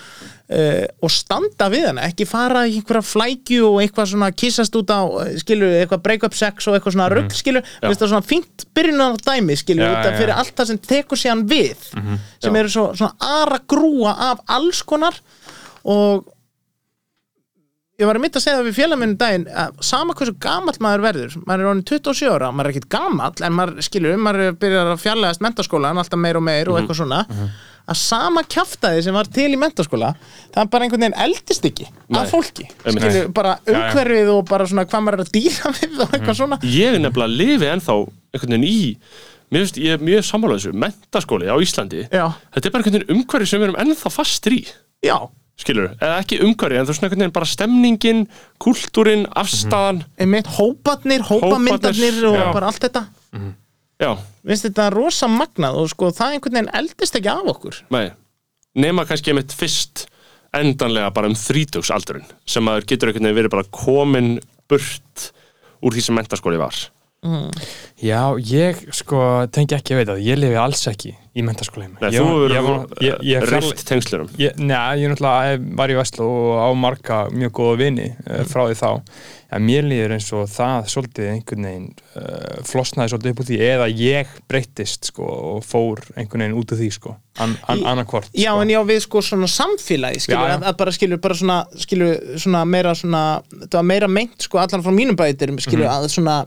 Uh, og standa við hana, ekki fara í einhverja flækju og eitthvað svona kissast út á, eh, skilur, eitthvað break up sex og eitthvað svona rugg, skilur, mm það svona fínt byrjunar dæmi, skilur, af já. fyrir allt það sem tekur síðan við sem Já. eru svo, svona ara grúa af alls konar og ég var að mitt að segja það við félagminu daginn að sama hversu gamall maður verður maður er orðin 27 ára, maður er ekkit gamall en maður skilur, maður byrjar að fjarlægast mentaskólan alltaf meir og meir Mhm. og eitthvað svona. Að sama kjaftaði sem var til í mentaskóla það er bara einhvern veginn eldist ekki af fólki, skilur, bara umhverfið og bara svona hvað maður er að dýra við og eitthvað svona. Ég nefnilega lifi ennþá einhvern veginn í mér finnst, ég er mjög sammála þessu mentaskóli á Íslandi Já. þetta er bara einhvern veginn umhverfi sem við erum ennþá fastir í. Já, skilur, eða ekki umhverfi en þú veist einhvern veginn bara stemningin kultúrin, afstæðan einmitt hóparnir, hópamyndarnir Hóparnir, og já. bara allt þetta. Já, finnst þetta rosa magnað og sko það einhvern veginn eldist ekki af okkur. Nei. Nema kannski einmitt fyrst endanlega bara um þrítugsaldurinn sem maður getur einhvern veginn verið bara komin burt úr því sem mentaskóli var Já, ég sko tengi ekki að veita það, ég lifi alls ekki í mentaskóla heima. Nei, Ég þú er fjarlæg- rift tengslurum Ég, neða, ég náttúrulega var í Veslu og á marga mjög góða vini uh, frá því þá en mér líður eins og það svolítið einhvern veginn uh, flosnaði svolítið upp úr því eða ég breyttist sko og fór einhvern veginn út úr því sko an, an, Í- annarkvort Já, sko. en já, við sko svona samfélagi skilur, Já, já. Að, að bara skilur, bara svona skilur, svona meira svona, þetta var meira meint sko allan frá mínum bætir, skilur, Mhm. að svona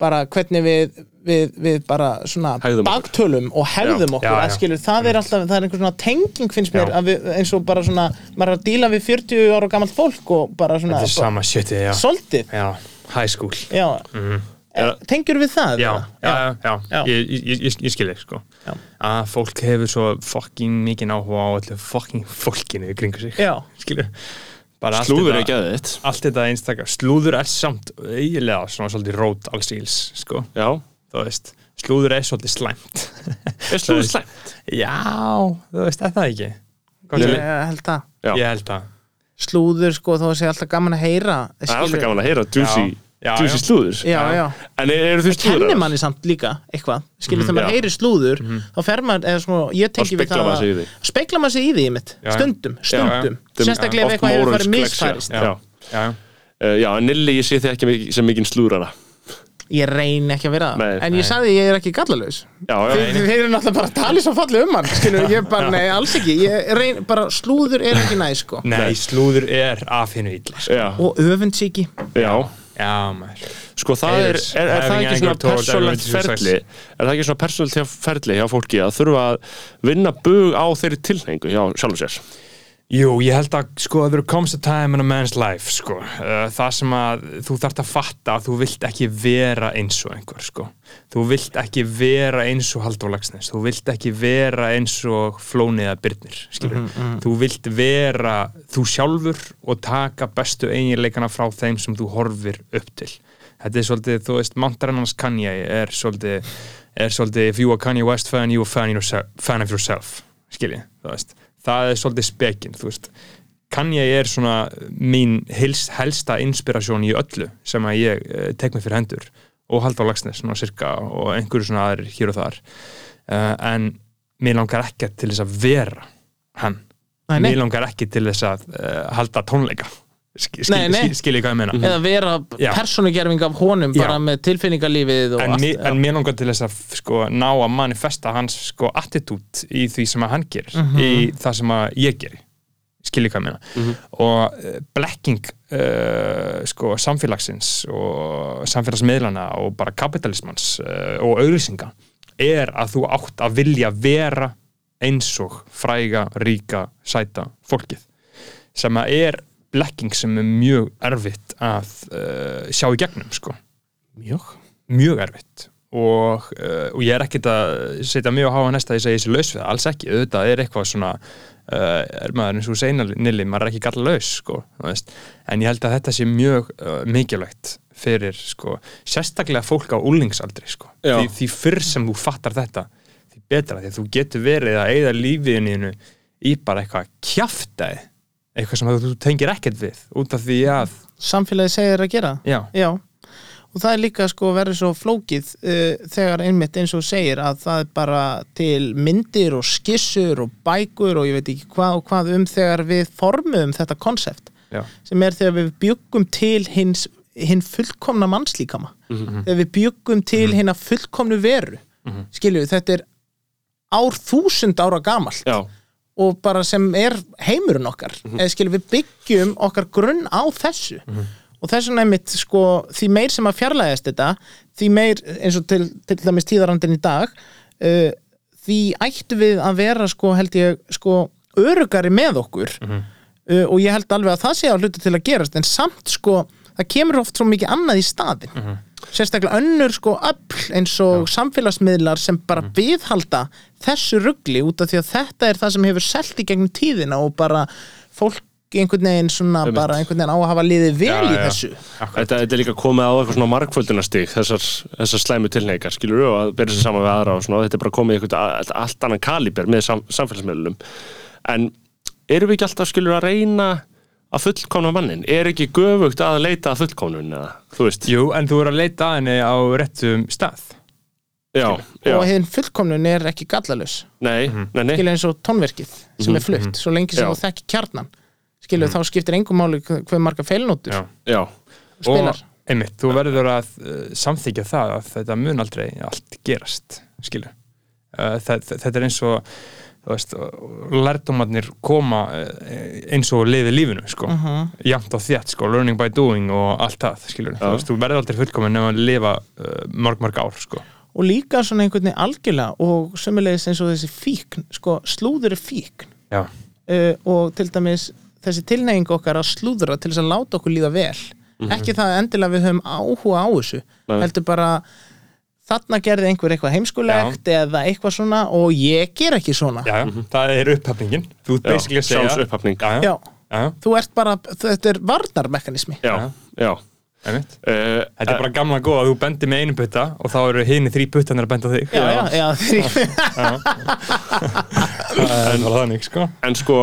bara hvernig við við, við bara svona okkur. bagtölum og hefðum okkur, Já, að já. skilur, það er alltaf það er einhver svona tenging finnst mér Já. við, eins og bara svona, maður er að díla við 40 ára gamalt fólk og bara svona Þetta er sama shitið, já Soltið, Já, high school já mm Tengjur við það? Já, eða? já, já, Já. Ég, ég, ég, ég skil þig sko Já. að fólk hefur svo fucking mikið áhuga á allir fucking fólkinu í kringu sig Já. skilur bara slúður að þitt allt þetta einstakar, slúður er samt eiginlega svona svolítið rót alls íls sko, já, þú veist slúður er svolítið slæmt. Er slúður slæmt? Já, þú veist, er það ekki? Hvað Ég held ég held að. Slúður sko, þó að sé alltaf gaman að heyra það er alltaf gaman að heyra juicy, Já. slúður Já, já en eru þið slúður kennir manni samt líka eitthvað skilur þegar Já. maður heyrir slúður þá fer maður, eða svona, ég tengi við það því. speikla maður sig í því já. stundum, stundum já. sérstaklega ef eitthvað hefur farið misfærist já. Já. já, Uh, já, en Nilli, ég sé þið ekki sem mikið slúrara ég reyni ekki að vera það, Nei. en ég sagði ég er ekki gallalaus já, já, Þið þið eru náttúrulega bara að tala svo fallið um hann skilur, ég bara, nei, alls ekki ég reyn, bara slúður er ekki næ, sko nei, slúður er af hinnu illa sko. og öfundsíki já. Já, maður. Sko það er, er, er það ekki svona persónlegt ferli? Er það ekki svona persónlegt ferli hjá fólki að þurfa að vinna bug á þeirri tilhengu hjá sjálfum sér Jú, ég held að sko there comes a time in a man's life sko. uh, það sem að þú þarft að fatta að þú vilt ekki vera eins og einhver sko. þú vilt ekki vera eins og Halldór Lagsnes, þú vilt ekki vera eins og Flóniða Byrnir skilur, þú vilt vera þú sjálfur og taka bestu eiginleikana frá þeim sem þú horfir upp til þetta er svolítið, þú veist, Mountainans Kanye er svolítið, er svolítið if you are Kanye West fan, you are fan, yourself, fan of yourself skiljið, þú veist það er svolítið spekinn, þú veist. Kanye er svona mín helst, helsta inspirasjón í öllu sem að ég uh, tek mig fyrir hendur og Halldór Lagsnes svona cirka og einhverju svona aðrir hér og þar. Uh, en mér langar ekki til þess að vera hann, Nei, nei. mér langar ekki til þess að uh, halda tónleika skil, Nei, nei. skil, skil ég hvað ég meina. Eða vera persónugerfing af honum Já. bara með tilfinningalífið og en, allt en mér langar til þess að sko, ná að manifesta hans sko, attitút í því sem að hann gerir Mhm. í það sem að ég geri. Skilji hvað ég meina. Og uh, blekking uh, sko, samfélagsins og samfélagsmiðlana og bara kapitalismans uh, og auðlýsinga er að þú átt að vilja vera eins og fræga, ríka, sæta fólkið. Sem að er blekking sem er mjög erfitt að uh, sjá í gegnum sko. Mjög? Mjög erfitt. Og, uh, og ég er ekkert að setja mjög á háa næsta að ég segi þessi laus við það, alls ekki, auðvitað er eitthvað svona uh, er maður eins og segna nili, maður er ekki galla laus sko, en ég held að þetta sé mjög mikilvægt fyrir sko, sérstaklega fólk á úlingsaldri sko. Því, því fyrr sem þú fattar þetta því betra, því að þú getur verið að eigða lífiðinu í bara eitthvað kjaftaði eitthvað sem þú tengir ekkert við út af því að samfélagi segir að gera. Já, Já, og það er líka sko verið svo flókið uh, þegar einmitt eins og segir að það er bara til myndir og skissur og bækur og ég veit ekki hvað og hvað um þegar við formum þetta konsept sem er þegar við byggum til hins, hinn fullkomna mannslíkama. Þegar við byggum til hinn að fullkomnu veru. Mm -hmm. skilju, þetta er ár þúsund ára gamalt. Já, og bara sem er heimurinn okkar. Eða skilur við byggjum okkar grunn á þessu. Og þess vegna einmitt sko því meir sem að fjarlæðast þetta því meir eins og til, til dæmis tíðarandin í dag uh, því ættu við að vera sko held ég sko örugari með okkur. Uh, og ég held alveg að það sé á hluti til að gerast en samt sko það kemur oft svo mikið annað í staðin sérstaklega önnur sko öll eins og samfélagsmiðlar sem bara viðhalda þessu ruggli út af því að þetta er það sem hefur selt í gegnum tíðina og bara fólk einhvern veginn svona Einmitt. bara einhvern veginn á að hafa liðið vel Já, í já. þessu. Þetta, þetta er líka komið á eitthvað svona margföldunastig þessar, þessar slæmu tilneigar skilur við að bera sér saman við aðra og svona þetta er bara komið í eitthvað allt, allt annan kaliber með sam, samfélagsmiðlunum. En erum við ekki alltaf skilur að reyna að fullkomna mannin? Er ekki göfugt að leita að fullkomnun eða, þú veist? Jú, en þú er að leita að henni á réttum stað. Já, já, og hinn fullkomnun er ekki gallalus nei, nei, nei. Skilur eins og tónverkið sem er flutt svo lengi sem Já. þú þekki kjarnan. Skilur þá skiptir engum máli hve marga feilnótur Já, spilar. Og einmitt, þú verður að uh, samþykja það að þetta mun aldrei allt gerast, skilur. Uh, þetta, þetta er eins og lærdomarnir koma uh, eins og liði lífinu sko, jafnt og þétt sko, learning by doing og allt það, skilur þú veist, þú verður aldrei fullkomin nema að lifa uh, mörg, mörg ár, sko. Og líka svona einhvern veginn algjörlega og sömulegis eins og þessi fíkn sko, slúður er fíkn. Uh, og til dæmis þessi tilneying okkar að slúðra til þess að láta okkur líða vel. Ekki það endilega við höfum áhuga á þessu Nei. heldur bara þarna gerði einhver eitthvað heimskulegt eða eitthvað svona og ég ger ekki svona. Já, það er upphafningin. Þú ert Já, basically að segja sjálfsupphafning. Já, já, Já, já, já, þú ert bara, þetta er varnarmekanismi. Já, já. Uh, Þetta er bara gamla góða að þú bendir með einu putta og þá eru hini þrý puttanir að benda þig. Já, já, já, því, Það er þannig, sko. En sko,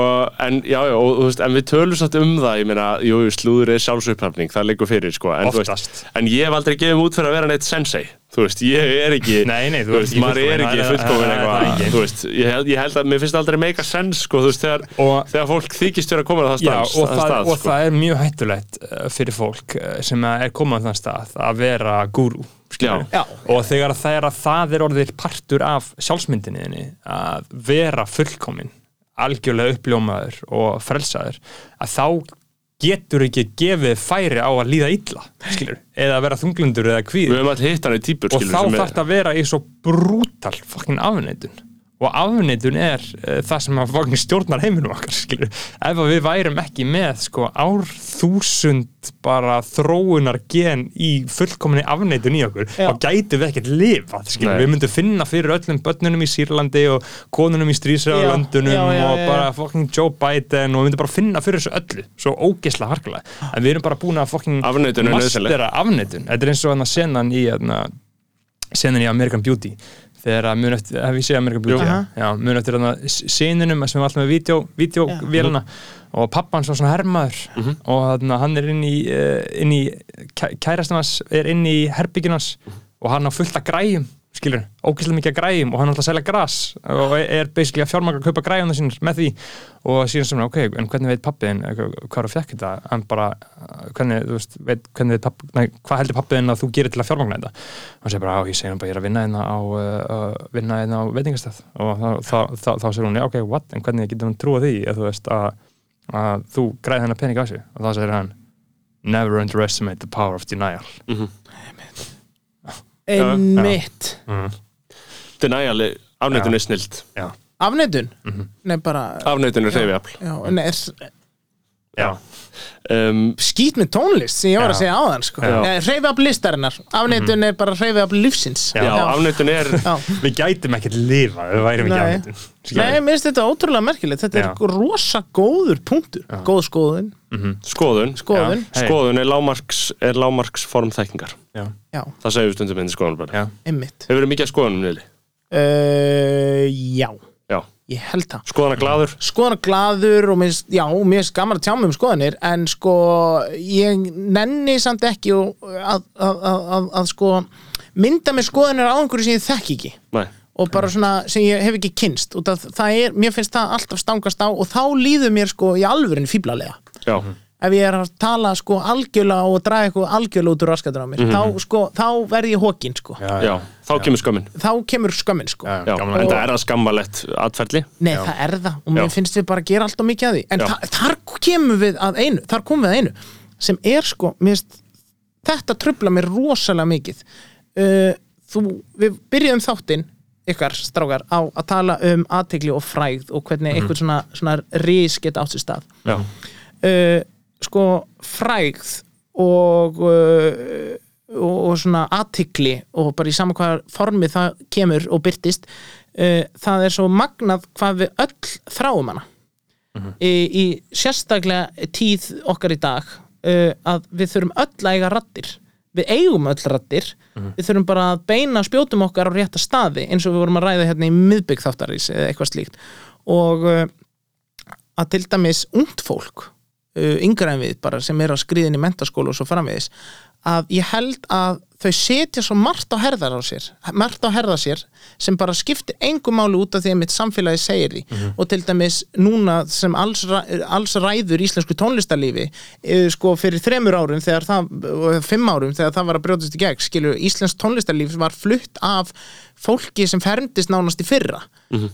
en já, já, og, þú veist, en við tölum satt um það, ég meina, jú, slúður er sjálfsupphafning, það liggur fyrir, sko, en, Oftast. veist, en ég hef aldrei gefið mig út fyrir að vera neitt sensei, þú veist, ég er ekki, Nei, nei, þú veist, maður er fullkominn, ekki það fullkomin það það eitthvað, þú veist, ég, held- ég held að mér finnst aldrei meika sens, sko, þú veist, þegar, Og- þegar fólk þykist vera að koma á það stans, og, það, stað, og sko. það er mjög hættulegt uh, fyrir fólk uh, sem er komað á þann stað að vera gúrú skilurðu. Já. og þegar það er að það er orðið partur af sjálfsmyndinni þinni, að vera fullkomin algjörlega uppljómaður og frelsaður að þá getur ekki gefið færi á að líða illa skilur, eða vera þunglundur eða kvíð og þá þarf þetta að vera í svo brútal fucking afneitun og afneitun er uh, það sem að fucking stjórnar heiminum okkar skilur. ef að við værum ekki með sko árþúsund bara þróunar gen í fullkominni afneitun í okkur Já. þá gætum við ekkert lifað við myndum finna fyrir öllum börnunum í Sýrlandi og konunum í já, og bara fucking Joe Biden og við myndum bara finna fyrir þessu öllu svo ógeðslega harkulega en við erum bara búin að fucking Afneitun nauðsynleg. mastera afneitun þetta er eins og hann að senan í hérna, senan í American Beauty þegar að mun eftir, hef ég American Beauty. Jú. já, mun eftir seninum sem var alltaf með vídeo, vídeovélina og pappan svo svona hermaður. Mhm. og þarna, hann er inn í, uh, inn í kærastan hans er inn í herbyggjunans og hann á fullt að græjum skilur, ógeðslega mikið að græjum og hann er alltaf að selja gras og er basically að fjármaka að kaupa græjum þessum með því. Og síðan sem, ok, en hvernig veit pappiðin hvað er að fjekk þetta, hann bara hvernig, þú veist, veit, hvernig veit pappi nei, hvað heldur pappiðin að þú gerir til að fjármagna þetta? Og hann segir bara, á, ég segir hann bara, ég er að vinna hérna á, uh, vinna hérna á veitingastað. Og þá, þá, þá, segir hún, já, ok, what? En hvernig getur hann trúa því, að þú veist að, að þú græði hennar pening á sig og þá segir hann, never underestimate the power of denial einmitt. Denial, afneitun er snild, já, afneitun? Nei bara afneitun er hreyfiafl. já, nei, er, já, Um, skýt með tónlist sem ég var að Já. segja áðan sko. Já. reyfi af listarinnar afneitun er bara reyfi af lífsins já, afneitun er, Já. við gætum ekkert lifa ef við værum ekki Nei. afnýtun Nei, mér finnst þetta ótrúlega merkilegt Þetta Já. er rosa góður punktur Góð skoðun, skoðun, skoðun Hey. skoðun er lámarks, er lámarks form þekkingar. já, Já, Það segir við stundum inn í skoðunum já, Hefur verið mikið að skoðunum niður? uh, Já, Já. Ég held það Skoðana glaður? Skoðan glaður og mér, já, mér finnst gaman að tjá mig um skoðanir En sko, ég nenni samt ekki að, að, að, að, að sko mynda með skoðanir á einhverju sem ég þekki ekki Nei. og bara svona sem ég hef ekki kynst og það, það er, mér finnst það alltaf stangast á og þá líður mér sko í alvörin fíblalega Já. Ef ég er að tala sko algjörlega og draga eitthvað algjörlega út úr raskatur á mér þá, sko, þá verð ég hókin sko. Já, þá kemur skömmin. Þá kemur skömmin sko. Já, Já, gaman en að- það er það skammalett atferli? Nei, það er það. Og mér Já. finnst við bara að gera alltaf mikið að því. En Já. þa þar kemur við að einu þar komum við að einu sem er sko, finnst þetta trubla mér rosalega mikið. Uh, þú, við byrjuðum þáttinn ykkar strákar á að tala um aðtegli og frægð og hvernig einhvern svona, svona ris geta átt sér stað. Já, uh, sko frægð og, uh, og, og svona aðtikli og bara í saman hvað formi það kemur og byrtist uh, það er svo magnað hvað við öll þráum hana. Í, í sérstaklega tíð okkar í dag uh, að við þurfum öll að eiga rattir við eigum öll rattir við þurfum bara að beina spjótum okkar á rétta staði eins og við vorum að ræða hérna í miðbygg þáttarís eða eitthvað slíkt. Og uh, að til dæmis ungt fólk uh, yngra en við bara sem er á skriðin í mentaskóla og svo framvegis að ég held að þau setja svo margt á herðar á sér margt á herðar sér sem bara skiptir engum máli út af því að mitt samfélagi segir því. Og til dæmis núna sem alls, alls ræður íslensku tónlistarlífi eh, sko fyrir þremur árum þegar það, fimm árum þegar það var að brjótast í gegn skilur, íslensk tónlistarlíf var flutt af fólki sem fermdist nánast í fyrra.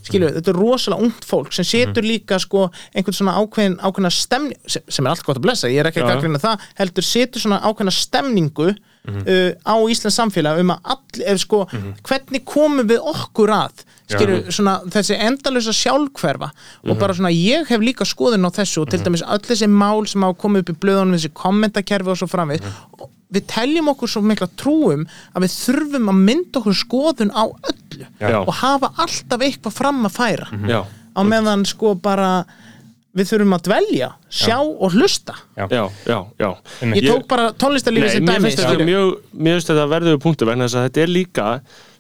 Skilur, þetta er rosalega ungt fólk sem setur líka sko einhvern svona ákveðin, ákveðina stemning sem, sem er allt gott að blessa, ég er ekki að Já. gaggrina það heldur setur svona ákveðina stemningu uh, á Íslands samfélag um að all, ef, sko, hvernig komum við okkur að skilur, svona þessi endalösa sjálfhverfa og bara svona ég hef líka skoðun á þessu og til dæmis öll þessi mál sem hafa komið upp í blöðunum þessi kommentakerfi og svo framvið og við teljum okkur svo mikla trúum að við þurfum að mynda okkur skoðun á öllu Já. og hafa alltaf eitthvað fram að færa. Já, á meðan sko bara við þurfum að dvelja, sjá og hlusta. Já, já, já. ég tók bara tónlistarlífi sem mér dæmi finnst þetta skilur. mjög mér finnst þetta verðuðu punktu vegna þess að þetta er líka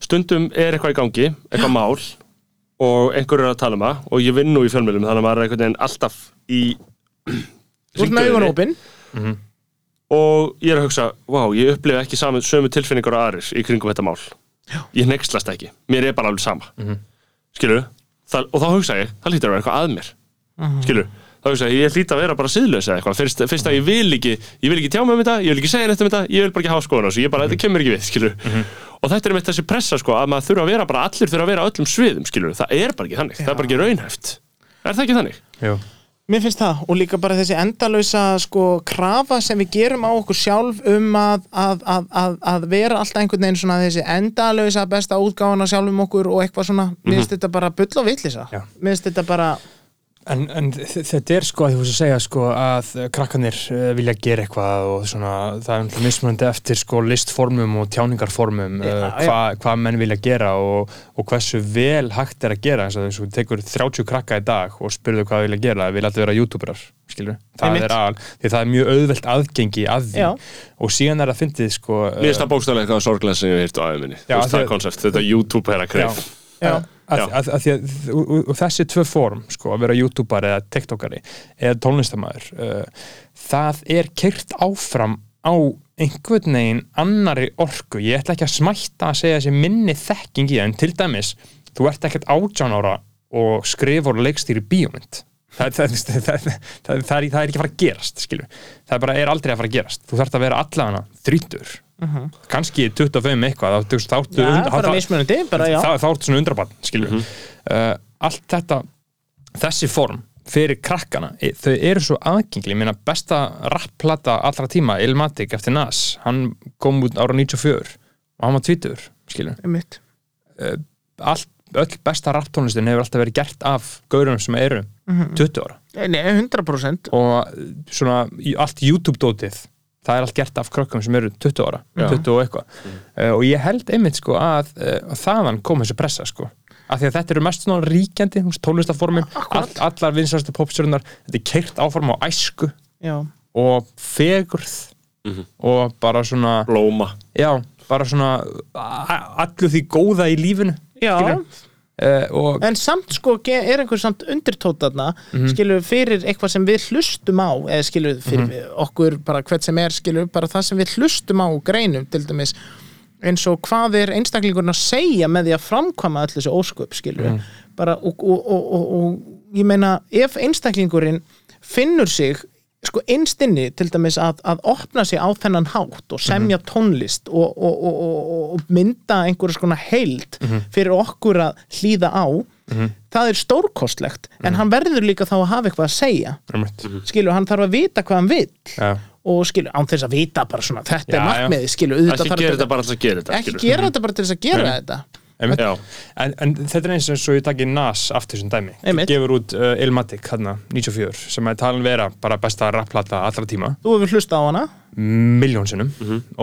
stundum er eitthvað í gangi, eitthvað mál og einhver er að tala um það og ég vinn nú í fjölmjölum þannig að maður er einhvern veginn alltaf í ert með augun hringiðunni. opinn og ég er að hugsa, vá, ég upplifi ekki saman, sömu tilfinningar og aðrir í kringum þetta mál. Já. ég nexlast ekki, mér er bara alveg sama. Mm skilur og þá hugsa ég, það lítur að vera eitthvað að mér. Mm skilur, þá hugsa ég, ég hlýt að vera bara síðlaus eða eitthvað, fyrst, fyrst að ég vil ekki ég vil ekki tjá mig um þetta, ég vil ekki segja neitt um þetta ég vil bara ekki hafa skoðun á þessu, ég bara, þetta kemur ekki við skilur og þetta er með þessi pressa sko að maður þurfa að vera bara, allir þurfa að vera á. Mér finnst það og líka bara þessi endalösa sko krafa sem við gerum á okkur sjálf um að, að, að, að, að vera alltaf einhvern veginn svona þessi endalösa besta útgáfana sjálfum okkur og eitthvað svona, mér finnst þetta bara bull og villisa, mér finnst þetta bara En, en þetta er sko að þú veist að segja sko að eh, krakkarnir uh, vilja gera eitthvað og svona það er náttúrulega mismunandi eftir sko listformum og tjáningarformum Já, já. hvað hva menn vilja gera og, og hversu vel hægt er að gera eins og þú tekur 30 krakka í dag og spurðu hvað vilja gera, það vilja alltaf vera youtuberar skilur, það Einmitt. er al því það er mjög auðvelt aðgengi að því Já. og síðan er að fyndið sko Mér finnst það bókstæðlega eitthvað sorglega sem ég hef heyrt á aðeins Já, minni, það því- er koncept, þetta YouTube er að kreif Já. Að, að, að, og, og- og þessi tvö form sko, að vera youtuber eða tiktokari eða tónlistamæður uh, það er kyrt áfram á einhvern veginn annari orku. Ég ætla ekki að smætta að segja þessi minni þekking í það, en til dæmis þú ert ekkert átján ára og skrifur leikstýri bíómynd. Það, það, það, það, það, það, er, það er ekki að fara að gerast skilur. það bara er aldrei að fara að gerast. Þú þarft að vera allavega þrítur kannski 25 eitthvað þá, ertu svona undrabann skilur uh, allt þetta þessi form fyrir krakkana e- þau eru svo aðgengli, meina besta rapplata allra tíma, Ilmatic eftir Nas hann kom út ára 94 og hann var tvítur, Einmitt. allt, öll besta rapptónlistin hefur alltaf verið gert af gaurum sem eru 20 ára. Nei, 100% og svona allt YouTube-dótið það er allt gert af krökkum sem eru 20 ára 20 og eitthvað. Uh, og ég held einmitt sko að uh, þaðan kom þessi pressa sko. Af því að þetta eru mest svona ríkjandi tónlistaformin, all, allar vinsarstu popstjörnar þetta er keirt áform á æsku Já, og fegurð og bara svona Blóma. Já, bara svona a- allu því góða í lífinu já. skilurðu. Uh, En samt sko er einhver samt undirtótaðna Mhm. skilur fyrir eitthvað sem við hlustum á eða skilur fyrir Mhm. okkur bara hvert sem er skilur bara það sem við hlustum á og greinum til dæmis eins og hvað er einstaklingurinn að segja með því að framkvæma öll þessi ósköp skilur Mhm. bara og, og, og, og, og ég meina ef einstaklingurinn finnur sig sko innstinni til dæmis að, að opna sig á þennan hátt og semja tónlist og, og, og, og, og mynda einhverja skona heild fyrir okkur að hlýða á það er stórkostlegt en hann verður líka þá að hafa eitthvað að segja. Skilur, hann þarf að vita hvað hann vill. Já. og skilur, án þess að vita bara svona þetta Já, er já. markmiði, skilur, auðvitað Ekki gera þetta bara til að gera þetta Já, En, en þetta er eins og svo ég takki NAS aftur sem dæmi. Einmitt. gefur út uh, Ilmatic hérna, 94 sem er talin vera bara besta rapplata allra tíma. Þú hefur hlusta á hana, miljón sinnum,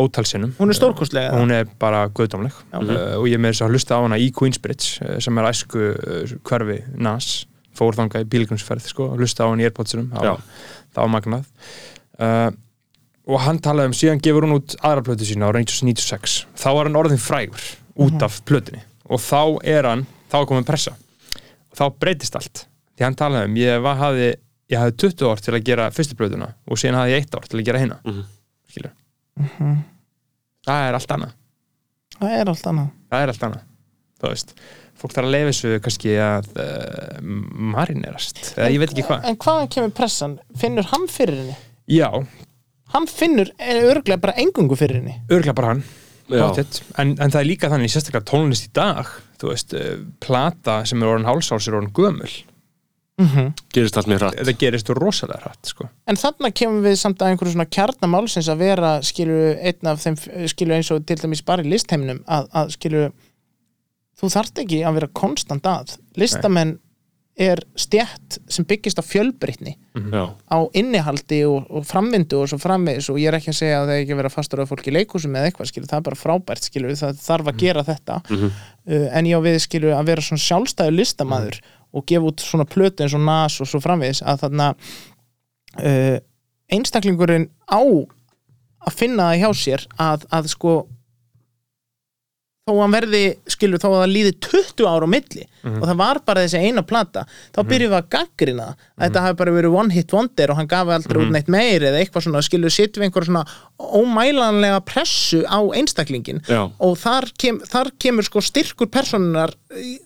ótal sinnum. Hún er stórkostlega hún er bara guðdómleg. Uh, og ég með þess að hlusta á hana í Queensbridge uh, sem er æsku uh, hverfi NAS. Fór þangað í bílgrunnsferð sko, hlusta á hann í Airpodsinum það Já. var- það var magnað. Uh, og hann talaði um síðan gefur hún út aðra plötu sína á 1996 þá var hann orðin frægur út af plötunni. Og þá er hann þá er komin pressa. Og þá breytist allt. Því hann talaði um ég var, hafði, ég hafði 20 ár til að gera fyrstu plötuna og síðan hafði ég 1 ár til að gera hinna mm Mhm. skilur það er allt annað. Það er allt annað. Það er allt annað þú veist, fólk þarf að leifa þessu kannski að uh, marinerast. Eða ég veit ekki hvað. en hvaðan kemur pressan, finnur hann fyrir henni? Já, hann finnur örglega bara engungu fyrir henni? Örgla bara hann. En, en það er líka þannig sérstaklega tónlist í dag þú veist, uh, plata sem er orðin hálsáls er orðin gömul. Gerist allt mér hratt. Þetta gerist rosalega hratt sko. en þarna kemur við samt að einhverju svona kjarnamálsins að vera skilur einn af þeim skilur eins og til dæmis bara í listheiminum að, að skilur þú þarft ekki að vera konstant að. Listamenn er stjætt sem byggist á fjölbreytni Já, á innihaldi og, og framvindu og svo framvegis. Og ég er ekki að segja að það er ekki að vera fastur af fólki í leikhúsum eða eitthvað, skilur, það er bara frábært skilur, það þarf að gera þetta. Uh, en ég á við skilur að vera svona sjálfstæður listamaður og gefa út svona plötu eins og nas og svo framvegis að þarna uh, einstaklingurinn á að finna það hjá sér að, að sko þó að hann verði, skilur, þó að það líði 20 ára á milli og það var bara þessi eina plata, þá byrjum við að gaggrina að þetta hafi bara verið one hit wonder og hann gaf aldrei út neitt meir eða eitthvað svona skilur, sittum við einhver svona ómælanlega pressu á einstaklingin Já. og þar, kem, þar kemur sko styrkur personunar í,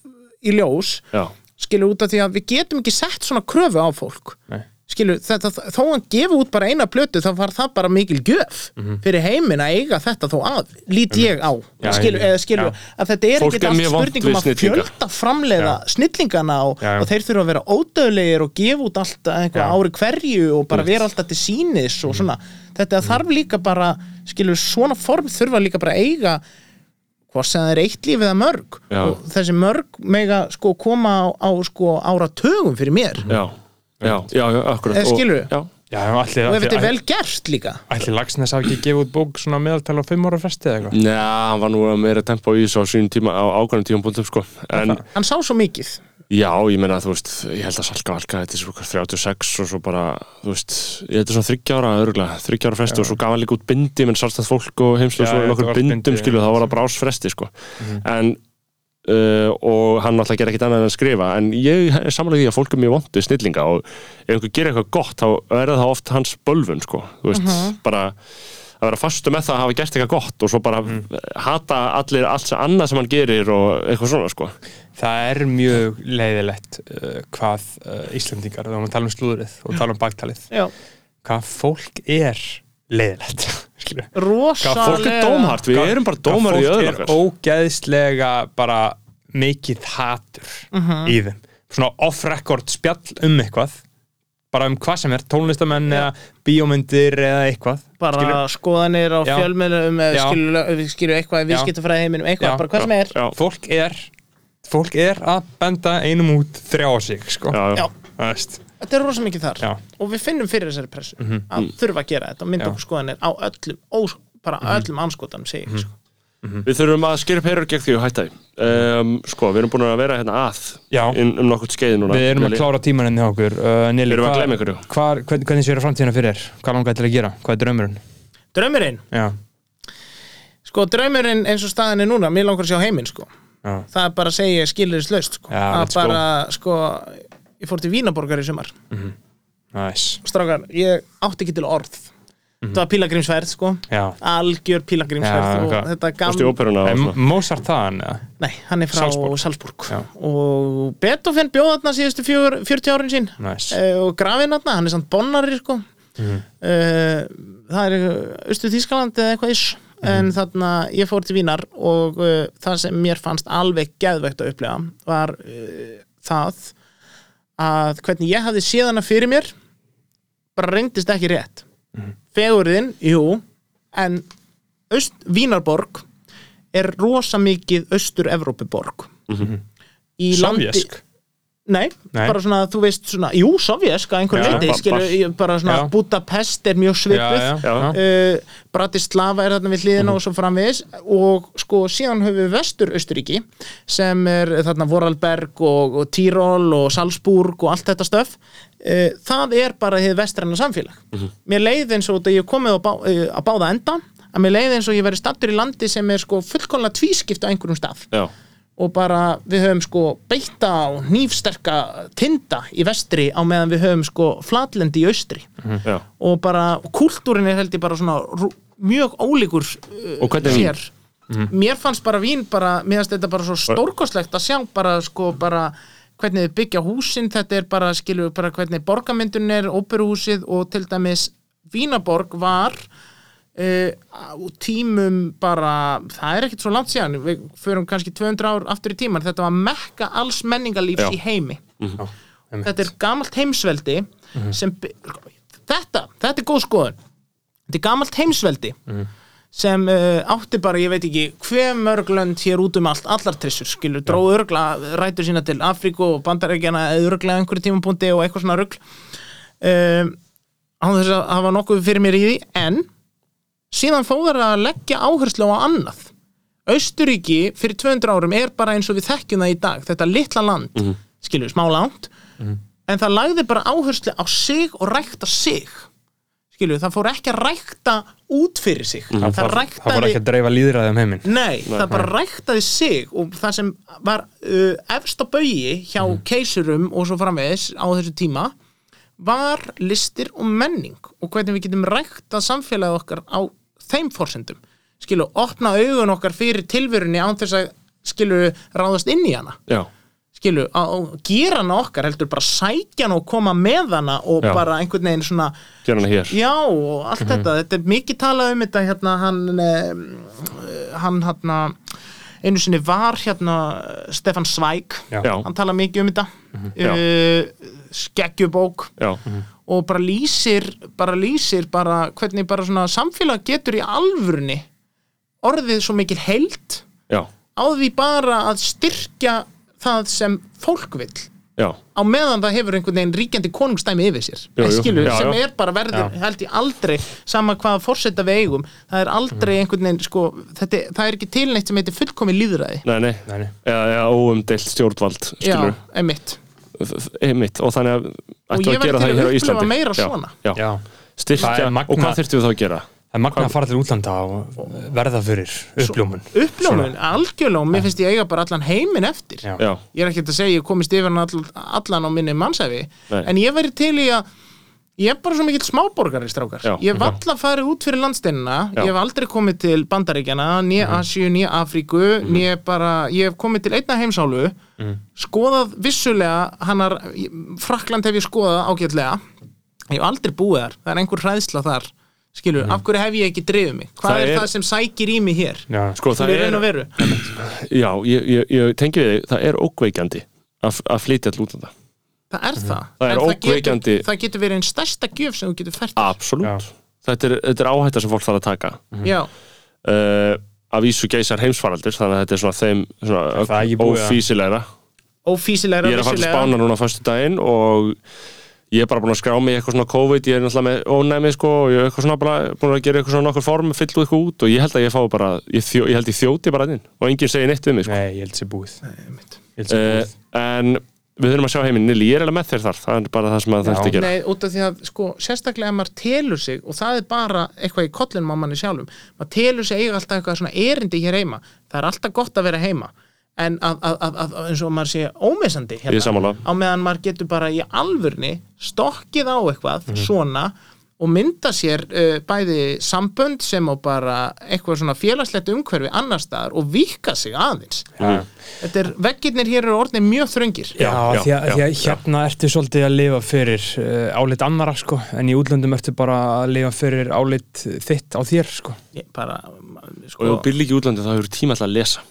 í ljós já, skilur út af því að við getum ekki sett svona kröfu á fólk. Nei. Skilur, þetta, þó hann gefi út bara eina plötu þá var það bara mikil gjöf fyrir heiminn að eiga þetta þó að lít ég á, Já, skilur, ég- eða skilur já. að þetta er er allt spurningum að fjölda framleiða snillingana og, og þeir þurfa að vera ódöðlegir og gefa út allt einhver ári hverju og bara vera alltaf til sínis og svona, þetta þarf líka bara skilur, svona form þurfa líka bara að eiga hvað sem það er eitt líf eða mörg. Og þessi mörg mega sko koma á, á sko áratögum fyrir mér. Já Já, já, já, akkurat. Eða Og- skilurðu? Já, já, allir, og ef þetta er vel gert líka? Allir Lagsnes hafi ekki gefið út bók svona meðaltal á 5 ára fresti eða eitthvað? Njá, hann var nú að meira tempo í þessu á sínum tíma á ákvæmum tíum punktum sko En hann sá svo mikið. Já, ég meina þú veist, ég held að Salka Valka þetta er svo hvað, 36 og svo bara þú veist, ég þetta er svona þryggja ára örgulega, þryggja ára fresti og svo gaf hann líka út bindi menn sjálfstætt fólk og heimslu Já, svo já, nokkur þetta var bindum skilu, já. þá var það bara ás fresti sko en uh, og hann náttúrulega gera ekkit annað en að skrifa. En ég er samanlega því að fólk er mjög vondið snillinga og ef einhver gerir eitthvað gott þá er það oft hans bölvun sko, þú veist, bara að vera fastu með það að hafa gert eitthvað gott og svo bara hata allir allt sem annað sem hann gerir og eitthvað svona sko. Það er mjög leiðilegt uh, hvað uh, Íslandingar, þá erum við að tala um slúðrið og tala um baktalið, já, hvað fólk er leiðilegt skilur rosalega fólk er dómhart, við erum bara dómar í öðru fólk er ógeðslega bara mikið hatur í þeim svona off-record spjall um eitthvað bara um hvað sem er, tónlistamenn eða bíómyndir eða eitthvað bara skilur? skoðanir á Já. fjölmiðlum eða skilur, skilur eitthvað í Já. viðskiptafræði heiminum, eitthvað, Já. bara hvað sem er Já. fólk er fólk er að benda einum út þrjá sig sko. Já, já. Já. Það veist. Þetta er rosa mikið þar Já. og við finnum fyrir þessari pressu Mhm. að þurfa að gera þetta og mynda okkur skoðanir á öllum, ó, bara Mhm. öllum anskotan segi ég sko. Við þurfum að skilja perur gegn því og hætta því um, Sko, við erum búin að vera hérna að Já. inn, um nokkurt skeið núna við erum að klára tímaninn hjá okkur uh, Nili, Erum við að hvað- gleyma einhverju? hvar- hvern- hvernig séu framtíðina fyrir þér? hvað langar til að gera? hvað er draumurinn? draumurinn, Já, sko draumurinn eins og staðin er núna, mér langar að sjá heiminn sko já, það er bara að segja skilurist laust sko. Já, að ég fór til Vínaborgar í sumar. Nice. Strákar, ég átti ekki til orð. Þetta var pílagrímsferð sko. Já, algjör og hvað? þetta Fórstu í gam óperuna og svona? Mozart þaðan? eða? nei, hann er frá Salzburg. Salzburg, og Beethoven bjóð þarna síðustu fjör, 40 árin sín. Nice. Eh, og grafinn þarna, hann er samt bonnari sko. Uh, það er Östu Þískaland eða eitthvað is en þarna ég fór til Vínar og uh, það sem mér fannst alveg geðvegt að upplega var uh, það að hvernig ég hafði séð hana fyrir mér bara reyndist ekki rétt. Fegurðin, jú en Öst, Vínarborg er rosa mikið Östur-Evrópuborg í landi Sovjesk Nei, Nei. bara svona, þú veist svona, jú, sovjesk að einhver Já, leiti, ég- bara svona Já. Budapest er mjög svipuð. Uh, Bratislava er þarna við hliðina og svo framvegis. Og sko síðan höfum við Vestur Östuríki sem er þarna Vorarlberg og, og Tyrol og Salzburg og allt þetta stöf. Uh, það er bara þið vestræna samfélag. Mér leið eins og þetta ég komið á, bá, uh, á báða enda að mér leið eins og ég verið stattur í landi sem er sko fullkomlega tvískipt á einhverjum stað. Já, og bara við höfum sko beitta og nýfsterka tinda í vestri á meðan við höfum sko flatlendi í austri. Já. Og bara kúltúrin er held ég bara svona mjög ólíkur uh, Og hvernig er Vín? hér. mér fannst bara vín bara, mér fannst þetta bara svo stórkostlegt að sjá bara sko bara hvernig þið byggja húsin, þetta er bara skilur bara hvernig borgarmyndun er, óperuhúsið og til dæmis Vínaborg var uh, á tímum bara, það er ekkert svo langt síðan. Við förum kannski 200 ár aftur í tíman þetta var mekka alls menningarlífs Já. í heimi. Já, einmitt. þetta er gamalt heimsveldi sem, by- þetta, þetta er góð skoðun. Þetta er gamalt heimsveldi sem uh, átti bara, ég veit ekki hver mörg lönd hér út um allt allar trissur, skilur, dróðu örgla rætur sína til Afríku og bandarækjana eða örgla einhverju tímapunkti og eitthvað svona rugl. Um, án þess að hafa nokkuð fyrir mér í því en síðan fóður að leggja áherslu á annað. Austuríki fyrir 200 árum er bara eins og við þekkjum það í dag þetta litla land, mm skilur, smá langt en það lagði bara áherslu á sig og rækta sig. Skilur, það fór ekki að rækta út fyrir sig. Það það fór- það fór ræktaði ekki að dreifa líðræði um heiminn. Nei, það bara ræktaði sig og það sem var uh, efst á baugi hjá keisurum og svo framvegis á þessu tíma var listir og menning og hvernig við getum ræktað samfélagið okkar á þeim forsendum. Skilu, opna augun okkar fyrir tilverunni án þess að skilu ráðast inn í hana. Já, skilu, að gera hana okkar heldur bara sækja hana og koma með hana og Já. bara einhvern veginn svona gera hana hér. Já, og allt þetta, þetta er mikið talað um þetta hérna, hann hann hérna einu sinni var hérna Stefan Zweig. Já. Hann talað mikið um þetta. Já. uh, skeggjubók já, og bara lýsir bara lýsir bara hvernig bara svona samfélag getur í alvörunni orðið svo mikil heild já, á því bara að styrkja það sem fólk vill. Já. Á meðan það hefur einhvern veginn ríkjandi konungstæmi yfir sér. Jú, jú. Skilur, Já, sem já. er bara verður, held ég aldrei sama hvaða forseta við eigum. Það er aldrei Mhm. einhvern veginn sko, þetta, það er ekki til neitt sem heitir fullkomi líðræði Nei, nei, Nei, nei. eða, eða óumdeilt stjórnvald já, skilur, einmitt einmitt og þannig að ég að gera það hér á Íslandi. meira já, svona. Já. Já, styrkja, og hvað þurftum við þá að gera? það er magna að fara til útlanda og verða fyrir uppljómun. uppljómun, algjörlega, og mér finnst ég eiga bara allan heiminn eftir. Já. Já, ég er ekkert að segja, ég komist yfir allan á minni mannsæfi, Nei. en ég væri til í að ég er bara svo mikill smáborgari strákar. Já. ég hef alla farið út fyrir landsteinina. Já. ég hef aldrei komið til Bandaríkjana nýja Asíu, nýja Afríku nýja bara, ég hef komið til einna heimsálu skoðað vissulega hannar, Frakland hef ég skoðað ágætlega. Ég hef aldrei búið þar, það er einhver hræðsla þar skilur, af hverju hef ég ekki drifið mig? Hvað Það er, er- það sem sækir í mig hér? Já, sko það er Já, ég, ég, ég tengi við þig, það er ókveikjandi að, að flytja til útlanda það er það, Það er ókveikjandi- getur, það getur verið einn stærsta gjöf sem þú getur fært Absolutt. Þetta er, þetta er áhætta sem fólk þarf að taka. Já, uh, af vísu geisar heimsfaraldur þannig að þetta er svona þeim Það svona ófísilegra ófísilegra ég er að fara til spána núna fyrstu daginn og ég er bara búin að skrá mig eitthvað svona COVID ég er náttúrulega með ónæmi sko og ég er eitthvað svona bara búin að gera eitthvað svona nokkur form fyll út eitthvað út og ég held að ég fái bara ég, þjó, ég held ég þjóti bara inn og enginn segir neitt við mig sko. Nei, ég held sér búið. Einmitt. Ég held sér uh, búið. en við þurfum að sjá heiminn. Nili, ég er alveg með þér þar. Það er bara það sem það þarfst að gera. Nei, út af því að sko, sérstaklega ef maður telur sig og það er bara eitthvað í kollinum á manni sjálfum maður telur sig eiga alltaf eitthvað svona erindi hér heima. Það er alltaf gott að vera heima. En að, að, að, að eins og maður sé er sammála. á meðan maður getur bara í alvörni stokkið á eitthvað Mhm. svona og mynda sér uh, bæði sambönd sem á bara eitthvað svona félagslegt umhverfi annar staðar og vika sig aðeins. Þetta er, veggirnir hér eru orðnir mjög þröngir. Já, já, því að, já, því að já. hérna ertu svolítið að lifa fyrir uh, álit annara sko, en í útlöndum ertu bara að lifa fyrir álit þitt á þér sko. Ég bara, og ef sko, þú byrði ekki í útlandi þá hefur tíma alltaf að lesa.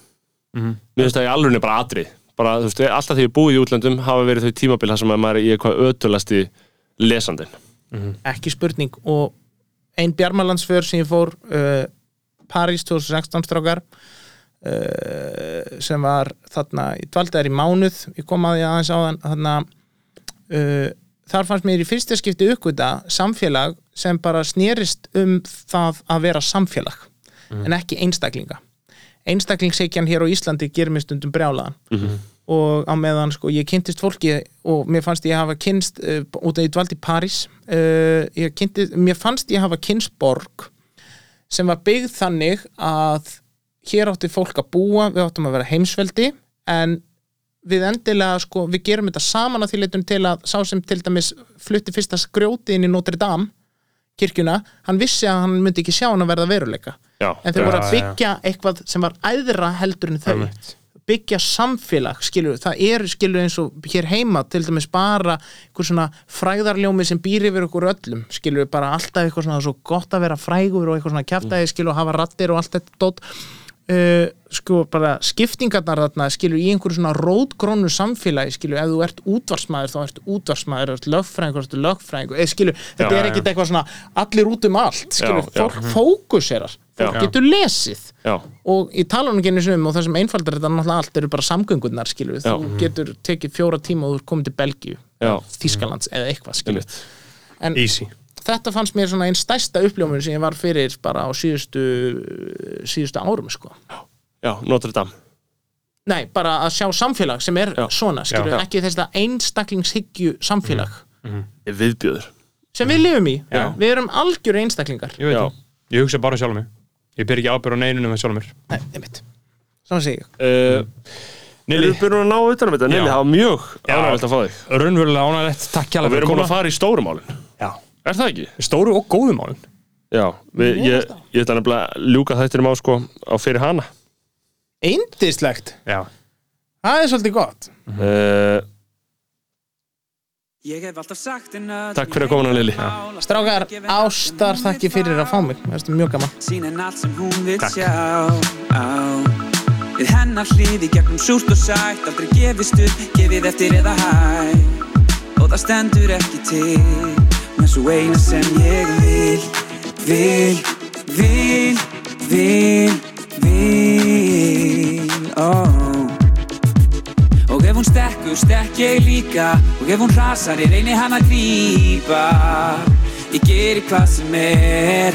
Mér finnst það í alveg bara atrið. Bara, þú veist, alltaf þegar ég búið í útlandum hafa verið þau tímabil þar sem að maður er í eitthvað ötulasti lesandinn ekki spurning. Og ein bjarmalandsför sem ég fór uh, París 2016 strákar uh, sem var þarna, ég dvaldi þær í mánuð. Ég kom að því aðeins á þann þarna, uh, þar fannst mér í fyrsta skipti uppgöta samfélag sem bara snerist um það að vera samfélag en ekki einstaklinga. Einstaklingsseikjan hér á Íslandi gerir mér stundum brjálaðan og á meðan sko ég kynntist fólki og mér fannst ég hafa kynst uh, út af ég dvaldi í París uh, ég kynntist, mér fannst ég hafa kynst borg sem var byggð þannig að hér átti fólk að búa, við áttum að vera heimsveldi en við endilega sko, við gerum þetta saman að því leitum til að sá sem til dæmis flutti fyrsta skrjóti inn í Notre Dame kirkjuna, hann vissi að hann myndi ekki sjá hann að verða veruleika já, en þeir Já, voru að já. byggja eitthvað sem var æðra heldur en þau Einmitt. Byggja samfélag, skilur það er skilur eins og hér heima til dæmis bara einhver svona frægðarljómi sem býr yfir okkur öllum, skilur bara alltaf eitthvað svona svo gott að vera frægur og eitthvað svona kjaftaði, skilur og hafa rattir og allt þetta dót. Uh, sko bara skiptingarnar þarna skilur í einhverju svona rótgrónu samfélagi skilur, ef þú ert útvarsmaður þá ertu útvarsmaður, ert lögfræðingur, þá ertu lögfræðingur. Eða skilur, þetta Já, er ekkit eitthvað svona allir út um allt, skilur, Já, já. fólk fókuserar fólk Já. getur lesið. Já, og einu sinni um og það sem einfaldar þetta náttúrulega allt eru bara samgöngunar skilur þú Já. getur tekið fjóra tíma og þú er komin til Belgíu. Þískalands eða eitthvað einmitt. En Easy. þetta fannst mér svona einn stærsta uppljómun sem ég var fyrir bara á síðustu síðustu árum sko. Já, Notre Dame. Nei, bara að sjá samfélag sem er Já. svona skilur, Já. ekki þess að einstaklingshyggju samfélag. Er viðbjöður sem við lifum í, Já. við erum algjör einstaklingar. Ég ég hugsa bara sjálf mig Ég ber ekki ábyrð á neinunum með sjálf mér. Nei, einmitt, svona segi ég. Uh, Nili, Erum við byrjum að ná utan um þetta? Nili, það var mjög ánægilegt að fá þig. Raunverulega ánægilegt, takk Og kjærlega við erum búin að fara í stórumálin Já. Er það ekki? Stóru og góðu málin. Já, við, ég, ég ætla nefnilega að ljúka þættinum á sko á fyrir hana. Eindislegt, Já. Það er svolítið gott. Uh, Ég hef alltaf sagt en öll Takk fyrir að koma, Lili. strákar, ástar þakki fyrir að fá mig, það er mjög gaman. Sín en allt sem hún vil sjá. Á. Við hennar hlið í gegnum súrt og sætt Aldrei gefist upp, gefið eftir eða hæ. Og það stendur ekki til er svo eina sem ég vil Vil, vil, vil, vil. Oh. Ef hún stekkur, stekk ég líka. Og ef hún hrasar, ég reyni hann að grípa Ég geri hvað sem er.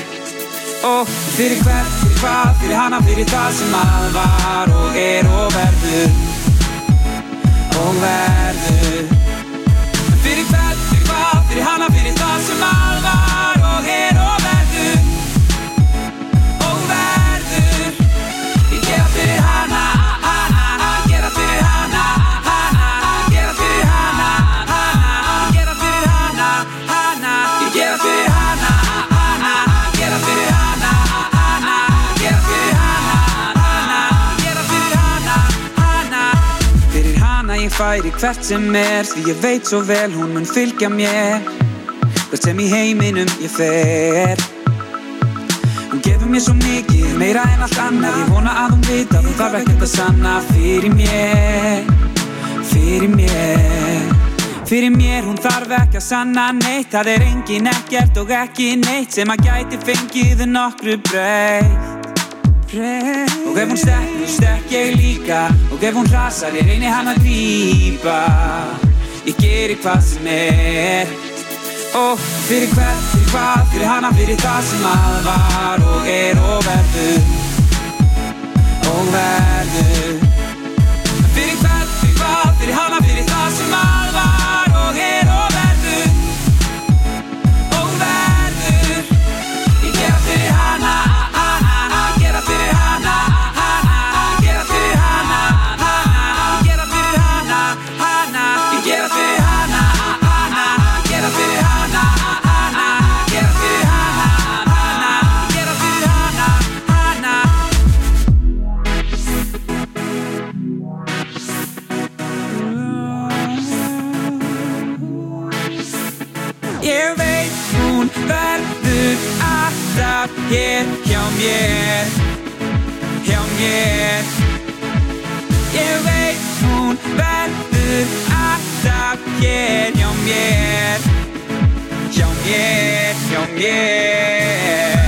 Og fyrir hvert, fyrir hvað, fyrir hana, fyrir það sem að var Og er og verður. Og verður. Fyrir hvert, fyrir hvað, fyrir hana, fyrir það sem að var færi hvert sem er Því ég veit svo vel hún mun fylgja mér. Hvert sem í heiminum ég fer. Hún gefur mér svo mikið, meira en allt annað. Ég vona að hún vita að hún þarf ekkert að sanna. Fyrir mér, fyrir mér Fyrir mér hún þarf ekki að sanna neitt. Það er engin ekkert og ekki neitt Sem að gæti fengið nokkru breytt Og ef hún stekkur, stekk ég líka. Og ef hún hrasar, ég reyni hann að grípa Ég geri hvað sem er. Og fyrir hvert, fyrir hvað, fyrir hana, fyrir það sem að var. Og er og verður. Og verður alltaf hér hjá mér Hjá mér Ég veit hún verður alltaf hér hjá mér Hjá mér, hjá